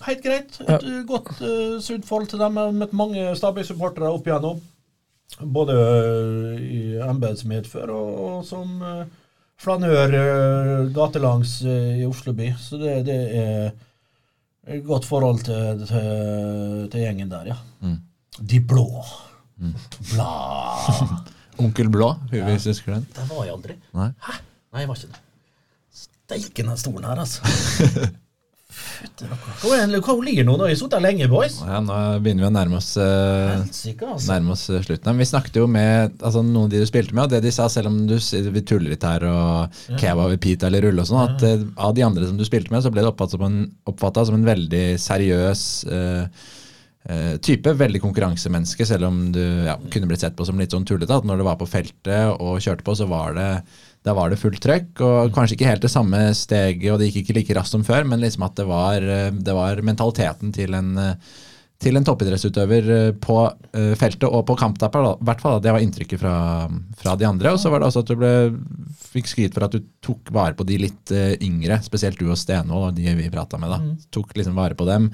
Helt greit. Et ja. godt, uh, sunt forhold til dem. Jeg har møtt mange Stabæk-supportere opp igjennom. Både uh, i embetsmedfør og, og som uh, flanør uh, gatelangs uh, i Oslo by. Så det, det er et godt forhold til, til, til gjengen der, ja. Mm. De blå. Bla. [LAUGHS] Onkel Blå, hvis du husker den. Der var jeg aldri. Nei. Hæ? Nei, jeg var ikke det. Steiken den stolen her, altså. [LAUGHS] Hvor Hvor ligger nå? Nå har vi sittet lenge, boys. Ja, nå begynner vi å nærme oss eh, altså. nærme oss eh, slutten. Men vi snakket jo med altså, noen av de du spilte med, og det de sa, selv om du, vi tuller litt her, og kebab i pita eller rulle og sånn, at ja. av de andre som du spilte med, så ble det oppfattet som en, som en veldig seriøs eh, eh, type. Veldig konkurransemenneske, selv om du ja, kunne blitt sett på som litt sånn tullete. At når du var på feltet og kjørte på, så var det da var det fullt trøkk, og kanskje ikke helt det samme steget, og det gikk ikke like raskt som før, men liksom at det var, eh, det var mentaliteten til en eh, til en toppidrettsutøver eh, på feltet og på kamptapper. I hvert fall Det var inntrykket fra, fra de andre. Og så var det også at du ble, fikk skryt for at du tok vare på de litt yngre, spesielt du og Stenvold og de vi prata med. da. Tok liksom vare på dem.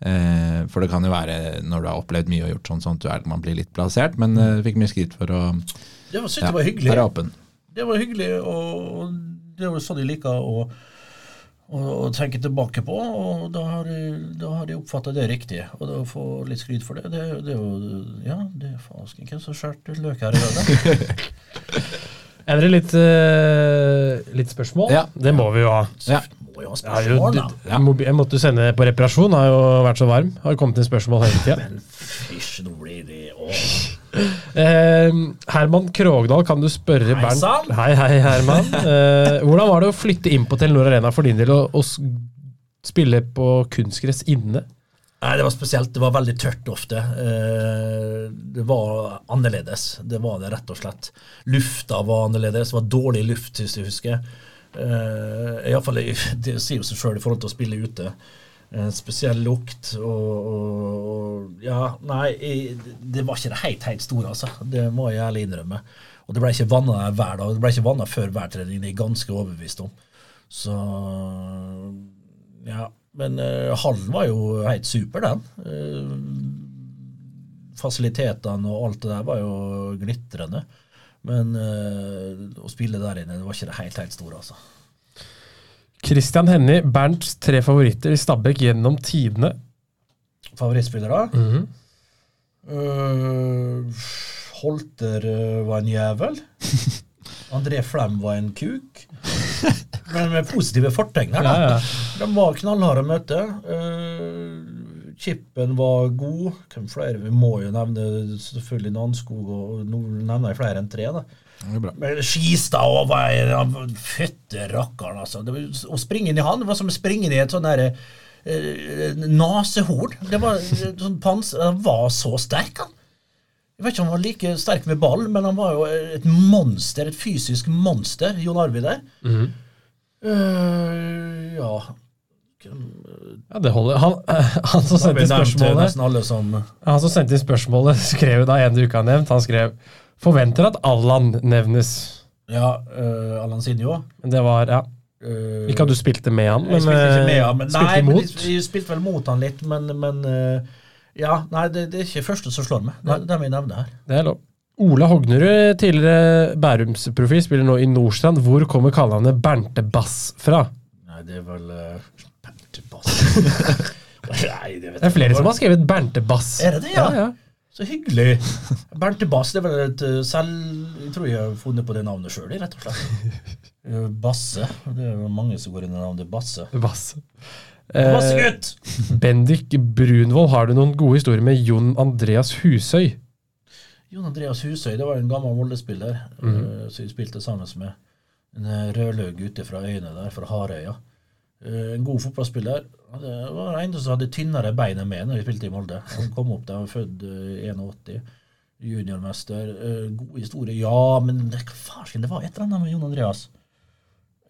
For det kan jo være når du har opplevd mye og gjort sånn, sånn at du er, man blir litt plassert, men eh, fikk mye skryt for å ja, være åpen. Det var hyggelig, og det var sånn jeg liker å, å, å tenke tilbake på. Og da har jeg, da har jeg oppfatta det riktig. Og da få litt skryt for det, det, det er jo Ja, det er fasken hvem som skjærte løk her i dag. [LAUGHS] Er dere litt, uh, litt spørsmål? Ja. Det må vi jo ha. Ja. Må jo ha jo, spørsmål, da. Ja. jeg måtte jo sende på reparasjon, har jo vært så varm. Har kommet inn spørsmål hele tida. Men fysj, nå blir det å. Eh, Herman Krogdal, kan du spørre Hei, Bernt. Hei, hei, Herman. [LAUGHS] Eh, hvordan var det å flytte inn på Telenor Arena for din del og, og spille på kunstgress inne? Nei, det var spesielt. Det var veldig tørt ofte. Eh, Det var annerledes. Det var det rett og slett. Lufta var annerledes. Det var dårlig luft, hvis du husker. Eh, i alle fall, Det sier jo seg sjøl i forhold til å spille ute. En spesiell lukt og, og, Ja, nei, det var ikke det helt, helt store, altså. Det må jeg ærlig innrømme. Og det ble ikke vanna hver dag. Det ble ikke vanna før hver trening, det er jeg ganske overbevist om. Så ja. Men uh, hallen var jo helt super, den. Uh, fasilitetene og alt det der var jo glitrende. Men uh, å spille der inne, det var ikke det helt, helt store, altså. Christian Hennie, Bernts tre favoritter i Stabæk gjennom tidene. Favorittspillere? -hmm. uh, Holter eh, var en jævel. [LAUGHS] André Flem var en kuk. Men med positive fortegn her, da. Ja, ja. De var knallharde å møte. Uh, Chippen var god. Hvem flere? Vi må jo nevne selvfølgelig Nanskog, og nå nevner jeg flere enn tre. da. Men Skistad en fytte rakkeren, altså. Det var, å springe inn i han det var som å springe inn i et sånn derre eh, nasehorn. Det var eh, sånn pans Han var så sterk, han. Jeg vet ikke om han var like sterk med ball, men han var jo et monster, et fysisk monster, Jon Arvid der. Eh, ja Ja, det holder. Han, han som sendte inn spørsmålet som Han som sendte inn spørsmålet, skrev da en du ikke har nevnt. Han skrev 'Forventer at Allan nevnes'. Ja, uh, Allan Sinjo. Det var ja. Uh, Ikke at du spilte med han, men, spilte ikke med eh, han, men spilte Nei, vi imot. jeg, jeg spilte vel mot han litt, men, men uh, Ja, nei, det, det er ikke første som slår meg. Det, det må jeg nevne her. Det er lov. Ola Hognerud, tidligere Bærumsprofil, spiller nå i Nordstrand. Hvor kommer kallenavnet Berntebass fra? Nei, det er vel uh, Pentebass [LAUGHS] Nei, det vet jeg Det er flere som har skrevet Bernte Bass. Er det det, ja? ja, ja. Så hyggelig. Bernte Bass, det er vel et eh, selv Jeg tror jeg har funnet på det navnet sjøl, rett og slett. Eh, Basse. Det er jo mange som går under navnet Basse. Bass. Eh, Bassegutt! Bendik Brunvoll, har du noen gode historier med Jon Andreas Husøy? Jon Andreas Husøy, det var en gammel voldespiller, eh, som jeg spilte sammen med. En eh, rødløg gutte fra øyene der, fra Harøya. Eh, en god fotballspiller. Det var en som hadde tynnere bein enn meg når vi spilte i Molde. Han kom opp der, han var født eh, 81. Juniormester. Eh, god historie. Ja, men det, hva farsken, det var et eller annet med Jon Andreas.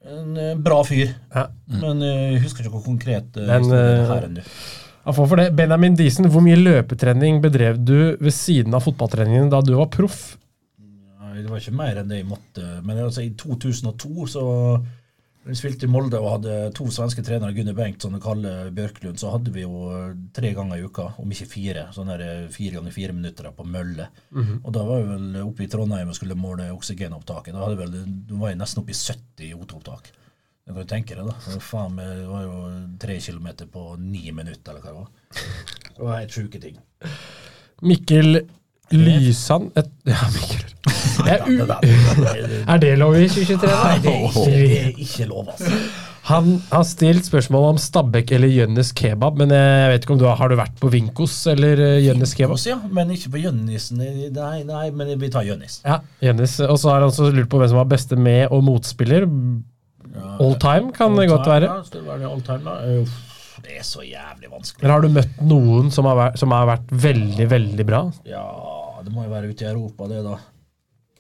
En eh, bra fyr. Ja. Men eh, jeg husker ikke hvor konkret Men, eh, her enn du. Benjamin Diesen, hvor mye løpetrening bedrev du ved siden av fotballtreningen da du var proff? Nei, det var ikke mer enn det jeg måtte. Men altså, i 2002 så vi spilte i Molde og hadde to svenske trenere, Gunnar Bengtsson og Kalle Bjørklund, så hadde vi jo tre ganger i uka, om ikke fire, sånne eh, fire ganger fire minutter på mølle. Og da var vi vel oppe i Trondheim og skulle måle oksygenopptaket. Da vel, da var jeg nesten oppe i 70 O2-opptak. Det kan du tenke deg, da. Faen, det var jo tre kilometer på ni minutter, eller hva det var. Det var helt sjuke ting. Mikkel Lysand et, Ja. Er, Det lov i 2023? da? Nei, det er ikke, det er ikke lov, altså. Han har stilt spørsmål om Stabæk eller Jønnes kebab, men jeg vet ikke om du har, har du vært på Vinkos eller eh, Jønnes kebab? Ja, men ikke på Jønnisen. Nei, nei, men vi tar Jønnis. Ja, Jønnes. Og så har han også lurt på hvem som var beste med- og motspiller. All time kan det godt være. Ja, det være all time, da? Uff, det er så jævlig vanskelig. Eller har du møtt noen som har vært, som har vært veldig, veldig bra? Ja, det må jo være ute i Europa, det, da.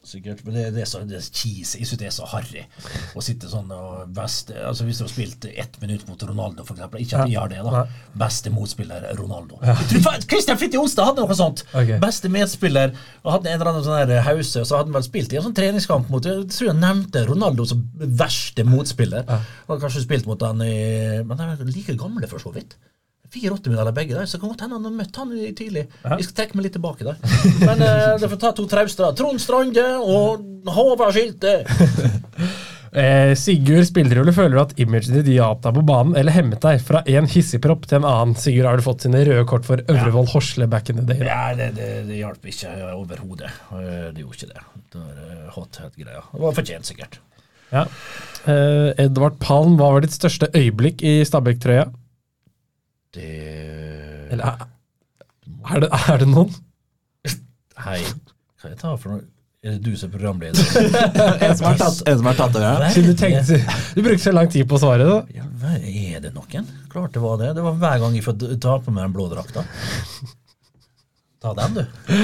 Sikkert. Men det, det er så det er cheese. Jeg syns det er så harry å sitte sånn og beste Altså Hvis du har spilt ett minutt mot Ronaldo, eksempel. Ikke at vi har det, da. Beste motspiller Ronaldo. Ja. Christian Fitte Onsdag hadde noe sånt. Okay. Beste medspiller. Og hadde en eller annen sånn her hause, så hadde han vel spilt i en sånn treningskamp mot Jeg tror jeg nevnte Ronaldo som verste motspiller. Og hadde kanskje spilt mot han i Men de er like gamle, for så vidt. 84 medaljer begge der, så det kan godt hende han har møtt han i tidlig. Jeg skal trekke meg litt tilbake der. Men uh, det får ta to trauster. Trond Strande og Håvard Skilte. [LAUGHS] Eh, Sigurd Spillerulle føler du at imaget ditt hjalp deg på banen, eller hemmet deg fra en hissigpropp til en annen? Sigurd, har du fått sine røde kort for Øvrevoll Horsle back in the day? Da? Ja, det, det, det hjalp ikke overhodet. Eh, Det gjorde ikke det. Det var eh, hot head-greia. Det var fortjent, sikkert. Ja. Eh, Edvard Palm, hva var ditt største øyeblikk i Stabæk-trøya? Det Eller er, er, det, er det noen? [LAUGHS] Hei, hva jeg tar for noe? Er det du som er programleder? [LAUGHS] En som har tatt, over her. Siden du, tenkte, [LAUGHS] du brukte så lang tid på å svare, da. Ja, er det noen? Klart det var det. Det var hver gang jeg får ta på meg den blå drakta. Ta den, du.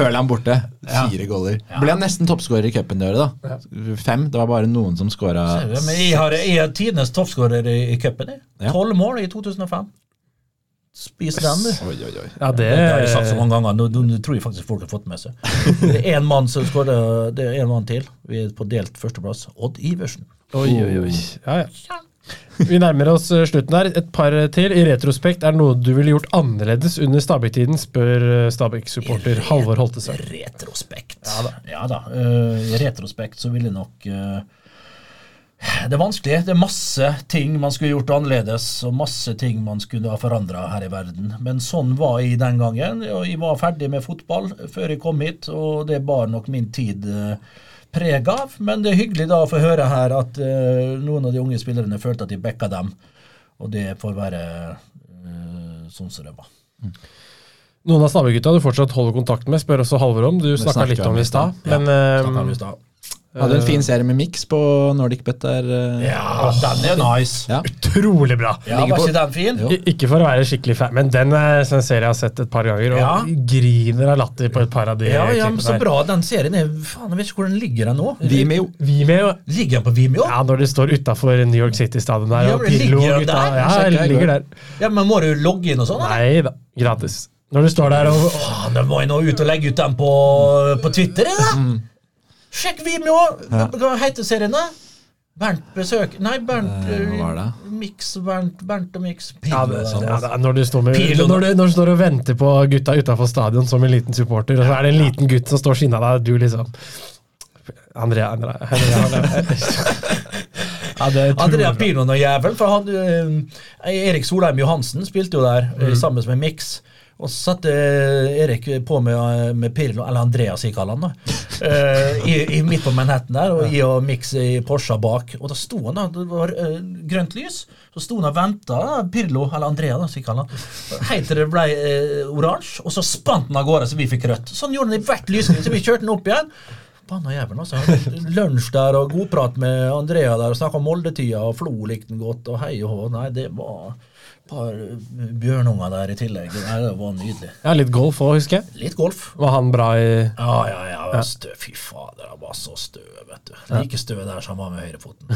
Hørland borte. Fire goller. Ble han nesten toppskårer i cupen det året, da. Fem. Det var bare noen som skåra jeg har, jeg har tidenes toppskårer i, i cupen. Ja. Tolv mål i 2005. Spis den, du. Oi, oi, oi. Ja, det, Det har jeg sagt så mange ganger. Nå, nå, nå tror jeg faktisk folk har fått med seg. Det er én mann som skårer, det er en mann til. Vi er på delt førsteplass. Odd Iversen. Oi, oi, oi. Ja, ja. Vi nærmer oss eh, slutten her. Et par til. I retrospekt, er det noe du ville gjort annerledes under Stabæk-tiden, spør eh, Stabæk-supporter Halvor Holtesø. Retrospekt. Ja da. Eh, I retrospekt så ville nok eh, Det er vanskelig. Det er masse ting man skulle gjort annerledes, og masse ting man skulle ha forandra her i verden. Men sånn var jeg den gangen. og Jeg var ferdig med fotball før jeg kom hit, og det bar nok min tid eh, preg av. Men det er hyggelig da å få høre her at eh, noen av de unge spillerne følte at de backa dem, og det får være eh, sånn som det var. Noen av Stabæk-gutta du fortsatt holder kontakt med, spør også Halvor om. Du snakka litt om i stad. Ja, Men Snakket eh. Hadde en fin serie med Mix på Nordic Bet der. eh. Ja, den er nice. Ja. Utrolig bra! Ja, var ikke den fin? I- Ikke for å være skikkelig fan, men den er en serie jeg har sett et par ganger, og Ja. griner av latter på et par av de Ja, ja, men så bra. Den serien er Faen, jeg vet ikke hvor den ligger den nå. Vimeo. Vimeo Ligger den på Vimeo? Ja, når de står utafor New York City-stadion der, Ja, og ligger den gutta der? Ja, ligger der. Ja, men Må du logge inn og sånn? Nei da, gratis. Når du står der og Faen, da må jeg nå ut og legge ut den på, på Twitter. Da. Mm. Sjekk Vimeo! Hva heter serien, da? Bernt besøk Nei, Bernt Eh, det? Mix, Bernt, Bernt og Mix. ja, det, ja, det er når, du står med, når, du, når du står og venter på gutta utafor stadion som en liten supporter, og så er det en liten gutt som står skinna deg, og du liksom Andrea, Andrea, Andrea, Andrea. [LAUGHS] Ja. Pirlo og jævel, for han, eh, Erik Solheim Johansen spilte jo der Mm. eh, sammen med Mix. Og så satte eh, Erik på med, eh, med Pirlo, eller Andreas, kaller han da, eh, i, i midt på Manhattan der, og jeg og Mix i Porsche bak. Og da sto han da, det var grønt lys, så sto han og venta, Pirlo, eller Andrea, da, så kaller han, helt til det ble eh, oransje, og så spant han av gårde så vi fikk rødt. Sånn gjorde han i hvert lysglimt, så vi kjørte den opp igjen. Banna jævelen, altså. Lunsj der og godprat med Andrea der og snakka om Molde-tida, og Flo likte den godt, og hei og hå. Nei, det var par eh, bjørnunger der i tillegg. Det var nydelig. Ja, litt golf òg, husker jeg. Litt golf. Var han bra i Ja, ja, ja. var Støv. Fy fader, han var så stø, vet du. Like stø der som han var med høyrefoten.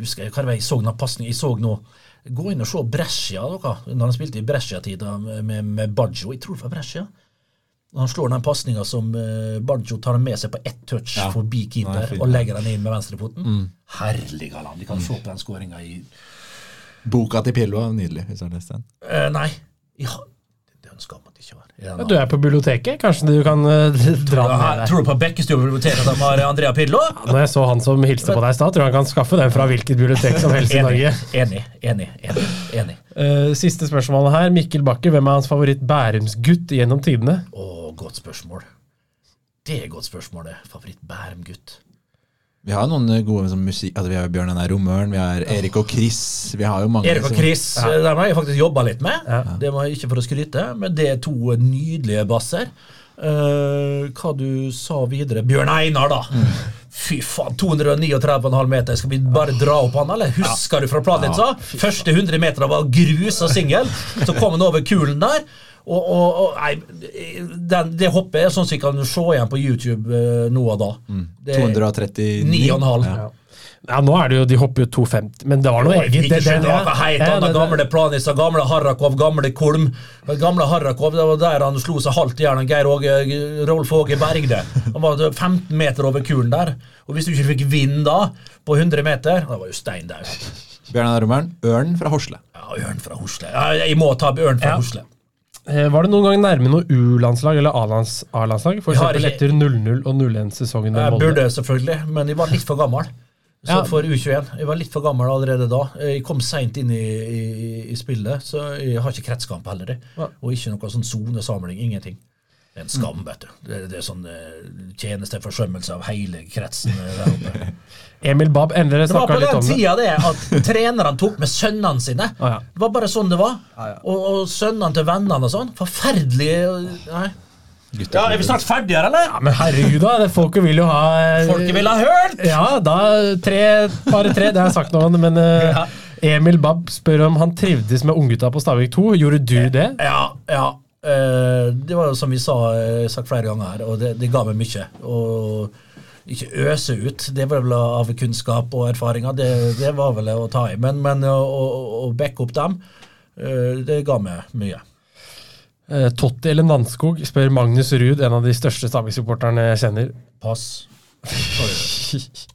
Husker jeg hva det var jeg så noen pasning Jeg så nå Gå inn og se Brescia, dere. Når han spilte i Brescia-tida med, med, med Baggio. Jeg tror det var Brescia. Han slår den pasninga som uh, Baggio tar med seg på ett touch Ja. forbi keeper og legger den inn med venstrefoten. Herlig, galant. De kan se på den skåringa i Boka til Pillo er nydelig, hvis du har lest den. Eh, Nei. Ja, det ønsker man ikke var. Ja, Du er på biblioteket, kanskje du kan eh, [LAUGHS] dra den med deg? Tror du på Bekkestua bibliotek at de har Andrea Pillo? Når jeg så han som hilste på deg i stad, tror jeg han kan skaffe den fra hvilket bibliotek som helst i Norge. Enig, enig, enig. enig. Eh, siste spørsmål her. Mikkel Bakke, hvem er hans favoritt Bærumsgutt gjennom tidene? Å, godt spørsmål. Det er et godt spørsmål, det. Favoritt Bærum-gutt. Vi har noen gode som musikk altså, Vi har Bjørn Einar Romøren, vi har Erik og Chris. Vi har jo mange Erik og som- Chris, eh, har jeg faktisk jobba litt med. Det var ikke for å skryte, men det er to nydelige basser. Uh, hva du sa videre Bjørn Einar, da. Fy faen, 239,5 meter. Skal vi bare dra opp han, eller? Husker du fra planen din, sa? Første 100 meter var grus og singel. Så kom han over kulen der. Og, og, og nei, den, det hoppet er sånn som vi kan se igjen på YouTube eh, nå og da. Det er 239. 9,5. Ja. Ja, nå er det jo, De hopper jo 2,50, men det var noe eget. Det- det- det heit, Ja, det- gamle Planisa, gamle Harrakov, gamle Kolm. Gamle Harrakov, Det var der han slo seg halvt i hjel. Geir Åge, Rolf Åge Bergde. Han var 15 meter over kulen der. Og hvis du ikke fikk vind da, på 100 meter, da var jo stein der. Bjørnar Romøren. Ørn fra Horsle. Ja, Ørn fra Hosle. Ja, jeg må ta Ørn fra Ja. Hosle. Eh, Var det noen gang nærme noe U-landslag eller A-lands- A-landslag? For eksempel etter 0-0 og 0-1-sesongen Jeg burde selvfølgelig, men jeg var litt for gammel. Så Ja. For U21. Jeg var litt for gammel allerede da. Jeg kom seint inn i, i, i spillet, så jeg har ikke kretskamp heller. Ja. Og ikke noe sånn sonesamling. Ingenting. Det er en skam, vet du. Det, det er sånn eh, tjenesteforsømmelse av hele kretsen eh, der oppe. [LAUGHS] Emil Bab endelig snakka litt om Det Det var på den tida det at trenerne tok med sønnene sine. Å, ja. Det var bare sånn det var. Og, og sønnene til vennene og sånn. Forferdelig Nei. Ja, Er vi snart ferdige her, eller? Ja, men herregud, da. det- Folket vil jo ha eh, Folket vil ha hørt! Ja, da tre, bare tre. Det har jeg sagt noen, men eh, [LAUGHS] Ja. Emil Bab spør om han trivdes med unggutta på Stavik 2. Gjorde du det? Ja, ja. Eh, det var jo som vi sa, eh, sagt flere ganger her, og det, det ga meg mye. Og ikke øse ut, det var vel av kunnskap og erfaringer, det, det var vel å ta i. Men, men å, å, backe opp dem, eh, det ga meg mye. Eh, Totti eller Nanskog, spør Magnus Ruud, en av de største Stabæk-supporterne jeg kjenner. Pass. [LAUGHS]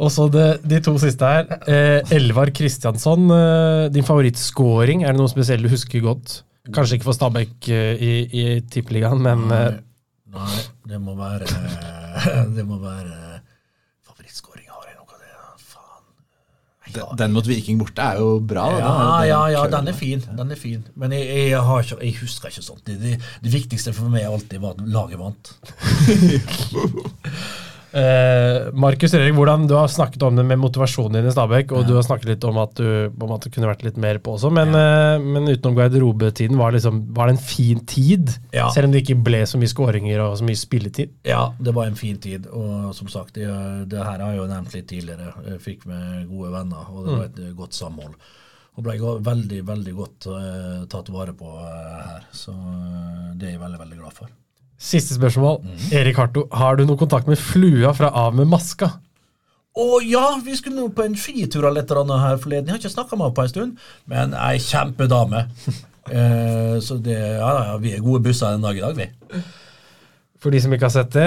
Og så det, de to siste her. Eh, Elvar Kristiansson, eh, din favorittscoring, er det noe spesielt du husker godt? Kanskje ikke for Stabæk eh, i, i Tippeligaen, men eh, Nei, det må være [LAUGHS] Det må være Favorittskåring har jeg noe av det, ja. faen. Den, den mot Viking borte er jo bra. da. Ja, Den- ja, ja, den er fin. Den er fin. Men jeg, jeg, har ikke, jeg husker ikke sånt. Det, det, det viktigste for meg alltid var at laget vant. [LAUGHS] [LAUGHS] Eh, Markus Erik, hvordan du har snakket om det med motivasjonen din i Stabæk, og du har snakket litt om at du på en måte kunne vært litt mer på også, men, eh, men utenom garderobetiden, var, liksom, var det en fin tid? Ja. Selv om det ikke ble så mye skåringer og så mye spilletid? Ja, det var en fin tid. Og som sagt, det, det her har jeg jo nevnt litt tidligere. Jeg fikk med gode venner, og det var et mm. godt samhold. Og ble veldig, veldig godt uh, tatt vare på uh, her. Så uh, det er jeg veldig, veldig glad for. Siste spørsmål. Mm. Erik Harto, har du noe kontakt med flua fra Av med maska? Å ja, vi skulle nå på en skitur eller et eller annet her forleden. Jeg har ikke snakka med henne på en stund, men ei kjempedame. [LAUGHS] eh, så det, ja, ja, vi er gode busser den dag i dag, vi. For de som ikke har sett det,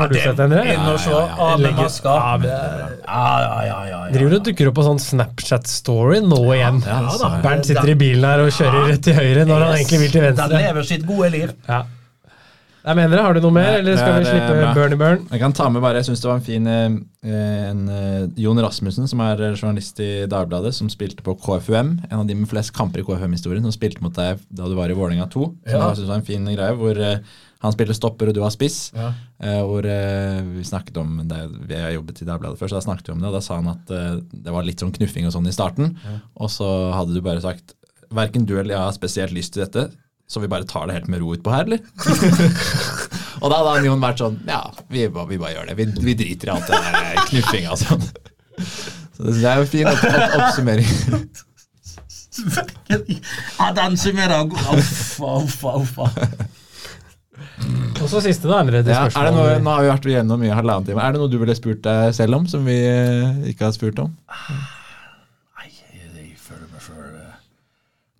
har du det- sett det, Endre? Inn og se av med Legger- maska. Ja, Ja, ja, ja. ja, ja. Driver du og dukker opp på sånn Snapchat-story nå igjen? ja. Bernt sitter i bilen her og kjører rett til høyre når han egentlig vil til venstre. Den lever sitt gode liv. Ja. Nei, mener det. Har du noe mer, Nei, eller skal vi slippe bra. Bernie Burn? Jeg kan ta med bare, jeg synes det var en fin eh, en, eh, Jon Rasmussen, som er journalist i Dagbladet, som spilte på KFUM. En av de med flest kamper i KFUM-historien, som spilte mot deg da du var i Vålerenga 2. Så Ja. jeg synes det var en fin greie, hvor eh, han spiller stopper og du har spiss. Ja. Eh, hvor vi snakket om det, Vi har jobbet i Dagbladet før, så da snakket vi om det. Og da sa han at det var litt sånn knuffing og sånn i starten. Og så hadde du bare sagt verken du eller jeg har spesielt lyst til dette, så vi bare tar det helt med ro utpå her, eller? [LAUGHS] og da hadde han Jon vært sånn Ja, vi, bare- vi bare gjør det. Vi, vi driter i alt det der knuffinga og sånn. Så det er jo en fin opp, opp, oppsummering. [LAUGHS] Ja, den summerer Uffa, uffa, uffa. Og så siste, da. Ja, er det noe, nå har vi vært igjennom mye halvannen time. Er det noe du ville spurt deg selv om, som vi eh, ikke har spurt om? Nei, jeg føler meg sjøl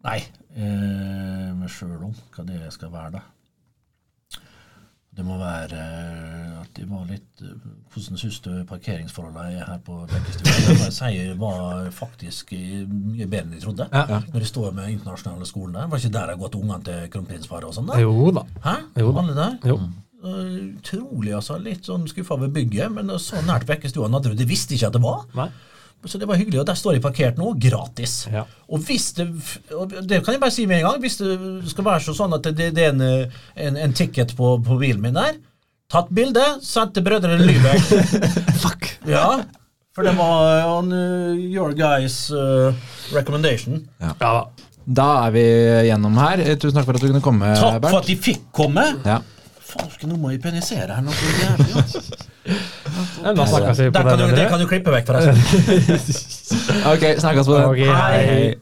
Nei, eh, meg sjøl om hva det skal være, da. Det må være eh, at de var litt eh, Hvordan syns du parkeringsforholdene er her på Bekkestua? Jeg sier var faktisk mye bedre enn jeg trodde. Ja. Når de står med internasjonale skolen der. Var ikke der jeg har gått ungene til Kronprinsfaren og sånn? da? Jo da. Hæ? Jo da. Alle der? Jo. Eh, Utrolig, altså. Litt sånn skuffa ved bygget, men så nært Bekkestua du Det visste ikke at det var. Nei. Så det var hyggelig, og der står de parkert nå, gratis. Ja. Og hvis det og det kan jeg bare si med en gang, hvis det skal være sånn at det, det er en, en, en ticket på, på bilen min der, tatt bilde, sendt til brødrene Lybekk. [LAUGHS] Fuck! ja, for det var on uh, your guys uh, recommendation. Ja da. Da er vi gjennom her. Eh, Tusen takk for at du kunne komme, Takk for at de fikk komme! Ja. Faen, nå må jeg penisere her noe jævlig. [LAUGHS] Da snakkes vi på den. kan du klippe vekk, forresten. [LAUGHS] Ok, snakkes på den. Okay, hei. Hei.